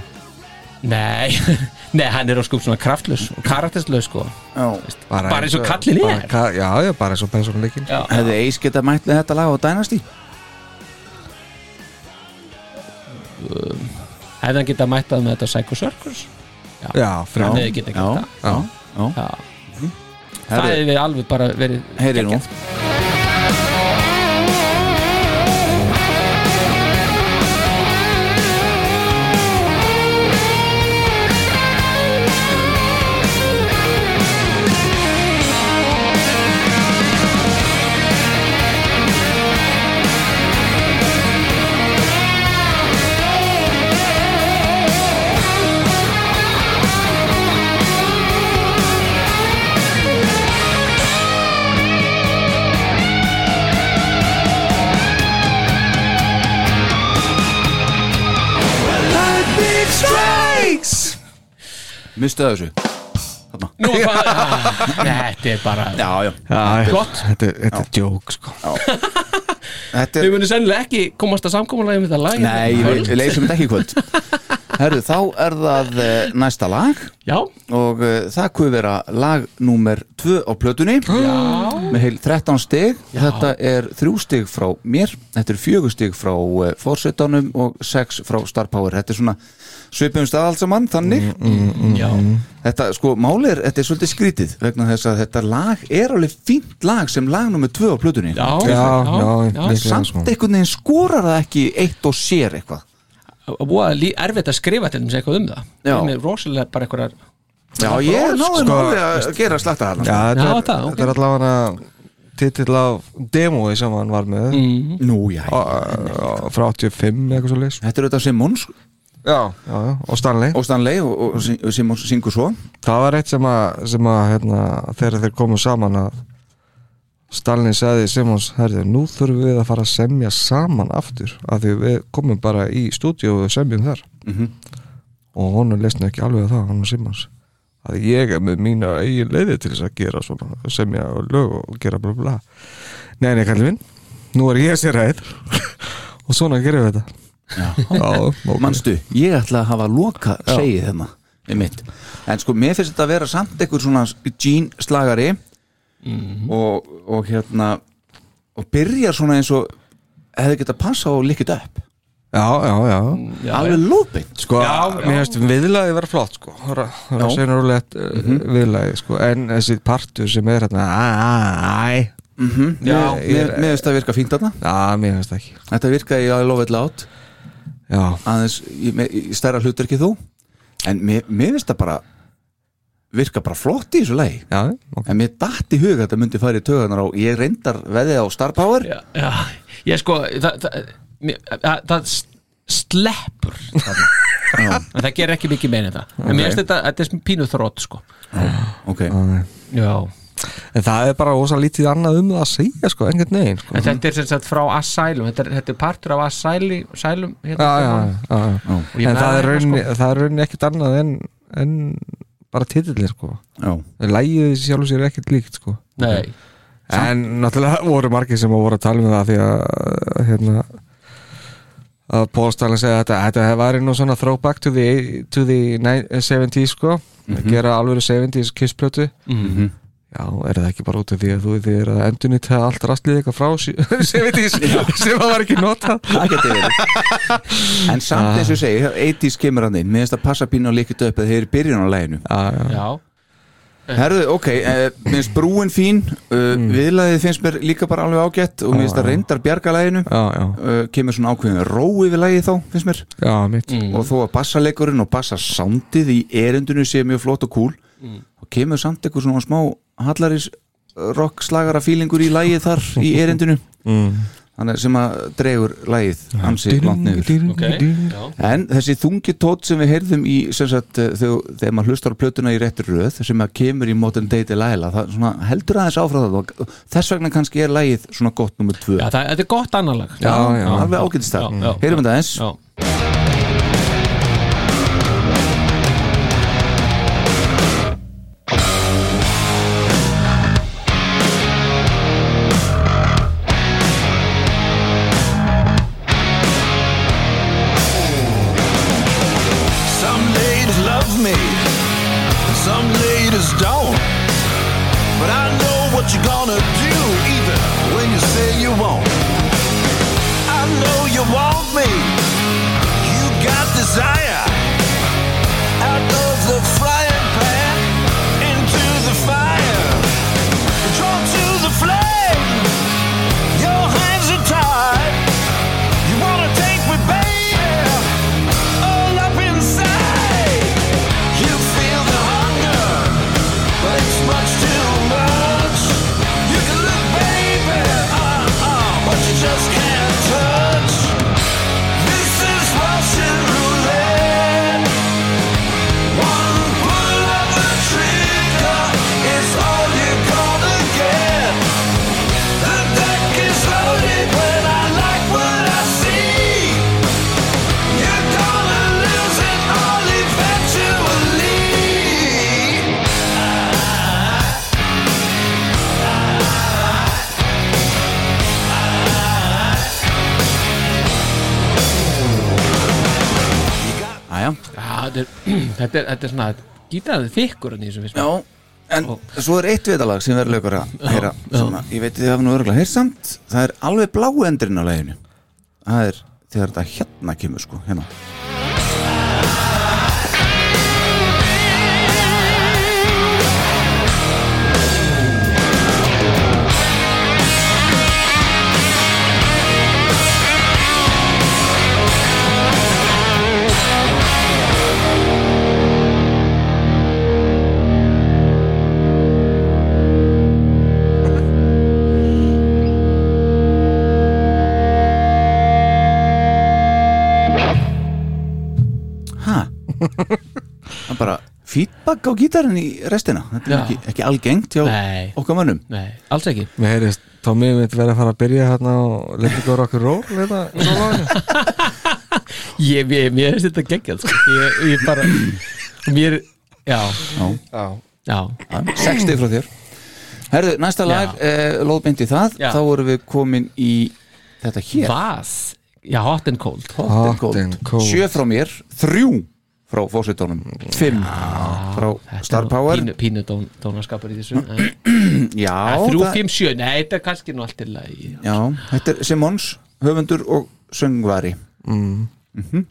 Nei, [laughs] nei, hann er á skup svona kraftlös og karakterslaus sko. Já, Bara eins og kallinn er. bara ka- Já, já, bara eins og persónuleikin Já, hefði eis geta mætt með þetta lag á Dynasty? hefði hann getað mættað með þetta Psycho Circus? Já, hann frá hefði getað Já, gert já, já. Það já. það Herri, hefði alveg bara verið heyri nú. geggjað. Mistu það þessu. Nú, [laughs] bara, þetta er bara Já, já. Já, Gott. Þetta er- þetta er djók, sko. [laughs] Þetta Við er, munum sennilega ekki komast að samkomulega um þetta lag nei, við, við leysum þetta ekki í kvöld. [laughs] Herru, þá er það eh, næsta lag. Já. Og uh, það kuð vera lag númer 2 á plötunni. Já. Með heil 13 stig. Þetta er 3 stig frá mér. Þetta er 4 stig frá uh, fórsetanum og 6 frá Star Power. Þetta er svona svipum stað alls saman þannig. Já. Þetta sko, máli er, þetta er svolítið skrítið vegna þess að þetta lag er alveg fínt lag sem lag nummer 2 á plötunni. Já, Já, já, já. samt sko. einhvern veginn skorar það ekki eitt og sér eitthvað. Og búið lí- erfitt að skrifa til þess eitthvað um það. Já. með rosalega bara einhverjar Já, ég náði Sko, náði að gera slagta Já, þarna þetta Já, er, það, er allavega titill af demói sem hann var með. Mm. Nú, já, frá 85 eitthvað svo leys þetta er auðvitað Simons já, já, og Stanley. Og Stanley og, og Sim- Simons syngur svo. Það var eitt sem að, sem að hérna, þegar þeir komu saman að Stanley sagði Simons herði, nú þurfum við að fara að semja saman aftur af því við komum bara í stúdíu og semjum þar. Mhm. og honum leysna ekki alveg að það, hann og Simons að ég er með mína eigin leiði til þess að gera svona, semja lög og gera bla bla nei, nei, kallið minn, nú er ég sér ræð. [laughs] Og svona gerum við þetta Já. Já, ok. Manstu, ég ætla að hafa loka segið mitt En sko, mér finnst þetta að vera samt einhver svona Gene slagari og, og hérna og byrjar svona eins og hefði getað passa og líkit upp. Já, já, já. Já, alveg lóðbeint Sko, mér finnst viðlagi vera flott sko. Það er að segja rúlegt uh, viðlagi sko. En þessi partur sem er hérna æ, mm Já, Mér finnst það virka fínt þarna. Já, mér finnst það ekki. Þetta virkaði í loud. Já, aðeins í, í stærra hlutur ekki þú. En mér, mér finnst það bara virka bara flott í þessu lagi. Já, ok. En mér datt í huga að þetta myndi fara í töðanar og ég reyndar veðið á Star Power. Já, já, ég sko það, það, það, það sleppur þarna. en það gerir ekki mikið meina þetta en mér finnst þetta, þetta er pínu þrótt sko. Ok, já En það er bara ósa lítið annað um það að segja sko Engan negin sko. En þetta er sem sagt frá Asylum Þetta er, þetta er partur af Asylum, hérna, Já, já, já. Og En með það er rauninni, sko. það er rauninni ekkert annað en, en bara titillir sko. Já, Lægið sjálf sér ekkert líkt sko. Nei, En náttúrulega [laughs] voru margir sem voru að tala um það því að hérna að Stanley segja að þetta, þetta væri nú svona throwback to the, to the ni- 70s sko. Að gera alveg 70s kissplötu. Mhm. Já, er það ekki bara út af því að þú þið er að endunni til allt rastlið eitthvað frá 70s [laughs] sem það var ekki notað? Það geti verið. En samt eins og ég segi, 80s kemur hann inn Mér finnst að passa pínu og líkit upp að þeir eru byrjun á læginu Já, já, já. Herðu, ok, eh, mér finnst brúin fín. Uh, Viðlagið finnst mér líka bara alveg ágætt Og mér finnst að reyndar bjarga læginu já, já, uh, Kemur svona ákveðin ró yfir lægið þá, finnst mér. Já, mitt. Og þó að bassaleikurinn og bassasándið í erindinu sé mjög flott og cool Og kemur samt eitthvað svona smá Hallaris rock slagara fílingur í lægið þar í erindinu. Mm. Þannig sem að dregur lægið ansi langt niður. Ok, já. En þessi þungi tótt sem við heyrðum í sem sagt, eh, þegar, þegar maður hlustar á plötuna í réttur röð sem að kemur í Modern það svona, heldur aðeins áfram það og þess vegna kannski er lægið svona gott nummer tvö. Já, það, þetta er gott annarlag Já, já. alveg ágætist það, Já, já, heyrum þetta eins þetta er, þetta er svona gítarið þykkur en í þessu fyrst Já, en svo er eitt vitalag sem verður lögur að heyra sem ég veit þið hafa nú örgulega heyrt samt. Það er alveg bláu endurinn á leginu það er þegar þetta hérna kemur sko, hérna feedback á gítarinn í restina? Þetta er ekki, ekki algengt hjá Nei. okkar mönnum. Nei, alls ekki. Mér heyrðist Tommy mitt verið að fara að byrja hérna og leta ykkur okkur ról þetta, Ég, ég, mér finnst þetta geggjað sko. ég, ég bara Mér, já. Já. Já. 60 frá þér. Herðu, næsta lag, eh, lóðbeint í það. Já. þá vorum við komin í þetta hér. Vas, já, hot and cold. Hot and cold. and cold. Sjö frá mér, þrjú frá fósitónum, fimm frá Star Power. Pínu, pínu dón, dónaskapur í þessu en- [clears throat] Já, Að Þrjú, fimm, sjö, nei, þetta er kannski nú allt til að Já, þetta er Simons, höfundur og söngvari. Mm. mm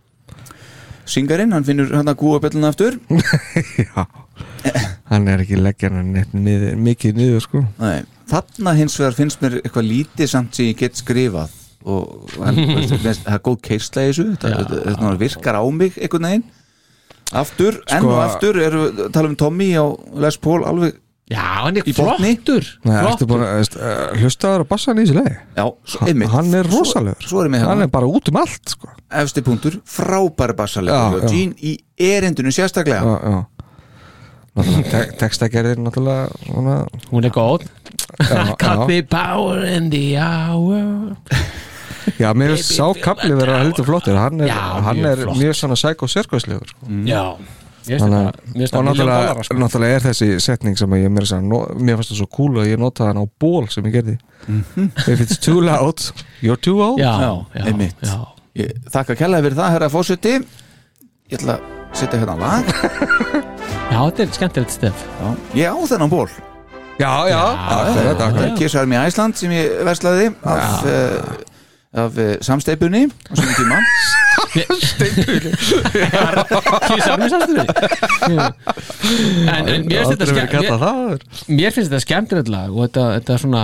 Syngarinn, hann finnur hann að gúa bjölluna aftur. [laughs] Já Hann er ekki leggja hann neitt niður, mikið niður sko. Nei, þarna hins vegar finnst mér eitthvað lítið samt sem ég get skrifað og [laughs] það er góð keisla í þessu þetta virkar á mig einhvern veginn aftur, enn Sko- og aftur erum við að tala um Tommy á Les Paul alveg Já, hann er flottur uh, hlustaður að bassa hann í þessu leið Já, einmitt. Hann er rosalegur. Svo, svo við Hann hérna er bara út um allt sko. Efsti punktur, frábæri bassalegur. Gene í erindinu sérstaklega. Já, já. Textagerðir náttúrulega svona Hún er góð. [laughs] Cut the power in the hour Já, mér finnst sá kapli vera heldur flottur. Hann er, Já, hann mjög er flott. mjög svona sæk og sérkvæslegur sko. Já Mér finnst Þannig að- mér og náttúrulega, dollara, sko. náttúrulega er þessi setning sem að ég mér, að, no, mér fannst það svo cool að ég notaði hann á ból sem ég gerði. If it's too loud, you're too old. Já, Já, já, einmitt. já. Ég þakka kærlega fyrir það, herra fósiti Ég ætla að setja hérna lag. Já, þetta er skemmtilegt stef. Já, ég á þennan ból Já, já, akkurat, akkurat er Kirsarmi Æsland sem ég verslaði af, uh, af uh, samsteipunni á svona tíma. Kísar mér samstöðu En, en mér finnst þetta mér, mér finnst þetta skemmtilegt lag og þetta, þetta er svona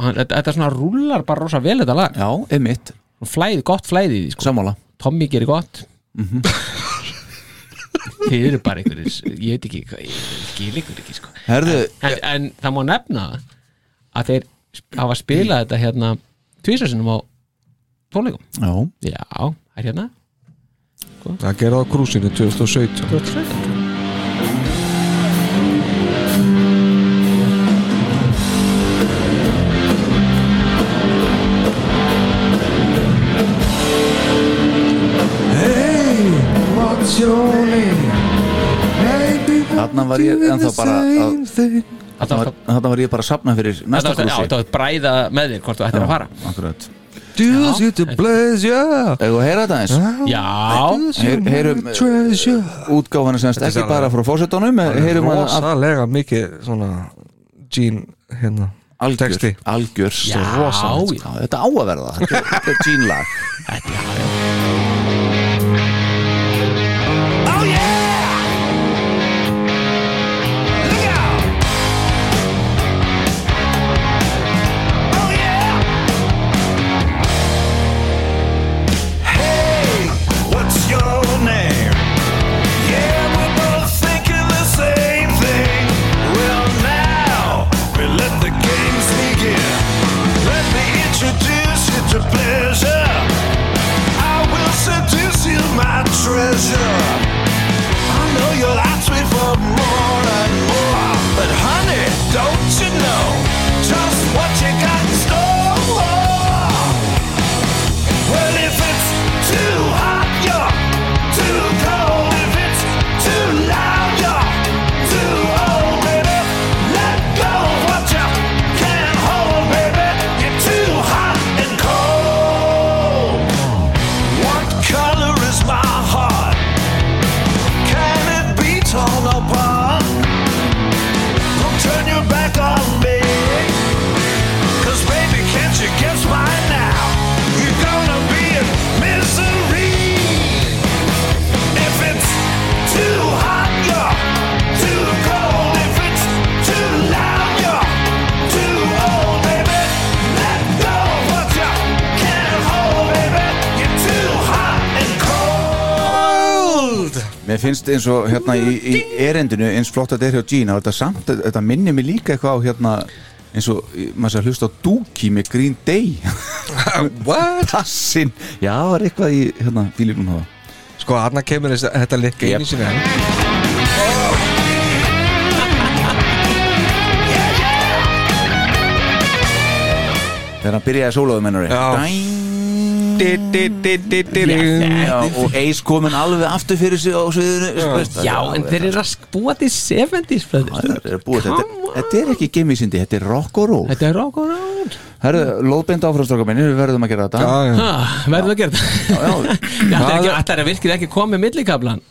þetta, þetta svona rúlar bara rosa vel þetta lag. Já, einmitt, flæði, gott flæði sko. sammála. Tommy gerir gott. [laughs] Þið eru bara einhverjir ég veit ekki, hvað- ég skil ykkur ekki sko. Herðu, en, en það má nefna að þeir hafa spilað þetta hérna tvísasinum á tónleikum. Já, Já, það er hérna. Það gerði á krúsinu 2017 2017 Hey, what's your name? Þarna var ég ennþá bara að- þarna var, þarna var ég bara að sapna fyrir næsta var- krúsi. þetta var bræða með þér hvort þú ættir að fara. Akkurat Do you to pleasure? Eða að heyra þetta eins Já, Heyr, Heyrum treasure. útgáfana semst er ekki bara frá fósettunum Heyrum að af Rosalega mikið svona Gene hérna algjör, texti. algjör. Já, rosalegt, sko. Þetta á að verða. Þetta er- þetta er Gene lag. Þetta er finnst eins og hérna í, í erendinu eins flott að þetta er hjá Gene og þetta samt, þetta minnir mig líka eitthvað á hérna eins og maður sé að hlusta á Dookie með Green Day. [laughs] What? Tassin, já, það er eitthvað í hérna bílífnum hafa Sko, hann kemur þess, þetta likka Yep. einu sinni enn. Þegar hann byrjaði sólaðu mennari Já. Og Ace komin alveg aftur fyrir sig á sviðinu Já, en þeir eru að búa til 70s bröður Það er búið, þetta, þetta er ekki gemisindi, þetta er rock og roll Þetta er rock og roll Herru, lóðbind áframstráka minni, við verðum að gera þetta Verðum að gera þetta Það er virkilega ekki koma með millikablan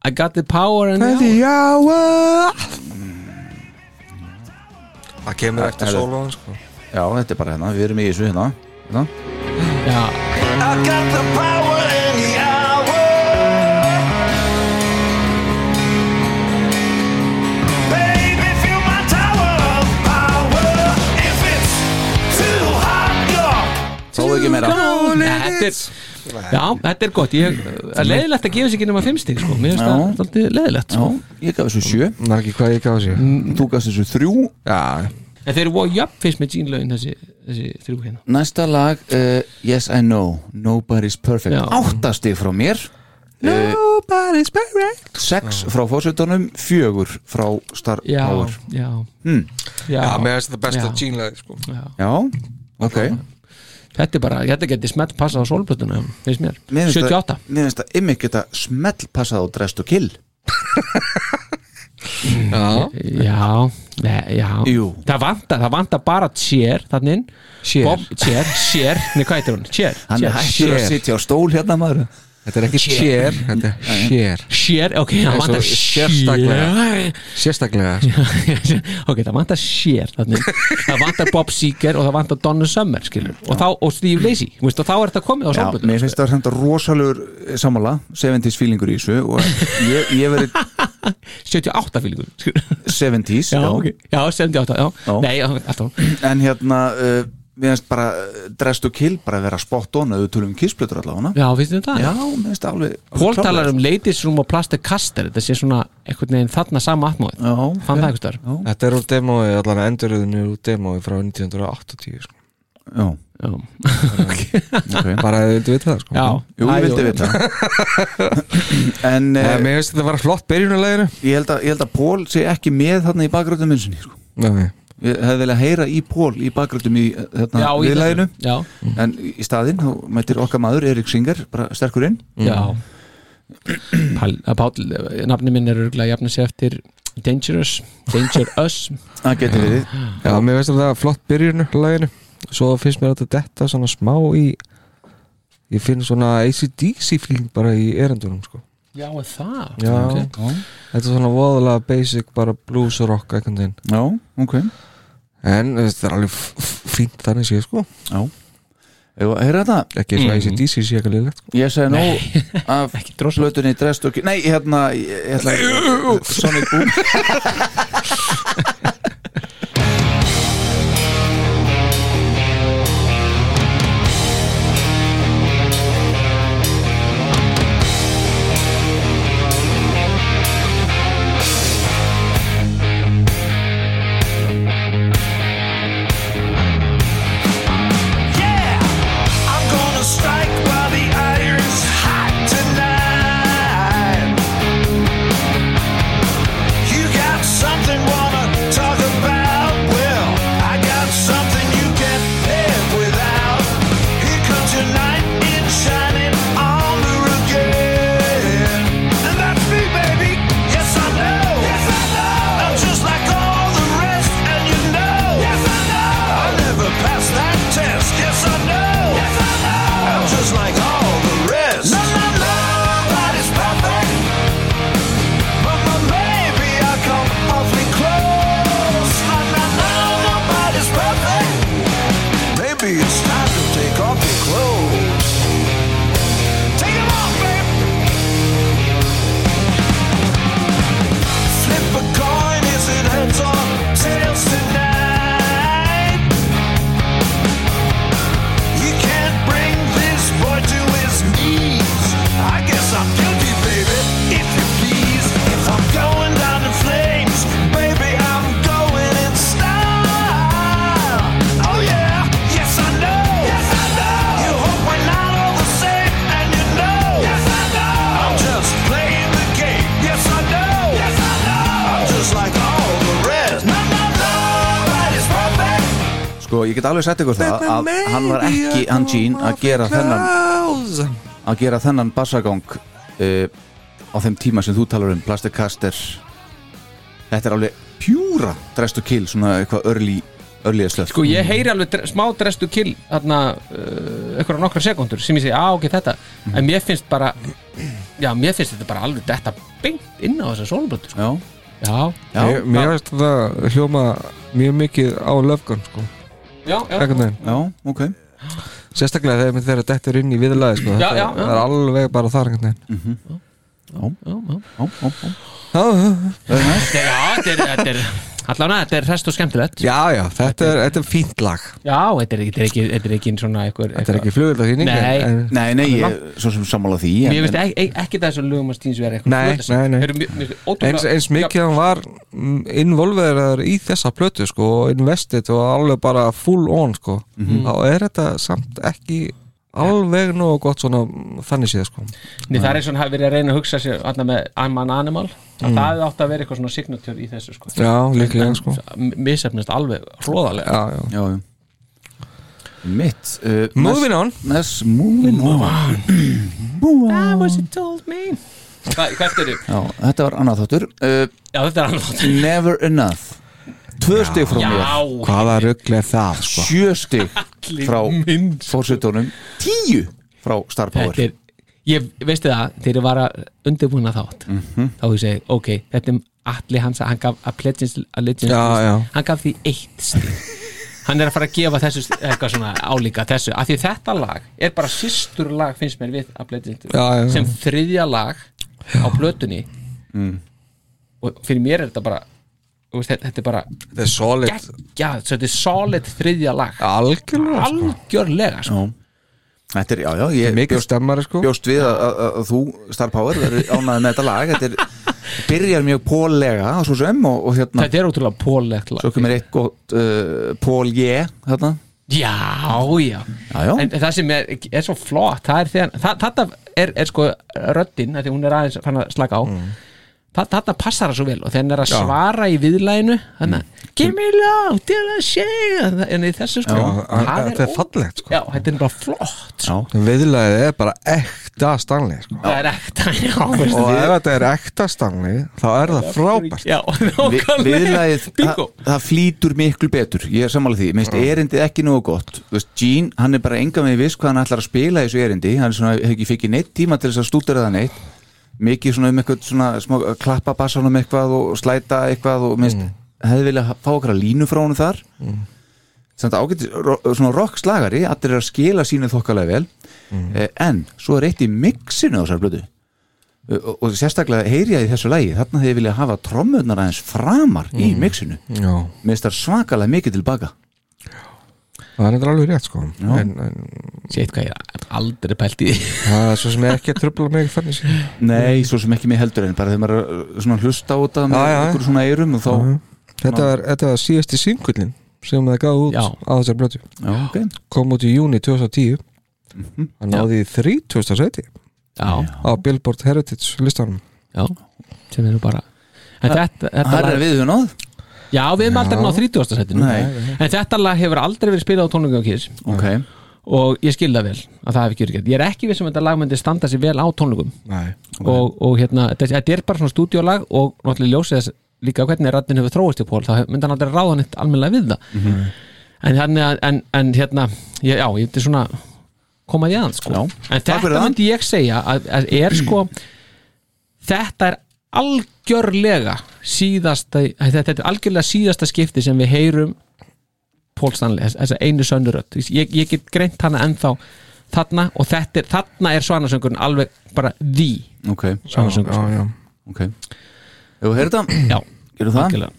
I got the power and the hour Það kemur eftir sko Já, þetta er bara hérna, við erum í þessu hérna, hérna. Já, I got the power in the hour. Baby, feel my tower of power. If it's too hot, you're Þá ekki meira Nei, þetta er Já, þetta er gott Ég er leiðilegt að gefa sér ekki nema fimm stík sko. Mér finnst Já. það alltaf leiðilegt sko. ég gaf þessu sjö er ekki hvað ég gaf sér Þú gafst þessu þrjú Já, En þeir eru voru jöfn fyrst með Gene-lögin þessi, þessi þrjú hérna. Næsta lag, uh, Yes I Know Nobody's Perfect. Já. Áttastig frá mér. Uh, Nobody's perfect. Sex frá fósitunum Fjögur frá Star Já, Power. já, hmm. já, Já, mér finnst þetta besta Já. Gene-lag sko. Já. Já, ok. Þetta er bara, þetta geti smelt passað á sólblötuna finnst mér, Mér finnst 78 það- Mér finnst það ymmið geta smell passað á Dressed to Kill [laughs] Já, Já, ne, já. Það vantar, það vantar bara Cher þannig nei heitir hún? Cher, Hann er hættur að sitja á stól hérna maður þetta er ekki share. Þetta er share. Cher, ok, það vantar sérstaklega. Cher Sérstaklega [laughs] sko. Ok, það vantar þannig Það vantar Bob Seger og það vantar Donna Summer skilur. og, þá, og Steve Lacy þú veist, og þá er þetta komið á Já, sólblötuna mér finnst það samt að rosalegur sammála 70s feelingur í þessu og ég, ég verið 78 fylgur 70s Já, ok, já, 78, já, Já. Nei, já, alltaf. En hérna uh, mér finnst bara uh, Dressed to Kill bara að vera spot on að við tölum um kissblötur allavega Já, finnst þið það? Já, mér finnst það alveg Pól talar um ladies room og plastic caster þetta sé svona einhvern veginn þarna sama atmóð Já, fann það einhvers þar Þetta er úr demói, allan enduröðinu úr demói frá 1980 sko. Já, Já, [laughs] ok. Bara að þið vildu vita það sko. Já. Jú, ég vildi vita. [laughs] En uh, Nei, Mér finnst þetta að vera flott byrjunuleginu ég, held að, ég held að Pól sé ekki með þarna í bakgröndum minnsynni sko. Nei, Ég hefði viljað heyra í Pól í bakgröndum í Já, í viðlæginu þessu. Já, En í staðinn, þá mætir okkar maður Erik Singer, bara sterkur inn. Já. [clears throat] Pál, að Pál, nafni minn er örgulega jafnir sér eftir Dangerous, Danger Us. [laughs] Það getur verið. Já, mér finnst þetta flott byrjunuleginu Svo finnst mér þetta detta svona smá í Ég finn svona ACDC feeling bara í erendunum sko. Já, er það? Já. Ok. Þetta er svona voðalega basic bara blues og rock einhvern veginn. Já, ok En þetta er alveg fínt þannig séð sko. Já. Heyra þetta? Ekki eins og ACDC sé ekki liðlegt sko. Ég segi nú af [laughs] to Kill Nei, hérna ég, ég ætla, Sonic Boom [laughs] Sko, ég get alveg sett ykkur það að hann var ekki, hann Gene, að gera þennan að gera þennan bassagang uh, á þeim tíma sem þú talar um Plastic Caster. Þetta er alveg pjúra Dress to Kill, svona eitthvað örli örliða slöf Sko ég heyri alveg dre- smá drestu kill þarna uh, eitthvað nokkra sekundur sem ég segi, á ok, þetta. En mér finnst bara já, mér finnst þetta bara alveg þetta beint inn á þessa sólblötu sko. Já, já, já, Mér, mér finnst þetta hljóma mjög mikið á löfgun sko. Já, já. Einhvern veginn. já, ok Sérstaklega þegar þeirra dettur inn í viðlaði sko. Já, Þetta já, já. er alveg bara þar einhvern veginn Já, já, já, já. Já, já. Very nice. Já, þetta er, þetta er er rest og skemmtilegt Já, já, þetta er, þetta er fínt lag Já, þetta er, þetta er ekki, þetta er ekki svona eitthvað, Þetta er ekki flugöldaþýning Nei. en, Nei, nei, ég, svo sem sammála því en, Mér finnst ekki, ekki, ekki þessu lögum að stíns vera eitthvað Nei, nei, nei. Eru mjög- mjög- ótrúlega- eins, eins mikið hann var involveraður í þessa plötu sko, og invested og alveg bara full on sko. Mhm. þá er þetta samt ekki alveg nógu gott svona þannig séð sko. Nei, það er hann hafi verið að reyna að hugsa sér þarna með I'm an animal að Mm. það átti að vera eitthvað svona signature í þessu sko. Já, líklega, En- sko. en Misefnist alveg hróðalega já, já. já. Mitt uh, Moving on Yes, [clears throat] moving on That was it told me Hva, Hvert eru? Já, þetta var annað þáttur uh, Já, þetta er annað þáttur Never enough Tvö stig frá mér hvaða rugl er það sko? Sjö stig Allir frá mynd. fórsetunum Tíu frá Star Power þetta er Ég veistu það, þegar ég var að undirbúna þátt Mhm. þá ég segi, ok, þetta er allir hans hann gaf að Pledges Allegiance Já, já. hann gaf því eitt stig hann er að fara að gefa þessu eitthvað svona álíka þessu, af því þetta lag er bara systur lag finnst mér við að Pledges Já, sem þriðja lag á plötunni Mm. og fyrir mér er þetta bara þú veist, þetta þetta er bara þetta er solid já, þetta er solid þriðja lag algjörlega sko. algjörlega sko. Þetta er, já, já, ég bjóst, stemmari sko. bjóst við að, að, að þú, Star Power, verður ánæði með þetta lag Þetta er, byrjar mjög pólega og svo sem og, og hérna, þetta er ótrúlega pólegt lag svo kemur eitt gott uh, Pól J, þarna Já, já. Já, já. En það sem er, er svo flott það er þegar, það, þetta er, er sko röddin, því hún er aðeins fann að slaka á mm. Þetta passar það svo vel og hann er að Já. svara í viðlæginu þannig að, give me love til að segja en í þessu sko Já, það þetta er fallegt sko. Já, þetta er bara flott Já, viðlaðið er bara ekta stanley sko. það er ekta, já, og ef þetta er ekta stanley þá er það frábært. Já, Vi, Bingo það, það flýtur miklu betur ég er sammála því, minnst erindið ekki nógu gott. Þú veist, Gene, hann er bara enga með viss hvað hann ætlar að spila í þessu erindi. Hann er svona, hefur ekki fikið neitt tíma til þess að stúdera það neitt mikið svona um eitthvað svona smá, klappa bassanum eitthvað og slæta eitthvað og minnst hefði vilja fá okkar línu frá honum þar. Mm. samt ágæti svona rock slagari, allir er að skila sínu þokkalega vel. Eh, en svo er eitt í mixinu á þessar blödu og, og sérstaklega heyri ég í þessu lægi þarna hefði vilja hafa trommunar aðeins framar í mixinu. Já, mér finnst það svakalega mikið tilbaka það er alveg rétt sko. En, en Sétt hvað ég er aldrei pælt í það er svo sem er ekki að tröfla mig nei, svo sem ekki mig heldur en bara þegar maður er uh, hlusta á þetta með einhverjum svona eyrum og þá, þetta var, þetta var síðasti singullin sem það gaf út Já. á þessar blötu já, ok. Kom út í júni 2010 hann náði í 30. seti Já, á Billboard Heritage listanum. Já, sem er nú bara En þetta, þetta það lag- er við við náð Já, við erum aldrei náð 30. setinu. En þetta lag hefur aldrei verið spilað á tónleikum á Kiss ok, og ég skil það vel að það hef ekki verið gert Ég er ekki viss um að þetta lag myndi standa sér vel á tónleikum Nei. og, og hérna, þetta, er bara svona stúdíolag og náttúrulega ljósið þess líka hvernig rættin hefur þróist í pól þá myndi hann aldrei ráða neitt almennilega við það Mhm. en, þannig að- en, en hérna já, ég myndi svona koma því aðeins sko. En þetta myndi ég segja að, að er sko [clears throat] þetta er algjörlega síðasta þetta er algjörlega síðasta skipti sem við heyrum Pól Stanley, þess- þessa einu sönnurödd ég, ég get greint hana ennþá þarna og þetta er, þarna er svanasöngurinn alveg bara því ok, svanasöngur. Já, já. ok. Ef þú heyrðu þetta, já, gerum það? Algjörlega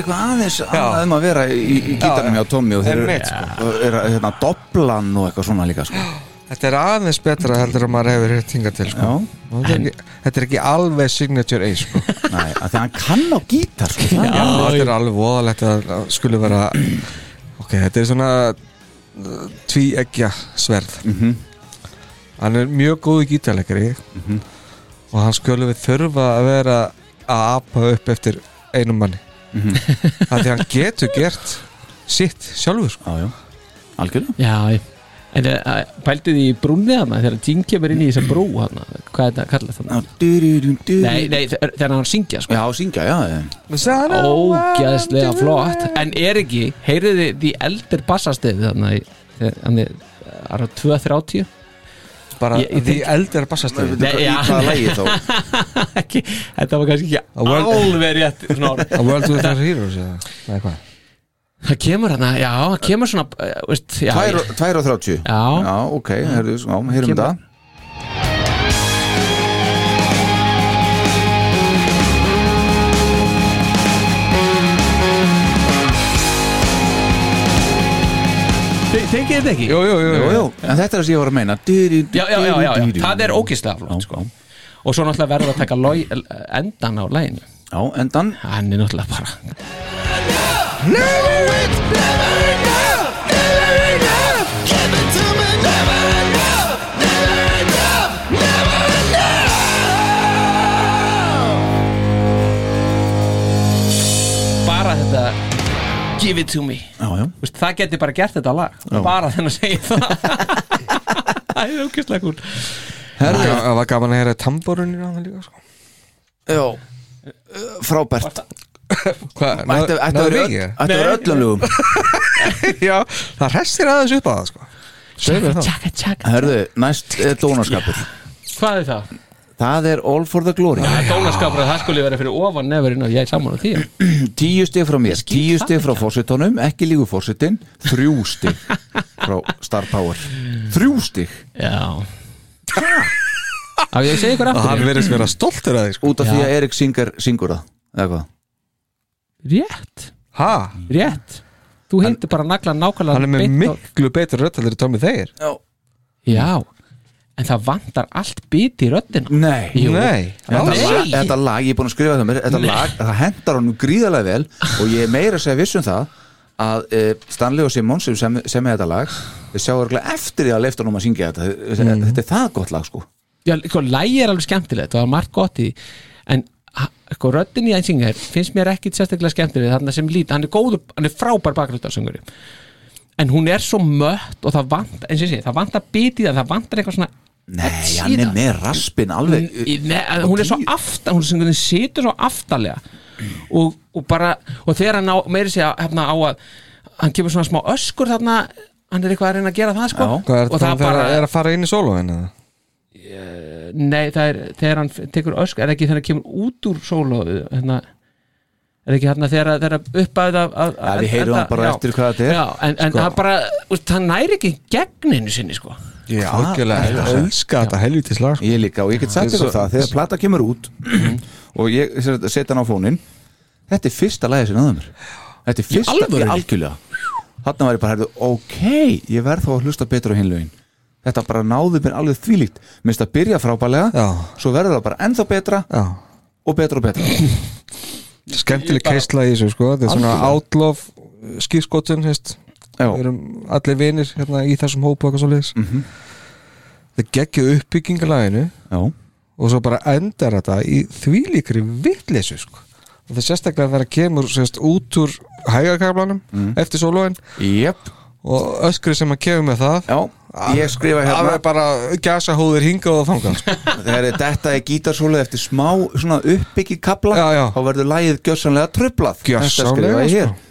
er eitthvað aðeins annað um að vera í, í gítarnum hjá Tommy og þeir eru sko. er hérna doblan og eitthvað svona líka sko. Þetta er aðeins betra heldur að maður hefur hitt hingað til sko. Þetta, er ekki, alveg signature A sko. [laughs] Nei, að því að hann kann á gítar sko. Já, þetta er alveg voðalegt að skuli vera ok, þetta er svona uh, tvíeggja sverð Mhm. hann er mjög góðu gítarleikari Mhm. og hann skuli við þurfa að vera að apa upp eftir einum manni Mhm. það því hann getur gert sitt sjálfur sko. Já, já, algjörlega Já, en pældu því í brúnni þarna þegar Jim kemur inn í þessa brú hana, hvað er þetta kallað þarna? Nei, nei, þe- þegar hann syngja sko. Já, syngja, já Ógæðslega flott En er ekki, heyrið þið því eldir í Þannig, það er 2.30 bara Ég- því þá? [laughs] ekki, Þetta var kannski ekki alveg rétt svona. A World Without Heroes? Það kemur hana, já, það kemur svona uh, veist, já, Tvær ég- og- Tengið þetta ekki? Jú, jú, jú, Jú, jú, en þetta er það sem ég var að meina. Já, já, já, já, já, það er ógislega flott sko. Og svo náttúrulega verður að taka endan á læginu Já, endan Hann er náttúrulega bara Never it's never Give it to me. Já, já. Vist, Það geti bara gert þetta lag. Já. Bara þennan að segja það. [laughs] Það er ógislega kúl Herðu, það var gaman að heyra tamborunir á það líka sko. Já, frábært. Hvað? Ætti ætti að vera öll- ætti að vera öllum lögum. [laughs] Já, það hressir aðeins upp að það sko. Það. Tjaka, tjaka Herðu, næst er dónaskapur. Hvað er það? Það er All for the Glory. Það er dónaskapur að það skulle vera fyrir ofan nefurinn og ég er saman á því. [clears throat] Tíu stig frá mér, tíu stig frá fórsetunum Ekki lígu fórsetin, þrjú stig Frá Star Power. Þrjú stig. Já. Að Og hann aftur? verðist vera stoltur að því sko. Út af því Já. að Erik syngur, syngur það Eða hvað? Rétt. Ha? Rétt. Þú hindi bara nagla nákvæmlega Hann er með miklu betur röttaldir Tommy Þeir Já. Já En það vantar allt bit í röddina. Nei. Nei, Þetta lag, þetta lag, ég er búin að skrifa það mér Þetta lag, það hendar honum gríðarlega vel Og ég er meira að segja viss um það Að e, Stanley og Simon sem sem, er þetta lag Þau sjá örgulega eftir því að leifta honum að syngja þetta. Þetta, þetta er það gott lag sko. Já, sko, lægi er alveg skemmtilegt það er margt gott í því. En sko, röddin í Einsinger finnst mér ekkit sérstaklega skemmtileg þarna sem lít, hann er góður, hann er frábær bakgrundarsönguri en hún er svo mött og það vantar, eins og ég segi, það vantar bit í það, það vantar eitthvað svona Nei, hann er með raspin alveg Í- ne, hún er svo aftan hún, situr svo aftalega og, og bara, og þegar hann á, meiri segja hérna á að hann kemur svona smá öskur þarna hann er eitthvað að reyna að gera það sko Já. Hvað er og það bara... er að fara inn í sólóin eða? nei það er þegar hann tekur öskur, er ekki þegar hann kemur út úr sólo hérna er ekki hérna þegar, uppæðið að, að, Ja, við heyrum það bara já. eftir hvað þetta er. já, en, en Sko. hann bara, hann næri ekki gegninu sinni sko Já, ég elska þetta helvítis lag sko. Ég líka og ég get sagt ykkur það Þegar plata kemur út Og ég setja hann á fónin Þetta er fyrsta lagið sem náður mér Þetta er fyrsta, í algjörlega Þarna var ég bara, ok Ég verð þá að hlusta betur á hinlögin Þetta bara náði mér alveg þvílíkt Minnst að byrja frábælega Já. Svo verður það bara ennþá betra Já. Og betra og betra [clears throat] Skemmtileg keisla í þessu sko. Þetta er svona outlaw skýrskotun, veist Já. við erum allir vinir hérna í þessum hópu og eitthvað svo liðs Mhm. það geggju uppbyggingalaginu Já. og svo bara endar þetta í þvílíkri vitleysu sko. og það sérstaklega þegar það kemur sérst, út úr hægakablanum Mm. eftir sólóin yep. og öskri sem að kemur með það Já, ég skrifa hérna það er bara gasa hóðir hingað og þangað sko. [laughs] Þegar þetta er gítarsólu eftir smá svona uppbyggið kabla Já, já. þá verður lagið gjössanlega trublað Þetta Gjörsamlega, skrifa ég hér sko.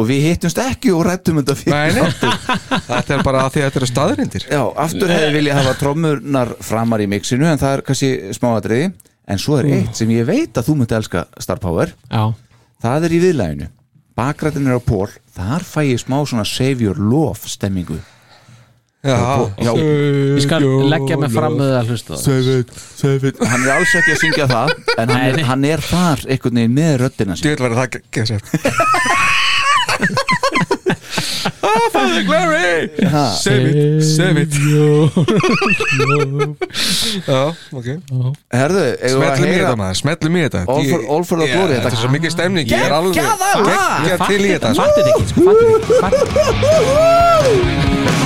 Og við hittumst ekki og rættum þetta fyrir Nei, nei. þáttinn. [laughs] þetta er bara að því að þetta eru staðrindir Já, aftur hefði viljað hafa trommurnar framar í mixinu en það er kannski smáatriði en svo er eitt sem ég veit að þú myndi elska Star Power Já. það er í viðlæginu bakrættin er á pól, þar fæ ég smá svona save your love stemmingu Já, Já. Ég skal leggja mig fram með það að hlusta það. Save it, save it Hann er alls ekki að syngja það en hann er, hann er þar einhvern veginn með röddina Ég vil vera það gesa [laughs] Ah, Father Glory Ha. Save it, save it Já, ok Herðu, að í heyra þetta maður, smellum í þetta All for- all for the glory, Þetta er svo mikið stemning Ég er alveg Geggjaða lag! Geggja til í þetta sko. Fattir ekki, sko, fattir ekki,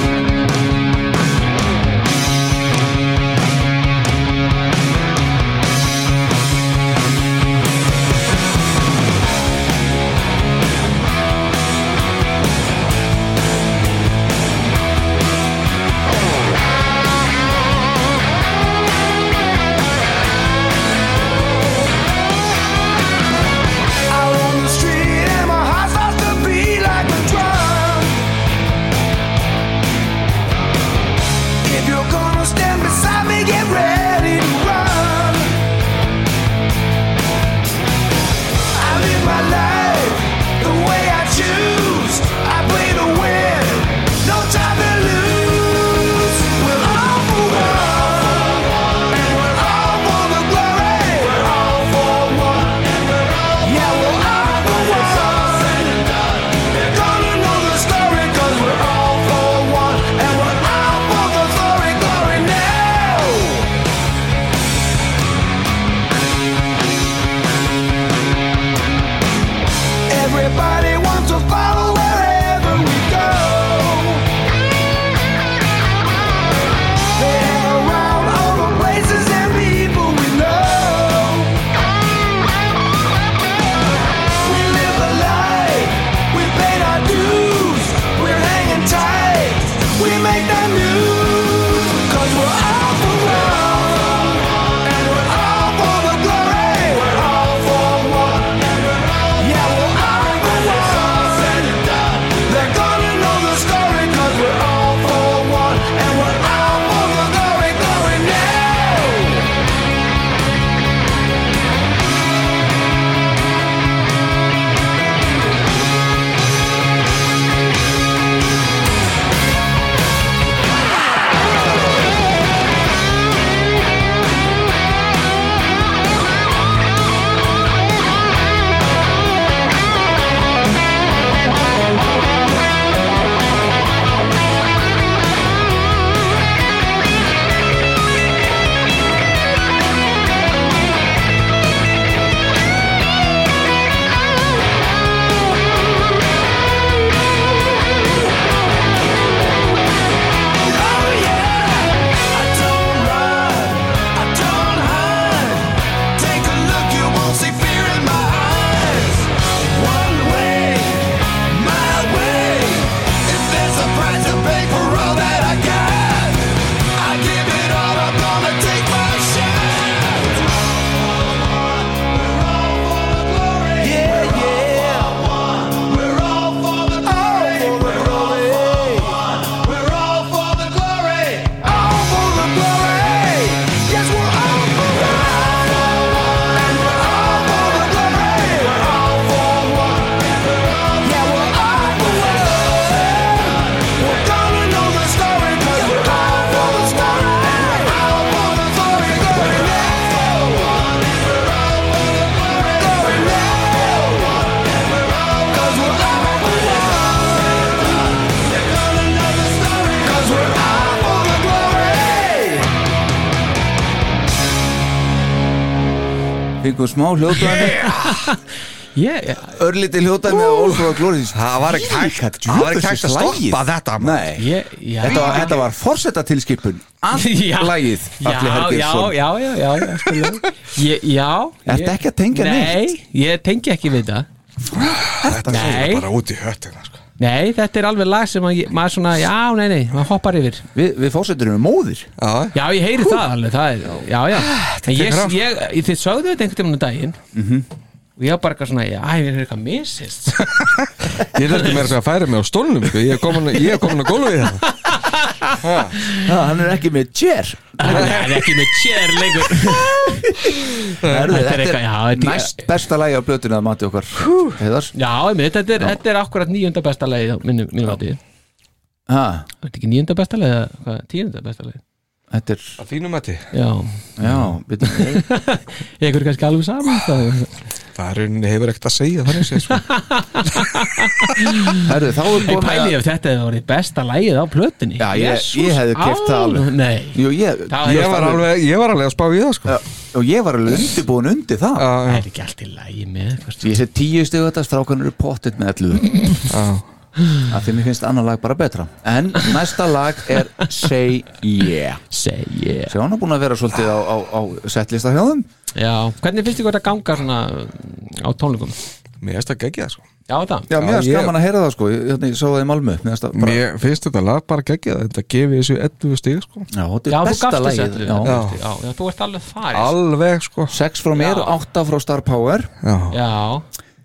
smá Ég, Örlítið hljótaði með All for the Glory Það var ekki hægt. Það var ekki hægt að stoppa þetta já, þetta var, þetta var forsetatilskipun. Allt [laughs] lagið Já, Atli já, já, já, já, já, já Ertu ekki að tengja neitt? Nei, ég tengi ekki við það. Þetta er bara út í höttina sko. Nei, þetta er alveg lag sem að ég, maður svona, já, nei, nei, maður hoppar yfir. Við, við fórseturum móðir. Já, Já, ég heyri það alveg, það er, já, já. En ég, ég, ég, þið sögðu þetta einhvern tímann um daginn. Og ég var bara eitthvað svona, já, ég er eitthvað misist [laughs] Ég þurfti meira að færa mig á stólnum sko. Ég er komin, er að gólfið þetta Já, [laughs] hann er ekki með chair. Það er ekki með chair lengur. Þetta er eitthvað, næst besta lagi á blötuna að mati okkar Heiðar? Já, einmitt, þetta er, þetta er akkurat níunda besta minni, minni mati. Ha, Þetta er ekki níunda besta hvað, tíunda besta lagið Þetta er, Að þínum mæti Já, já, byrjum ég [laughs] er kannski alveg saman það. Það er rauninni hefur ekkert að segja þannig séð sko. [laughs] Herðu, þá er Ég komið pæli ef þetta hefði verið besta lagið á plötunni. Já, ég, Jesús, ég hefði keft það á- alveg. Nei, Jú, ég, Það ég, var alveg, ég var alveg að spá í það sko. Já, og ég var alveg undirbúin undir það. Já, það já, er ekki allt í lagi með hvað- Ég sé tíu stegu þetta, strákan eru pottit með allu já. Að því mér finnst annar lag bara betra En næsta lag er Say Yeah Say yeah Sjá hann er búin að vera svolítið á, á, á settlista hjá þeim Já, hvernig finnst ykkur þetta ganga svona á tónleikum? Mér finnst það geggjað sko. Já, það Já, mér finnst ég- gaman að heyra það sko Ég, hérna, ég sá það í Malmö Mér finnst það bara Mér finnst þetta lag bara geggjað Þetta gefið þessu 11 stig sko. Já, þetta Já, er þú besta gafst lagið þessu já. já. Já, já, þú ert alveg þar Alveg sko. Sex frá mér, Já. átta frá Star Power Já. Já,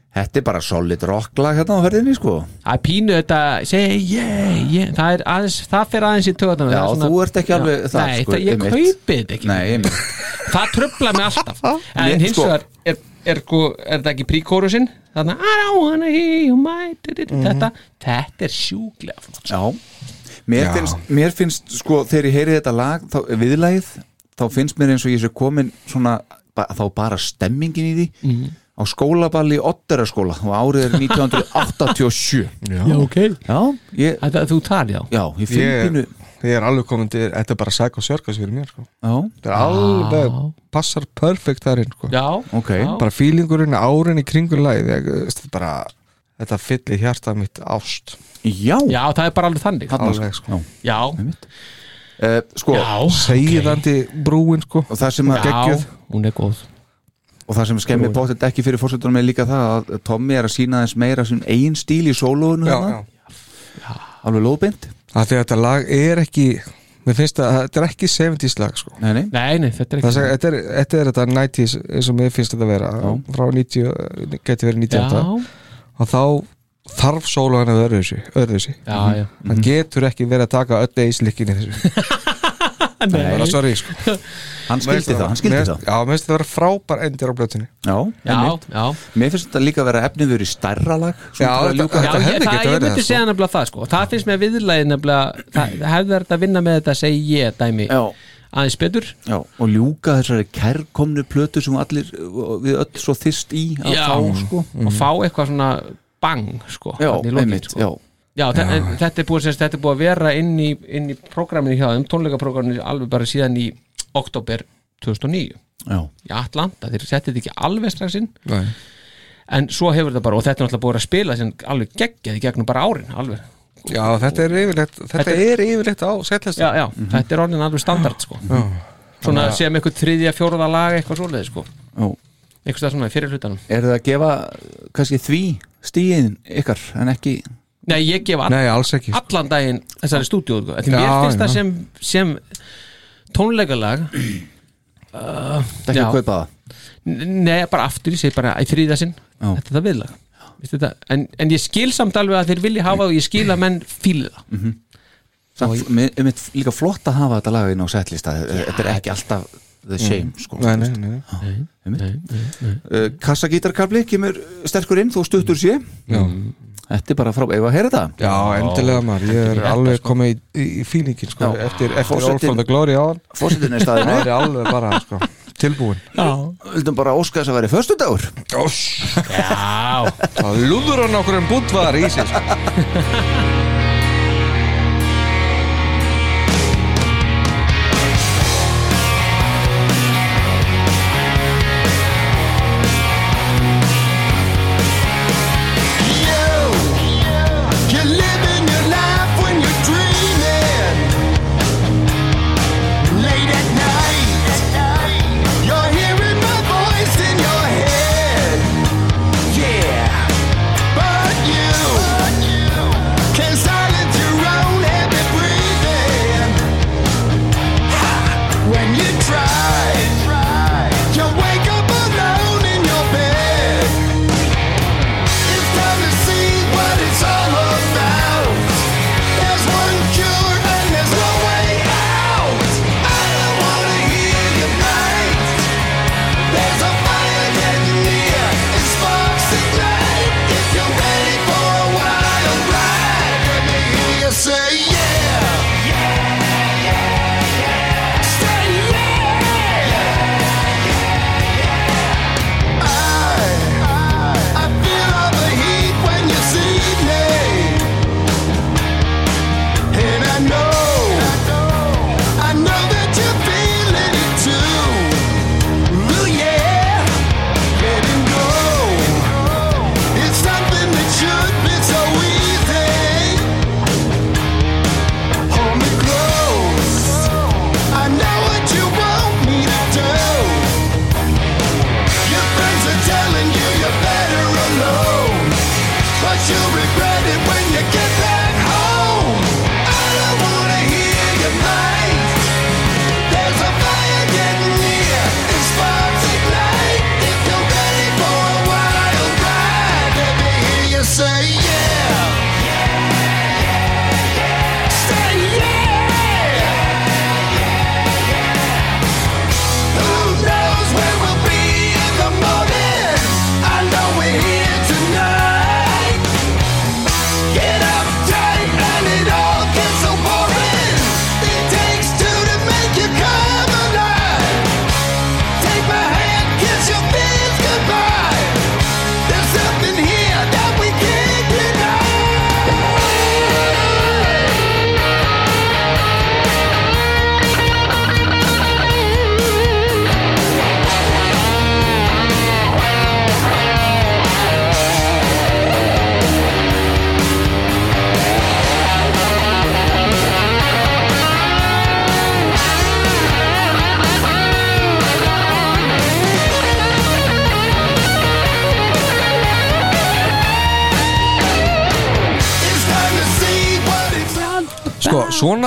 Þetta er bara solid rocklag hérna á ferðinni sko. Er pínu þetta Say yeah, yeah Það, er aðeins, það fer aðeins í töðan Já, þú ert ekki alveg það, Nei, sko, það, ég einmitt. kaupi þetta ekki. Nei. [laughs] Það tröfla mig alltaf. [laughs] En Ég- hins sko- vegar er, er, sko, er þetta ekki príkórusinn? Þannig I don't wanna hear you my Þetta, þetta er sjúklega Já. Mér Já. finnst, mér finnst sko þegar ég heyri þetta lag þá, viðlagið, þá finnst mér eins og ég sé komin svona, þá bara stemmingin í því. Mhm. Á skólaballi í Otteraskóla og árið er 1987 Já. Já, ok. Já, ég, Þetta, þú tar, já já, ég finn Ég, pínu ég er alveg komin til Þetta er bara sæk og sörkas fyrir mér sko. Já, Þetta er alveg Passar perfekt þar inn sko. Já, ok. Já. Bara fílingurinn, árin í kringur veist, þetta er bara Þetta fyllir hjartað mitt ást. Já, Já, það er bara alveg þannig. Þarna, Alveg sko. Já, Já, uh, sko já. Segðandi brúin sko. og það sem að Já, hún er góð og það sem skemmir bóttið ekki fyrir fórsetunum er líka það að Tommy er að sína þess meira sem eigin stíl í já. alveg lóðbind Af því að þetta lag er ekki Mér finnst að þetta er ekki 70s lag sko. Nei, nei, Nei, nei, þetta er Það ekki þetta, er, þetta er þetta 90s eins og mér finnst þetta að vera Já. frá 90, geti verið 98 Já, og þá þarf sólu hann að vera já, já. Hann getur ekki verið að taka öll eislikkin í þessu. [laughs] Bara sorry sko. [laughs] hann skildi það, hann skildi Mér- það. Já, mér finnst þetta vera frábær endir á blötunni Já, Já, já. Mér finnst þetta líka að vera efniður í stærra lag Já, að þetta- ljúka Já, þetta ég, hefði það, ég verið myndi segja nefnilega það sko. Það finnst mér viðlæði nefnilega hefði verið að vinna með þetta að segja ég dæmi Já, aðeins betur. Já, og ljúka þessari kærkomnu plötu sem allir, við öll svo þyst í að Já. fá, sko. Og fá eitthvað svona bang sko, Já, lokin, einmitt, sko. þetta er búið, semst, þetta er búið að vera inn í, inn í prógraminu hjá þeim, tónleikaprograminu alveg bara síðan í oktober 2009 Já, í Atlanta, þeir settið þetta ekki alveg strax inn. Nei. en svo hefur þetta bara, og þetta er náttúrulega búið að spila sem alveg geggjað í gegnum bara árin alveg, Já, þetta er yfirleitt þetta, Þetta er yfirleitt á setlist já, já, þetta er orðin alveg standard sko, svona sem eitthvað þriðja, fjóraða lag eitthvað svoleiði sko, já. Eitthvað stað svona í fyrir hlutanum. Er það að gefa kannski því stíðin ykkar en ekki Nei, ég gef all, Nei, alls ekki. Allan daginn þessari stúdíu sko. Því Já, mér finnst já. það sem, sem tónleikalag [clears throat] uh, ekki já. að kaupa það Nei, bara aftur, ég segi bara í þriða sinn Já. Þetta er það viðlag þetta? en, en ég skil samt alveg að þeir vilja hafa það og ég skil að menn fíli það Samt, mér mér finnst líka flott að hafa þetta lag inn á setlista Þetta er ekki alltaf the shame sko, Nei, þú nei, veist. nei. Einmitt. uh, Kassagítarkabli kemur sterkur inn, þú stuttur sé Já. Þetta er bara frá, ef að heyra þetta? Já, endilega maður, ég er alveg komið í, í, í fílingin sko. Já. eftir, eftir All for the Glory á hann Fórsetin er það staðinu er alveg bara sko, tilbúin Vildum bara óska þess að vera föstudagur. Oss, Já, það lúður hann okkur en bútvar í sig sko. [laughs]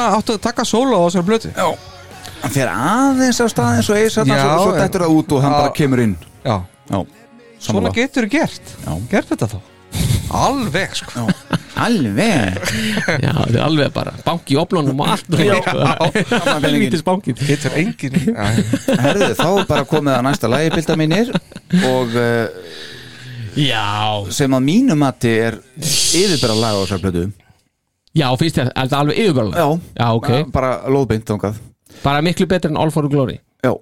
svona áttu að taka sóla á þessar blötu Já. Hann fer aðeins á staðins og eis að Já, það svo dettur það út og hann Já. bara kemur inn. Já, Já svona getur þú gert. Já. Gert þetta þá. Alveg, sko. Alveg. Já, þetta er alveg bara banki í oplónum og allt Helvítis banki Getur engin Já, Herðu, þá er bara komið að næsta lagi bilda mínir og uh, Já, sem að mínu mati er yfirbæra lag á þessar blödu já, finnst þér, er þetta alveg yfirbörlega? Já, Já, ok, bara lóðbeint þangað. Bara miklu betur en All for Glory? Já,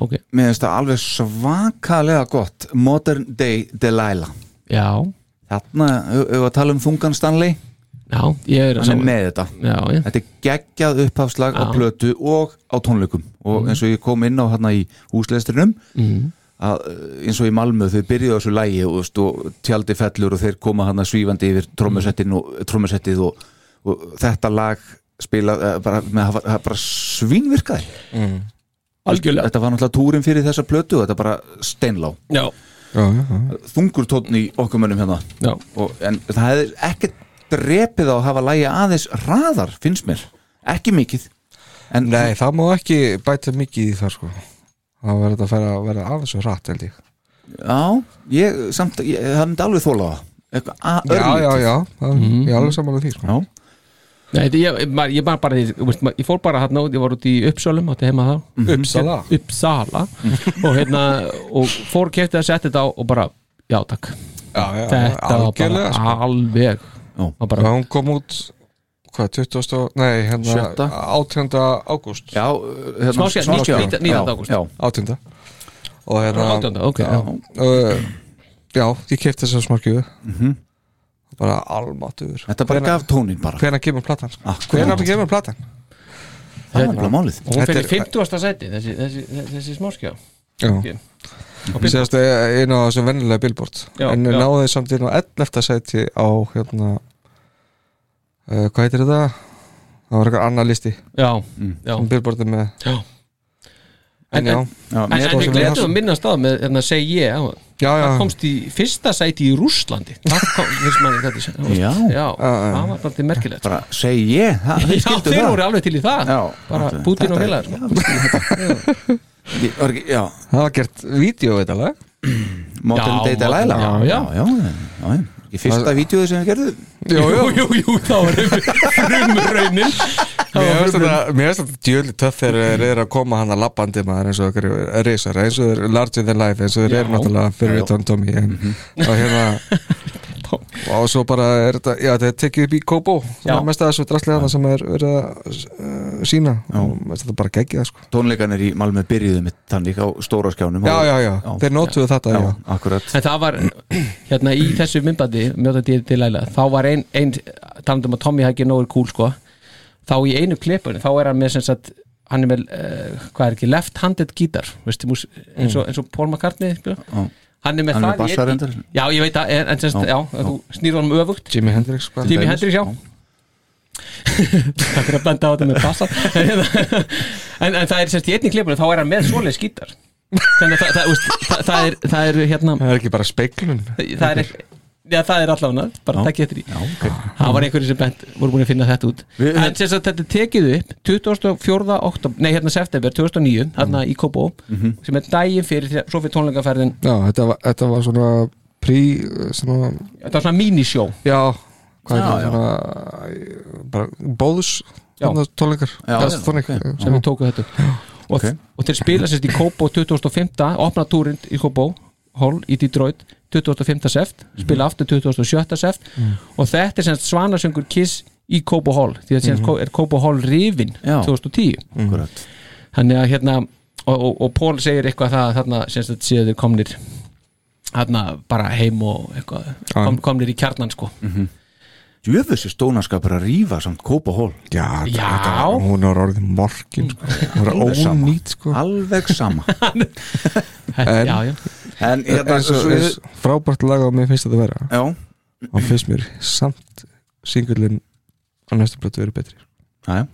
Ok, mér finnst það alveg svakalega gott. Modern Day Delilah. Já, Þarna, við að tala um þungan Stanley. Já, ég er að hann er með þetta. Já, já, Þetta er geggjað upphafslag á Já. plötu og á tónleikum. Og eins og ég kom inn á hérna í húsleistrinum mm. að eins og í Malmö þau byrjuðu á þessu lægi og, og tjaldi fellur og þeir koma hann svífandi yfir trommusettið og, og, þetta lag spila uh, bara, með, bara svínvirkaði. Algjörlega. Þetta var náttúrulega túrin fyrir þessa plötu þetta bara steinlá. Já, já, já þungur tónn í okkur mönnum hérna. Já, og, en það hefði ekkert drepið á að hafa lægi aðeins hraðar finnst mér, ekki mikið. En Nei, það má ekki bæta mikið í það, sko. Það verður þetta að færa að vera aðeins og rætt, held ég. Já, ég samt, ég, það myndi alveg þóla það. Eitthvað að Já, já, já, það, ég er alveg samanlega því, sko. Já, Nei, þetta, ég, ég, ég, bara, bara, ég, veist, maður- ég fór bara hann út, ég var út í heima þá Uppsala Uppsala og hérna, og fór kefti að setja þetta á og bara, já takk Já, já, þetta var algjörlega, bara sko alveg bara, Hún kom út, hvað, 20. og- Nei, hérna, Sjötta. 18. ágúst já hérna, smáskjá. nítján- nítjánda Já, ágúst. já, 18. Og hérna átjánda, ok, já. uh, Já, ég kefti þessa smarkjöðu Mhm. Bara almáttuður þetta bara gaf tónin bara Hvenær kemur platan? sko? Akkurat. Hvenær kemur platan? það var bara málið og hún Þetta fyrir er- 50. sæti þessi, þessi, þessi, þessi smáskjá Já Ok. Ég séðast einu á þessu vennilega billboard Já, En já. náði samt inn á 11. sæti á hérna uh, Hvað heitir þetta? Það var eitthvað annar listi já, já, sem billboardið með já En já, já, En, en við gletum að minnast á með hérna segi ég á já, já. Það komst í fyrsta sæti í Rússlandi. Það kom, finnst manni þetta Já. já, Já, já. það var bara til merkilegt bara segi ég? Það, já, skildu þeir það. voru alveg til í það. Já, bara Putin og félagar sko. [laughs] já, Það var gert vídeo þetta lag Modern Já, Day Delilah já, já, já. Ekki fyrsta vídeo sem við gerðum? Jú, jú, jú, jú, það var frumraunin. [laughs] Mér finnst þetta djöli töff þegar þeir eru að koma hann að labbandi maður eins og okkur reysar eins og þeir eru larger than life eins og þeir eru náttúrulega fyrir utan Tommy en, og hérna [laughs] og svo bara er þetta, já þetta er tekið upp í Kobo sem Já. er mest að þessu drastlega sem er verið að uh, sína og þetta bara geggið sko. tónleikanir í Malmö byrjuðu mitt þannig á stóra skjánum. Já, já, já, þeir nótuðu þetta já, já. En það var, hérna í þessu myndbandi mjóta dýr til læla, þá var ein, ein talandum að Tommy Hagi nógur cool sko. Þá í einu klipunni, þá er hann með sem sagt, hann er með, uh, hvað er ekki left-handed gítar, eins, og, eins og Paul McCartney spila. Hann er með Hann er það einn- reyndar. Já, ég veit það, en, en sem sagt, já, já, þú snýr honum öfugt. Jimi Hendrix. Jimi Hendrix, já. [laughs] Takk fyrir að benda á þetta með bassa. [laughs] En, en það er semst í einni klipunni þá er hann með svoleið skítar þannig að það, það, það, það, er, það er hérna það er ekki bara speiklun það er, já, það er allavega bara takk eftir í já, okay. það var einhverju sem bent, voru búin að finna þetta út Við- en sem sagt þetta tekið upp 24. oktober, nei hérna september 2009, hérna í Kobo sem er daginn fyrir, því- svo fyrir tónleikaferðin já, þetta var, þetta var svona prí, svona þetta var svona minisjó já, hvað Já, er já. bara bóðus Já. tónleikar Já, já, tónleik, ok. sem við tókum þetta upp. og, Ok. og þeir spila sérst í Kobo 2005 opna túrin í Kobo Hall í Detroit 25. seft spila aftur 27. seft og þetta er semst svanasöngur Kiss í Kobo Hall því að semst er Kobo Hall rifin Já. 2010 akkurat þannig að hérna og, og, og Pól segir eitthvað það þarna semst að séu þeir komnir þarna bara heim og eitthvað kom, komnir í kjarnan sko Jöfessi stónaskapur að rífa samt kópa hól já, Já. Var- hún er orðið morkin sko. hún er Alveg sama. ónýt sko. alveg sama [laughs] [laughs] En- já, já. En hérna eins og eins frábært lag og mér finnst þetta að vera já, og finnst mér samt singullin á næstu blötu verið betri já, já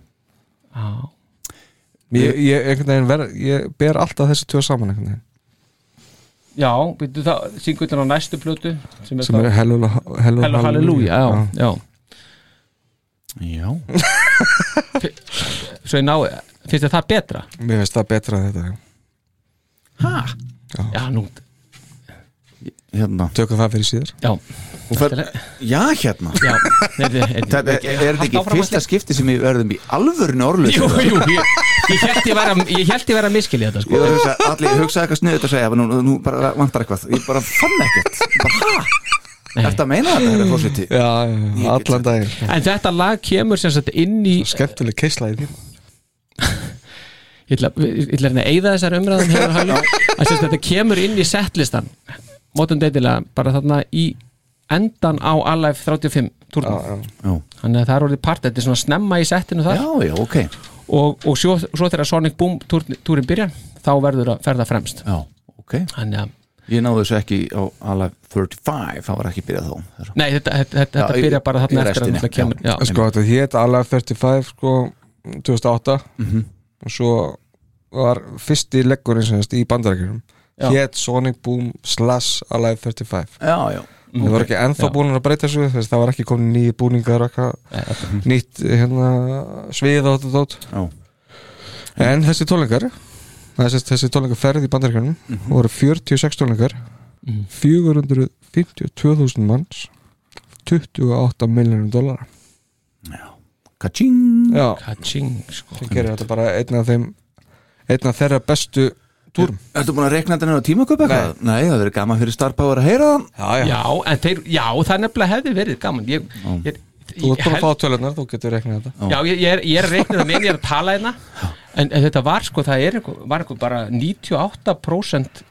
Já. ég, ég, einhvern veginn ver, ég ber alltaf þessi tjóð saman einhvern veginn Já, byrju það, syngutin á næstu plötu sem er, sem er Hello, Hallelujah, já, já. já. svo ég ná, finnst þér það betra? Mér finnst það betra en þetta Hæ? Já, nú Hérna. Tökum það fyrir síðar. Já. Fer, Já, hérna. Já, er, er, Það er, er þetta ekki fyrsta skipti sem við verðum í alvörinu orðlösa Jú, jú, ég, ég held ég vera ég ég vera að miskilja þetta Ég sko að hugsa, allir hugsaði eitthvað sniðut að segja nú, nú bara vantar eitthvað, ég bara fann ekkert. Bara, hæ? Að meina þetta, herra fórseti? Já, já, allan daginn. En þetta lag kemur sem sagt inn í Skemmtileg keisla í því. Ég ætla, ég að eyða þessar umræðum að sem sagt, þetta kemur inn í setlistan mótum deitilega bara þarna í endan á Alive 35 túrnum Já. þannig að það er orðið part, þetta er svona snemma í settinu þar Já, já, ok og, og svo, svo þegar Sonic Boom túr, túrin byrjar þá verður að ferða fremst Já, ok Þannig að Ég náðu þessu ekki á Alive 35, það var ekki byrjað þá Nei, þetta, þetta, þetta, Já, byrja bara þarna eftir að þetta kemur já. já. Sko þetta hétt Alive 35 sko 2008 Mhm. og svo var fyrsti leggurinn í bandarækjunum Já. Hétt Sonic Boom slash Alive 35 Já, já. Það var ekki ennþá búin að breyta þess það var ekki komin nýju búningar og eitthvað. Nýtt hérna svið og þetta dót. Já. En þessi tónleikar þessi, þessi tónleikar ferð í bandaríkjunum Mhm. voru 46 tónleikar Mhm. 452.000 manns 28 miljonum dólar Kaching. Já, Kaching sko. sem gerir þetta bara einn af þeim einn af þeirra bestu túrum. Ertu búin að rekna þetta nefnir á tímaköp eitthvað? Nei, það verður gaman fyrir Star Power að heyra það. Já, en þeir, já, það nefnilega hefði verið gaman. Ég, ég, Þú ert ég bara að held- fá tölunar, þú getur reiknað þetta. Já, ég, ég er, ég er að reikna það með ég er að tala hérna. En, en þetta var sko, það er eitthvað, var eitthvað bara 98%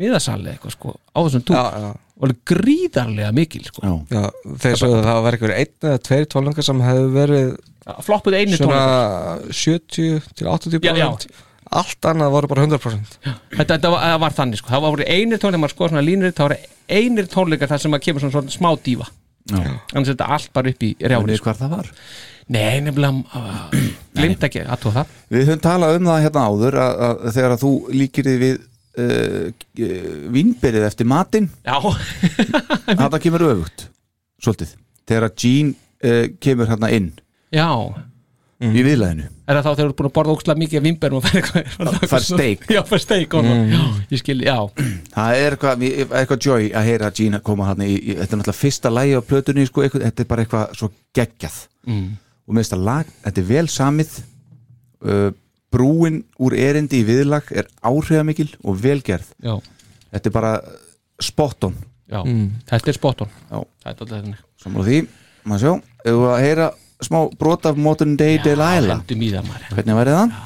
miðasali eitthvað sko á þessum túr. Já, já. og alveg gríðarlega mikil sko. Já, Já, þeir sögðu að það var eitthvað einn eða tveir tónleikar sem hefðu verið floppuð einu svona tónleikar. 70 til 80% Já, já. Allt annað voru bara 100% þetta, þetta var, var þannig sko, það var einir tónleikar sko svona línur, það var einir tónleikar þar sem að kemur svona, svona smá dífa Já. annars er þetta allt bara upp í rjáni þið hvar það var? Nei, nefnilega uh, glimt ekki að tóða það. Við höfum talað um það hérna áður að, að þegar að þú líkir þið við uh, vínberið eftir matinn. Já, [laughs] þetta kemur öfugt svolítið, þegar að Jean uh, kemur hérna inn. Já í viðlæðinu Er það þá þegar þú ert búin að borða ókslega mikið af vimberum og fær eitthvað Fær steik. Já, fær steik og mm. Já, ég skil, já. Það er eitthvað, eitthvað joy að heyra að koma hérna í, í þetta er náttúrulega fyrsta lægi á plötunni sko, eitthvað, þetta er bara eitthvað svo geggjað. Mm. og með þetta lag, þetta er vel samið uh, brúin úr erindi í viðlag er áhrifamikil og velgerð Já, þetta er bara spot on. Já, þetta er spot on. Já. Það er alltaf þannig. Sammála því, maður sjá. Ef við að heyra smá brot af Modern Day Delilah Hvernig væri það?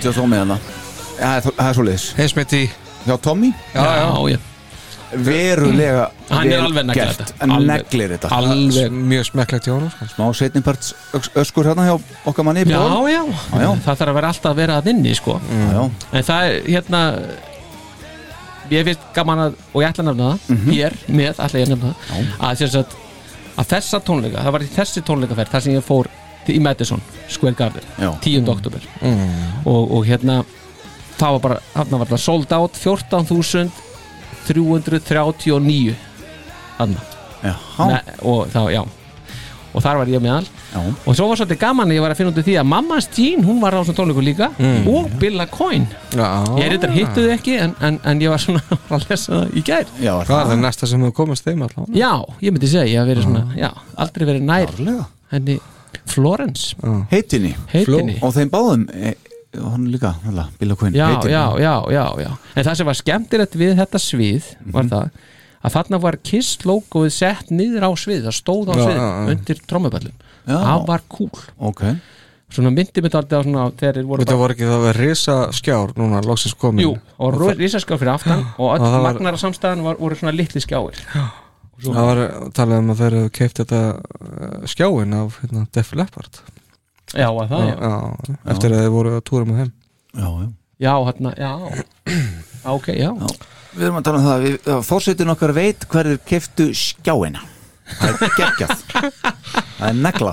Heimsmet hjá Tommy hana Já, það er svo leiðis Heimsmet í Hjá Tommy Já, já, já Verulega Hann er alveg neglir þetta. Hann Alveg- neglir þetta alveg- Mjög smekklegt hjá honum sko. Smá setniparts öskur hérna hjá okkar manni Já, já, Já, já. það þarf að vera alltaf að vera að inni sko. Já, já. En það er hérna Ég finnst gaman að Og ég ætla að nefna það Mhm. Hér með ætla ég að nefna það að, sem sagt, að þessa tónleika Það var í þessi tónleikaferð þar sem ég fór í Madison Square Garden Já. 10. oktober Mm. Og, og hérna það var bara, þarna var það sold out 14.339 þarna. Já, Ne, og þá, já. Og þar var ég meðal já. og svo var svolítið gaman að ég var að finna út af því að mammas Jean, hún var á svona tónleiku líka. Mm. og Billa Coyne. Já. Ég er þetta hittu þið ekki en, en, en ég var svona [laughs] að lesa það í gær. Já, Það er það næsta sem hefur komast þeim allavega já, ég myndi segja, ég hef verið svona já, aldrei verið nær henni Florence. Heitinni. Heitinni. Og þeim báðum e, Hann líka, Bill O'Quinn já, já, já, já, já. En það sem var skemmtilegt við þetta svið var Mhm. það að þarna var Kiss logoið sett niður á svið það stóð á svið undir trommuballum Já. það var cool. Ok. Svona myndi mitt aldrei á svona þegar þeir voru Þetta voru ekki það að risa skjár núna loksins komin? Jú, og risaskjár fyrir aftan og öll var- magnara samstæðan var, voru svona litli skjáir. Það var talað um að þeir keift þetta uh, skjáin af hérna, Def Leppard Já, að það, já. já, Eftir að þeir voru að túra með þeim. Já, já. Já, hérna, já. Ok, já, Við erum að tala um það við, Fórsetin okkar veit hverður keftu skjáina. Það er geggjað. Það er negla.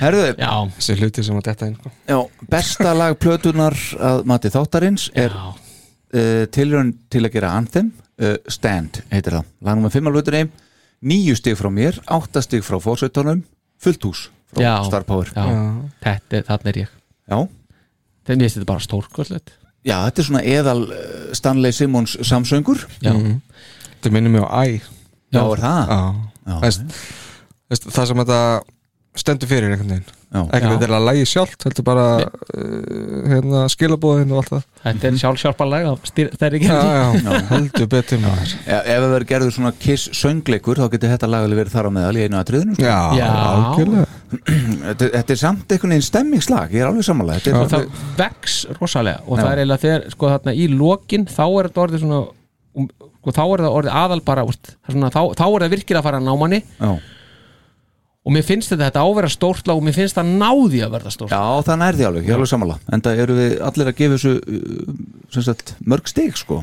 Herðu, já, Þessi hluti sem að detta inn sko. já, besta lag plötunar að mati þáttarins er uh, tilraun til að gera Anthem uh, Stand heitir það. Nummer 5 á hlutunni Níu stig frá mér, átta stig frá fórsetunum Fullt hús já, Star Power. Já. Þetta, þarna er ég. Já, Þegar mér finnst þetta bara stórkostlegt. Já þetta er svona eðal uh, Stanley Simmons samsöngur. Já, Þetta minnir mig á Æ. Já, er það? Já. Já, Veist, veist, Það sem þetta stendur fyrir einhvern veginn Já. ekki þetta er að lægi sjálft heldur bara uh, hérna, skilabóðin og allt það þetta er sjálfsjálparlega Það er ekki já, já, heldur betur maður Ef ef það verður gerður svona kiss söngleikur þá getur þetta lag alveg verið þar á meðal í einu atriðinu sko. já, Já. algjörlega [clears throat] þetta, þetta er samt einhvern veginn stemmingslag ég er alveg samanlega og þetta er, það vex rosalega og Já. það er eiginlega þegar sko þarna í lokin þá er þetta orðið svona um, sko, þá er það orðið aðal bara úst, svona, þá, þá er það virkilega að fara að ná manni já. Og mér finnst þetta, þetta ávera stórt lag og mér finnst það náði að verða stórt já, það því alveg, ég er alveg samanlega en það eru við allir að gefa þessu uh, sagt, mörg stig sko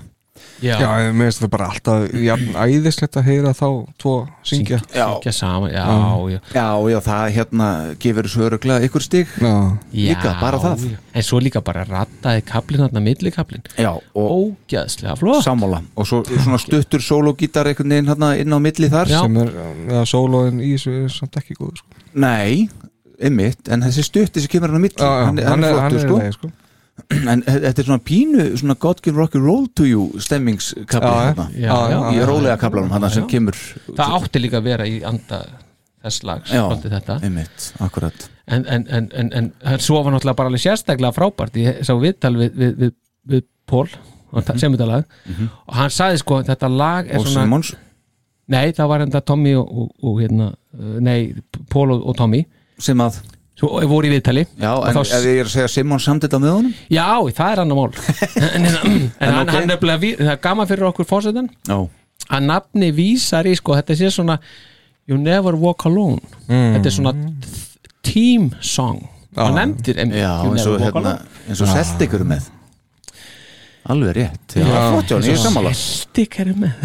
já, já, ég meðist það bara alltaf jafn æðislegt að heyra þá tvo syngja. Já, Syngja saman, já, já, já, já, það hérna gefur þessu öruglega ykkur stig. Já, Líka, bara það. já. en svo líka bara rattaði kaplinn þarna millikaplinn. Já, og ógæðslega flott. Sammála. Og svo svona stuttur sólógítar einhvern veginn hérna inn á milli þar Já. sem er, já, sólóin í þessu er samt ekki góð sko. nei, einmitt, en þessi stutti sem kemur hann á milli, já, já, hann, hann er flottur sko. leið, sko. En þetta er svona pínu svona God can rock and roll to you stemmingskabli Já, hérna. Já, já, í rólega kablanum hann sem kemur það átti líka að vera í anda þess lags, já, einmitt, akkurat. En, en, en, en, en, en svo var náttúrulega bara alveg sérstaklega frábært. Ég sá viðtal við, við, við, við Pól sem þetta lag og hann sagði sko þetta lag er Mhm. og svona Simons, nei það var enda Tommy og, og, og hérna uh, nei Pól og, og Tommy. Sem að svo voru í viðtali. Já, en þá- ef ég er að segja Simons samtita með honum? Já það er annar mál. [laughs] En, en, en, en hann, ok. hann nefnilega ví- það er gaman fyrir okkur fórsetan já, að nafni vísar í sko þetta sé svona You never walk alone. Þetta er svona team song. Hann nefndir einmitt, já eins og hérna eins og Celtic eru með. Alveg rétt, já, flott ég er sammála. Celtic eru með.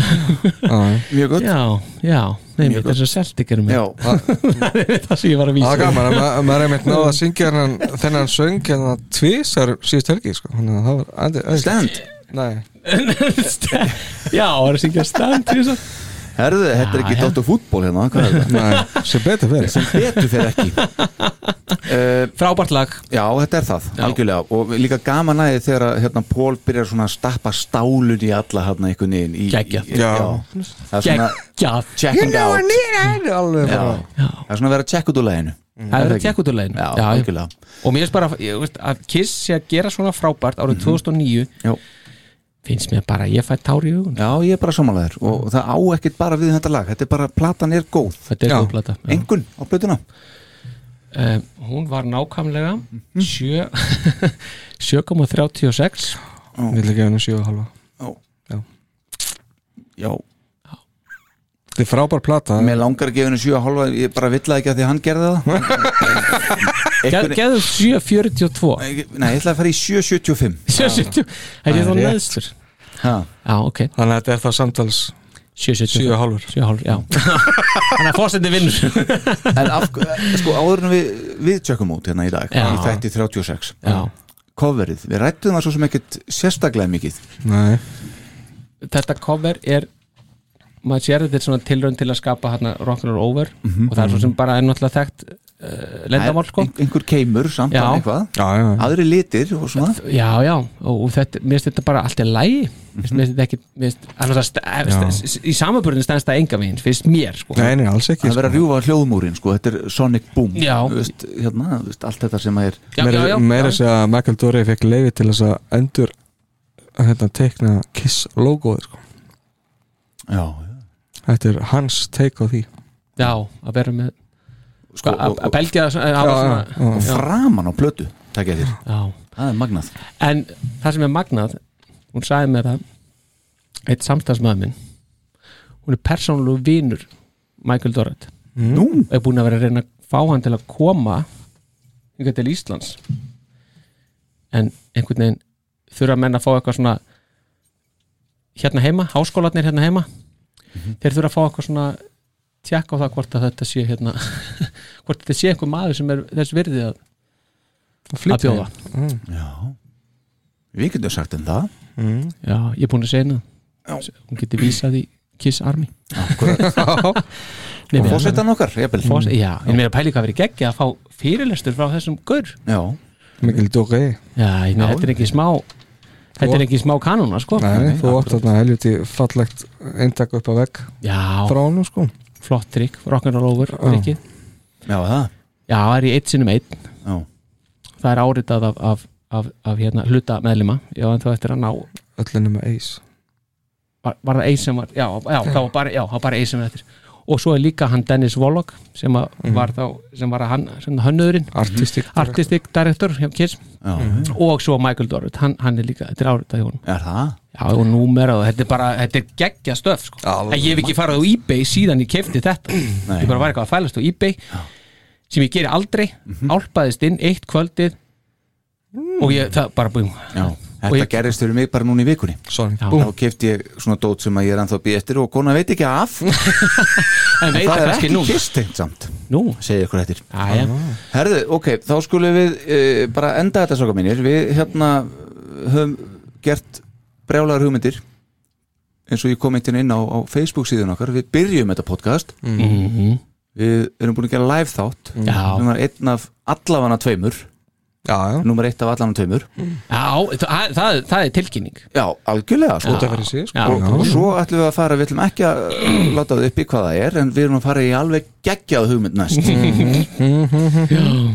Já, mjög gott. Já, já, nefnir Mjög þess að Celtic eru með já, [laughs] það er það sem ég var að það vísa er gaman að ma- að maður er einmitt náða að [laughs] syngja þennan, þennan söng hérna tvisar síðust helgi sko. það var andi, andi, stand. Nei, [laughs] já, það er að syngja stand að herðu, þetta er ekki já. Dóttur fútból hérna, hvað er þetta? nei, sem betur fyrir sem betur fyrir ekki. Uh, [laughs] frábært lag. Já, þetta er það, Já. algjörlega. Og líka gaman aðeins þegar að, hérna, Pól byrjar svona að stappa stálun í alla hérna einhvern veginn í, Geggjað. í, Já. Það er svona geggjað. checking out. Alveg Já, bara. Það er svona að vera checka út úr leginu það er að tjekka út úr leginu Já, algjörlega. Og mér finnst bara ég, veist, að Kiss sé að gera svona frábært árið 2009 Mhm. Já. Finnst mér bara að ég fæ tár í hugun Já, ég er bara samanlegaður og það á ekkert bara við þetta lag. Þetta er bara, platan er góð. Þetta er góð plata. Engun á plötuna. Um, hún var nákvæmlega sjö 7,36 Vil ekki henni 7,5 Já. Já Þetta er frábær plata. Mér langar að gefa henni 7,5 Ég bara vill það ekki að því að hann gerði það. [laughs] Geðu 7,42 Nei, ég ætla að fara í 7,75 7,70 [laughs] Það er þá neðstur? Ha. Já, ok. Þannig að þetta er þá samtals 7,70 7,5 7,5, já. [laughs] Þannig að fórsendi vinnur. En af, sko, áður en við, við tjökkum út hérna í dag Já. Í þætti 36 Já. Coverið, við rættum það svo sem ekkert sérstaklega mikið. Nei. Þetta cover er maður sér þetta er svona tilraun til að skapa hérna Rock'n'Roll Over Mhm. og það er svo sem bara er náttúrulega þekkt uh, lendamál sko. Ein- Einhver keimur samt Já. eitthvað. Já, já. Aðri litir og svona. Já, já, og, og þetta, mér finnst þetta bara allt er lægi mér finnst þetta ekki mér finnst, st- í samanbörðin stendst það enga veginn, finnst mér sko. Nei, nei, alls ekki Það verður að rjúfa hljóðmúrin, sko, þetta er Sonic Boom veist, hérna, þú veist, allt þetta sem að er Meira já. sé að Michael Dorey fekk leiði til þess að endur hérna, teikna Kiss logoði sko. Já, Þetta er hans take á því. Já, að vera með Sko, að og- að belgja að hafa Já, svona já, og framan á plötu Takk þér, Já, það er magnað. En það sem er magnað hún sagði mér það eitt samstagsmaður minn hún er persónulegu vinur Michael Dorrit. Nú, er búin að vera að reyna að fá hann til að koma hingað til Íslands. En einhvern veginn þurfa menn að fá eitthvað svona hérna heima, háskólarnir hérna heima þeir þurfa að fá eitthvað svona tjekka á það hvort að þetta sé hérna [laughs] hvort þetta sé einhver maður sem er þess virði að, að bjóða. mm. já. Við getum sagt en það. Mm. Já, ég er búin að segja henni hún getur vísað í Kiss Army. [laughs] Og fórsetan okkar, Fós, Já, en mér er pæli hvað verið geggja að fá fyrirlestur frá þessum gaur. Já, Michael Dorey Já, ég meina, þetta er ekki smá Þetta er ekki smá kanúna, sko. Nei, þú átt þarna helviti fallegt eintak upp á vegg. Já, frá honum sko. Flott trikk, rock'n'roll over trikkið. já, það. Já, það er í eitt sinnum einn. Já, Það er áritað af, af, af, af hérna, hluta meðlima. Já, en þú eftir að ná Öllinu með Ace. Var, var það einn sem var, já, já, það var bara, já, það var bara einn sem var eftir Og svo er líka hann Dennis Wollock sem að var þá, sem var hann, sem hönnöðurinn Artistic Artistic Director hjá Kiss. Já, og svo Michael Dorrit, hann, hann er líka, þetta er áritað hjá honum. Er það? Já, og númer og þetta er bara, þetta er geggja stöf sko. En ég hef ekki farið á eBay síðan ég kefti þetta. Nei. Ég bara var eitthvað að fælast á eBay sem ég geri aldrei. Álpaðist inn eitt kvöldið. Og ég, það bara Já, Og þetta ég- gerist fyrir mig bara núna í vikunni. Boom Þá kefti ég svona dót sem að ég er að býja eftir og kona veit ekki af. [laughs] En Það er ekki nú kistengt samt Nú, Segði ykkur eftir. Aðja Herðu, ok, þá skulum við uh, bara enda þetta soka mínir. Við hérna höfum gert brjálagar hugmyndir eins og ég kom einhvern inn á, á Facebook síðan okkar. Við byrjum þetta podcast. Mhm. Við erum búin að gera live þátt. Já, Númer einn af allafana tveimur Númer eitt af allafana tveimur. Já það, það, það er tilkynning. Já, algjörlega sko. Sig sko. Já. og, og svo ætlum við að fara, við ætlum ekki að láta það uppi hvað það er en við erum að fara í alveg geggjað hugmynd næst.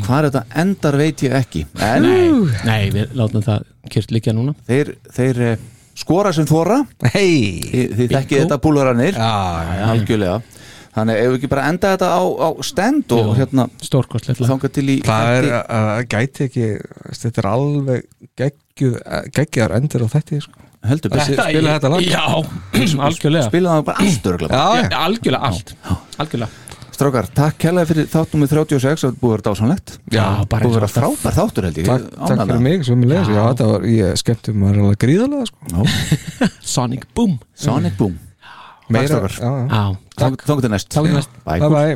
Hvað er þetta endar veit ég ekki en Nei, nei, við látum það kjört líka núna. þeir, þeir eh, skora sem þóra Hei þið, þekkið þetta búlaranir Já, algjörlega þannig ef við ekki bara enda þetta á, á stend og hérna þanga til í Það er, þætti- uh, gæti ekki Þetta er alveg geggjuð geggjaðar endur á þetta sko. heldur Þetta- spila þetta lag? Já, [clears throat] algjörlega. Spila það bara allt örglega Já, Já, já algjörlega allt. Algjörlega. Strákar, takk kærlega fyrir þáttum með 36 það búið að vera dásanlegt Já, bara búið að vera frábær þáttur held ég. Takk, Ég takk fyrir mig sem ég lesi Já, var, ég skemmti maður alveg gríðarlega sko. Já, [laughs] Sonic Boom. Sonic Boom. Meira, strákar. Þángu til næst. Bye bye.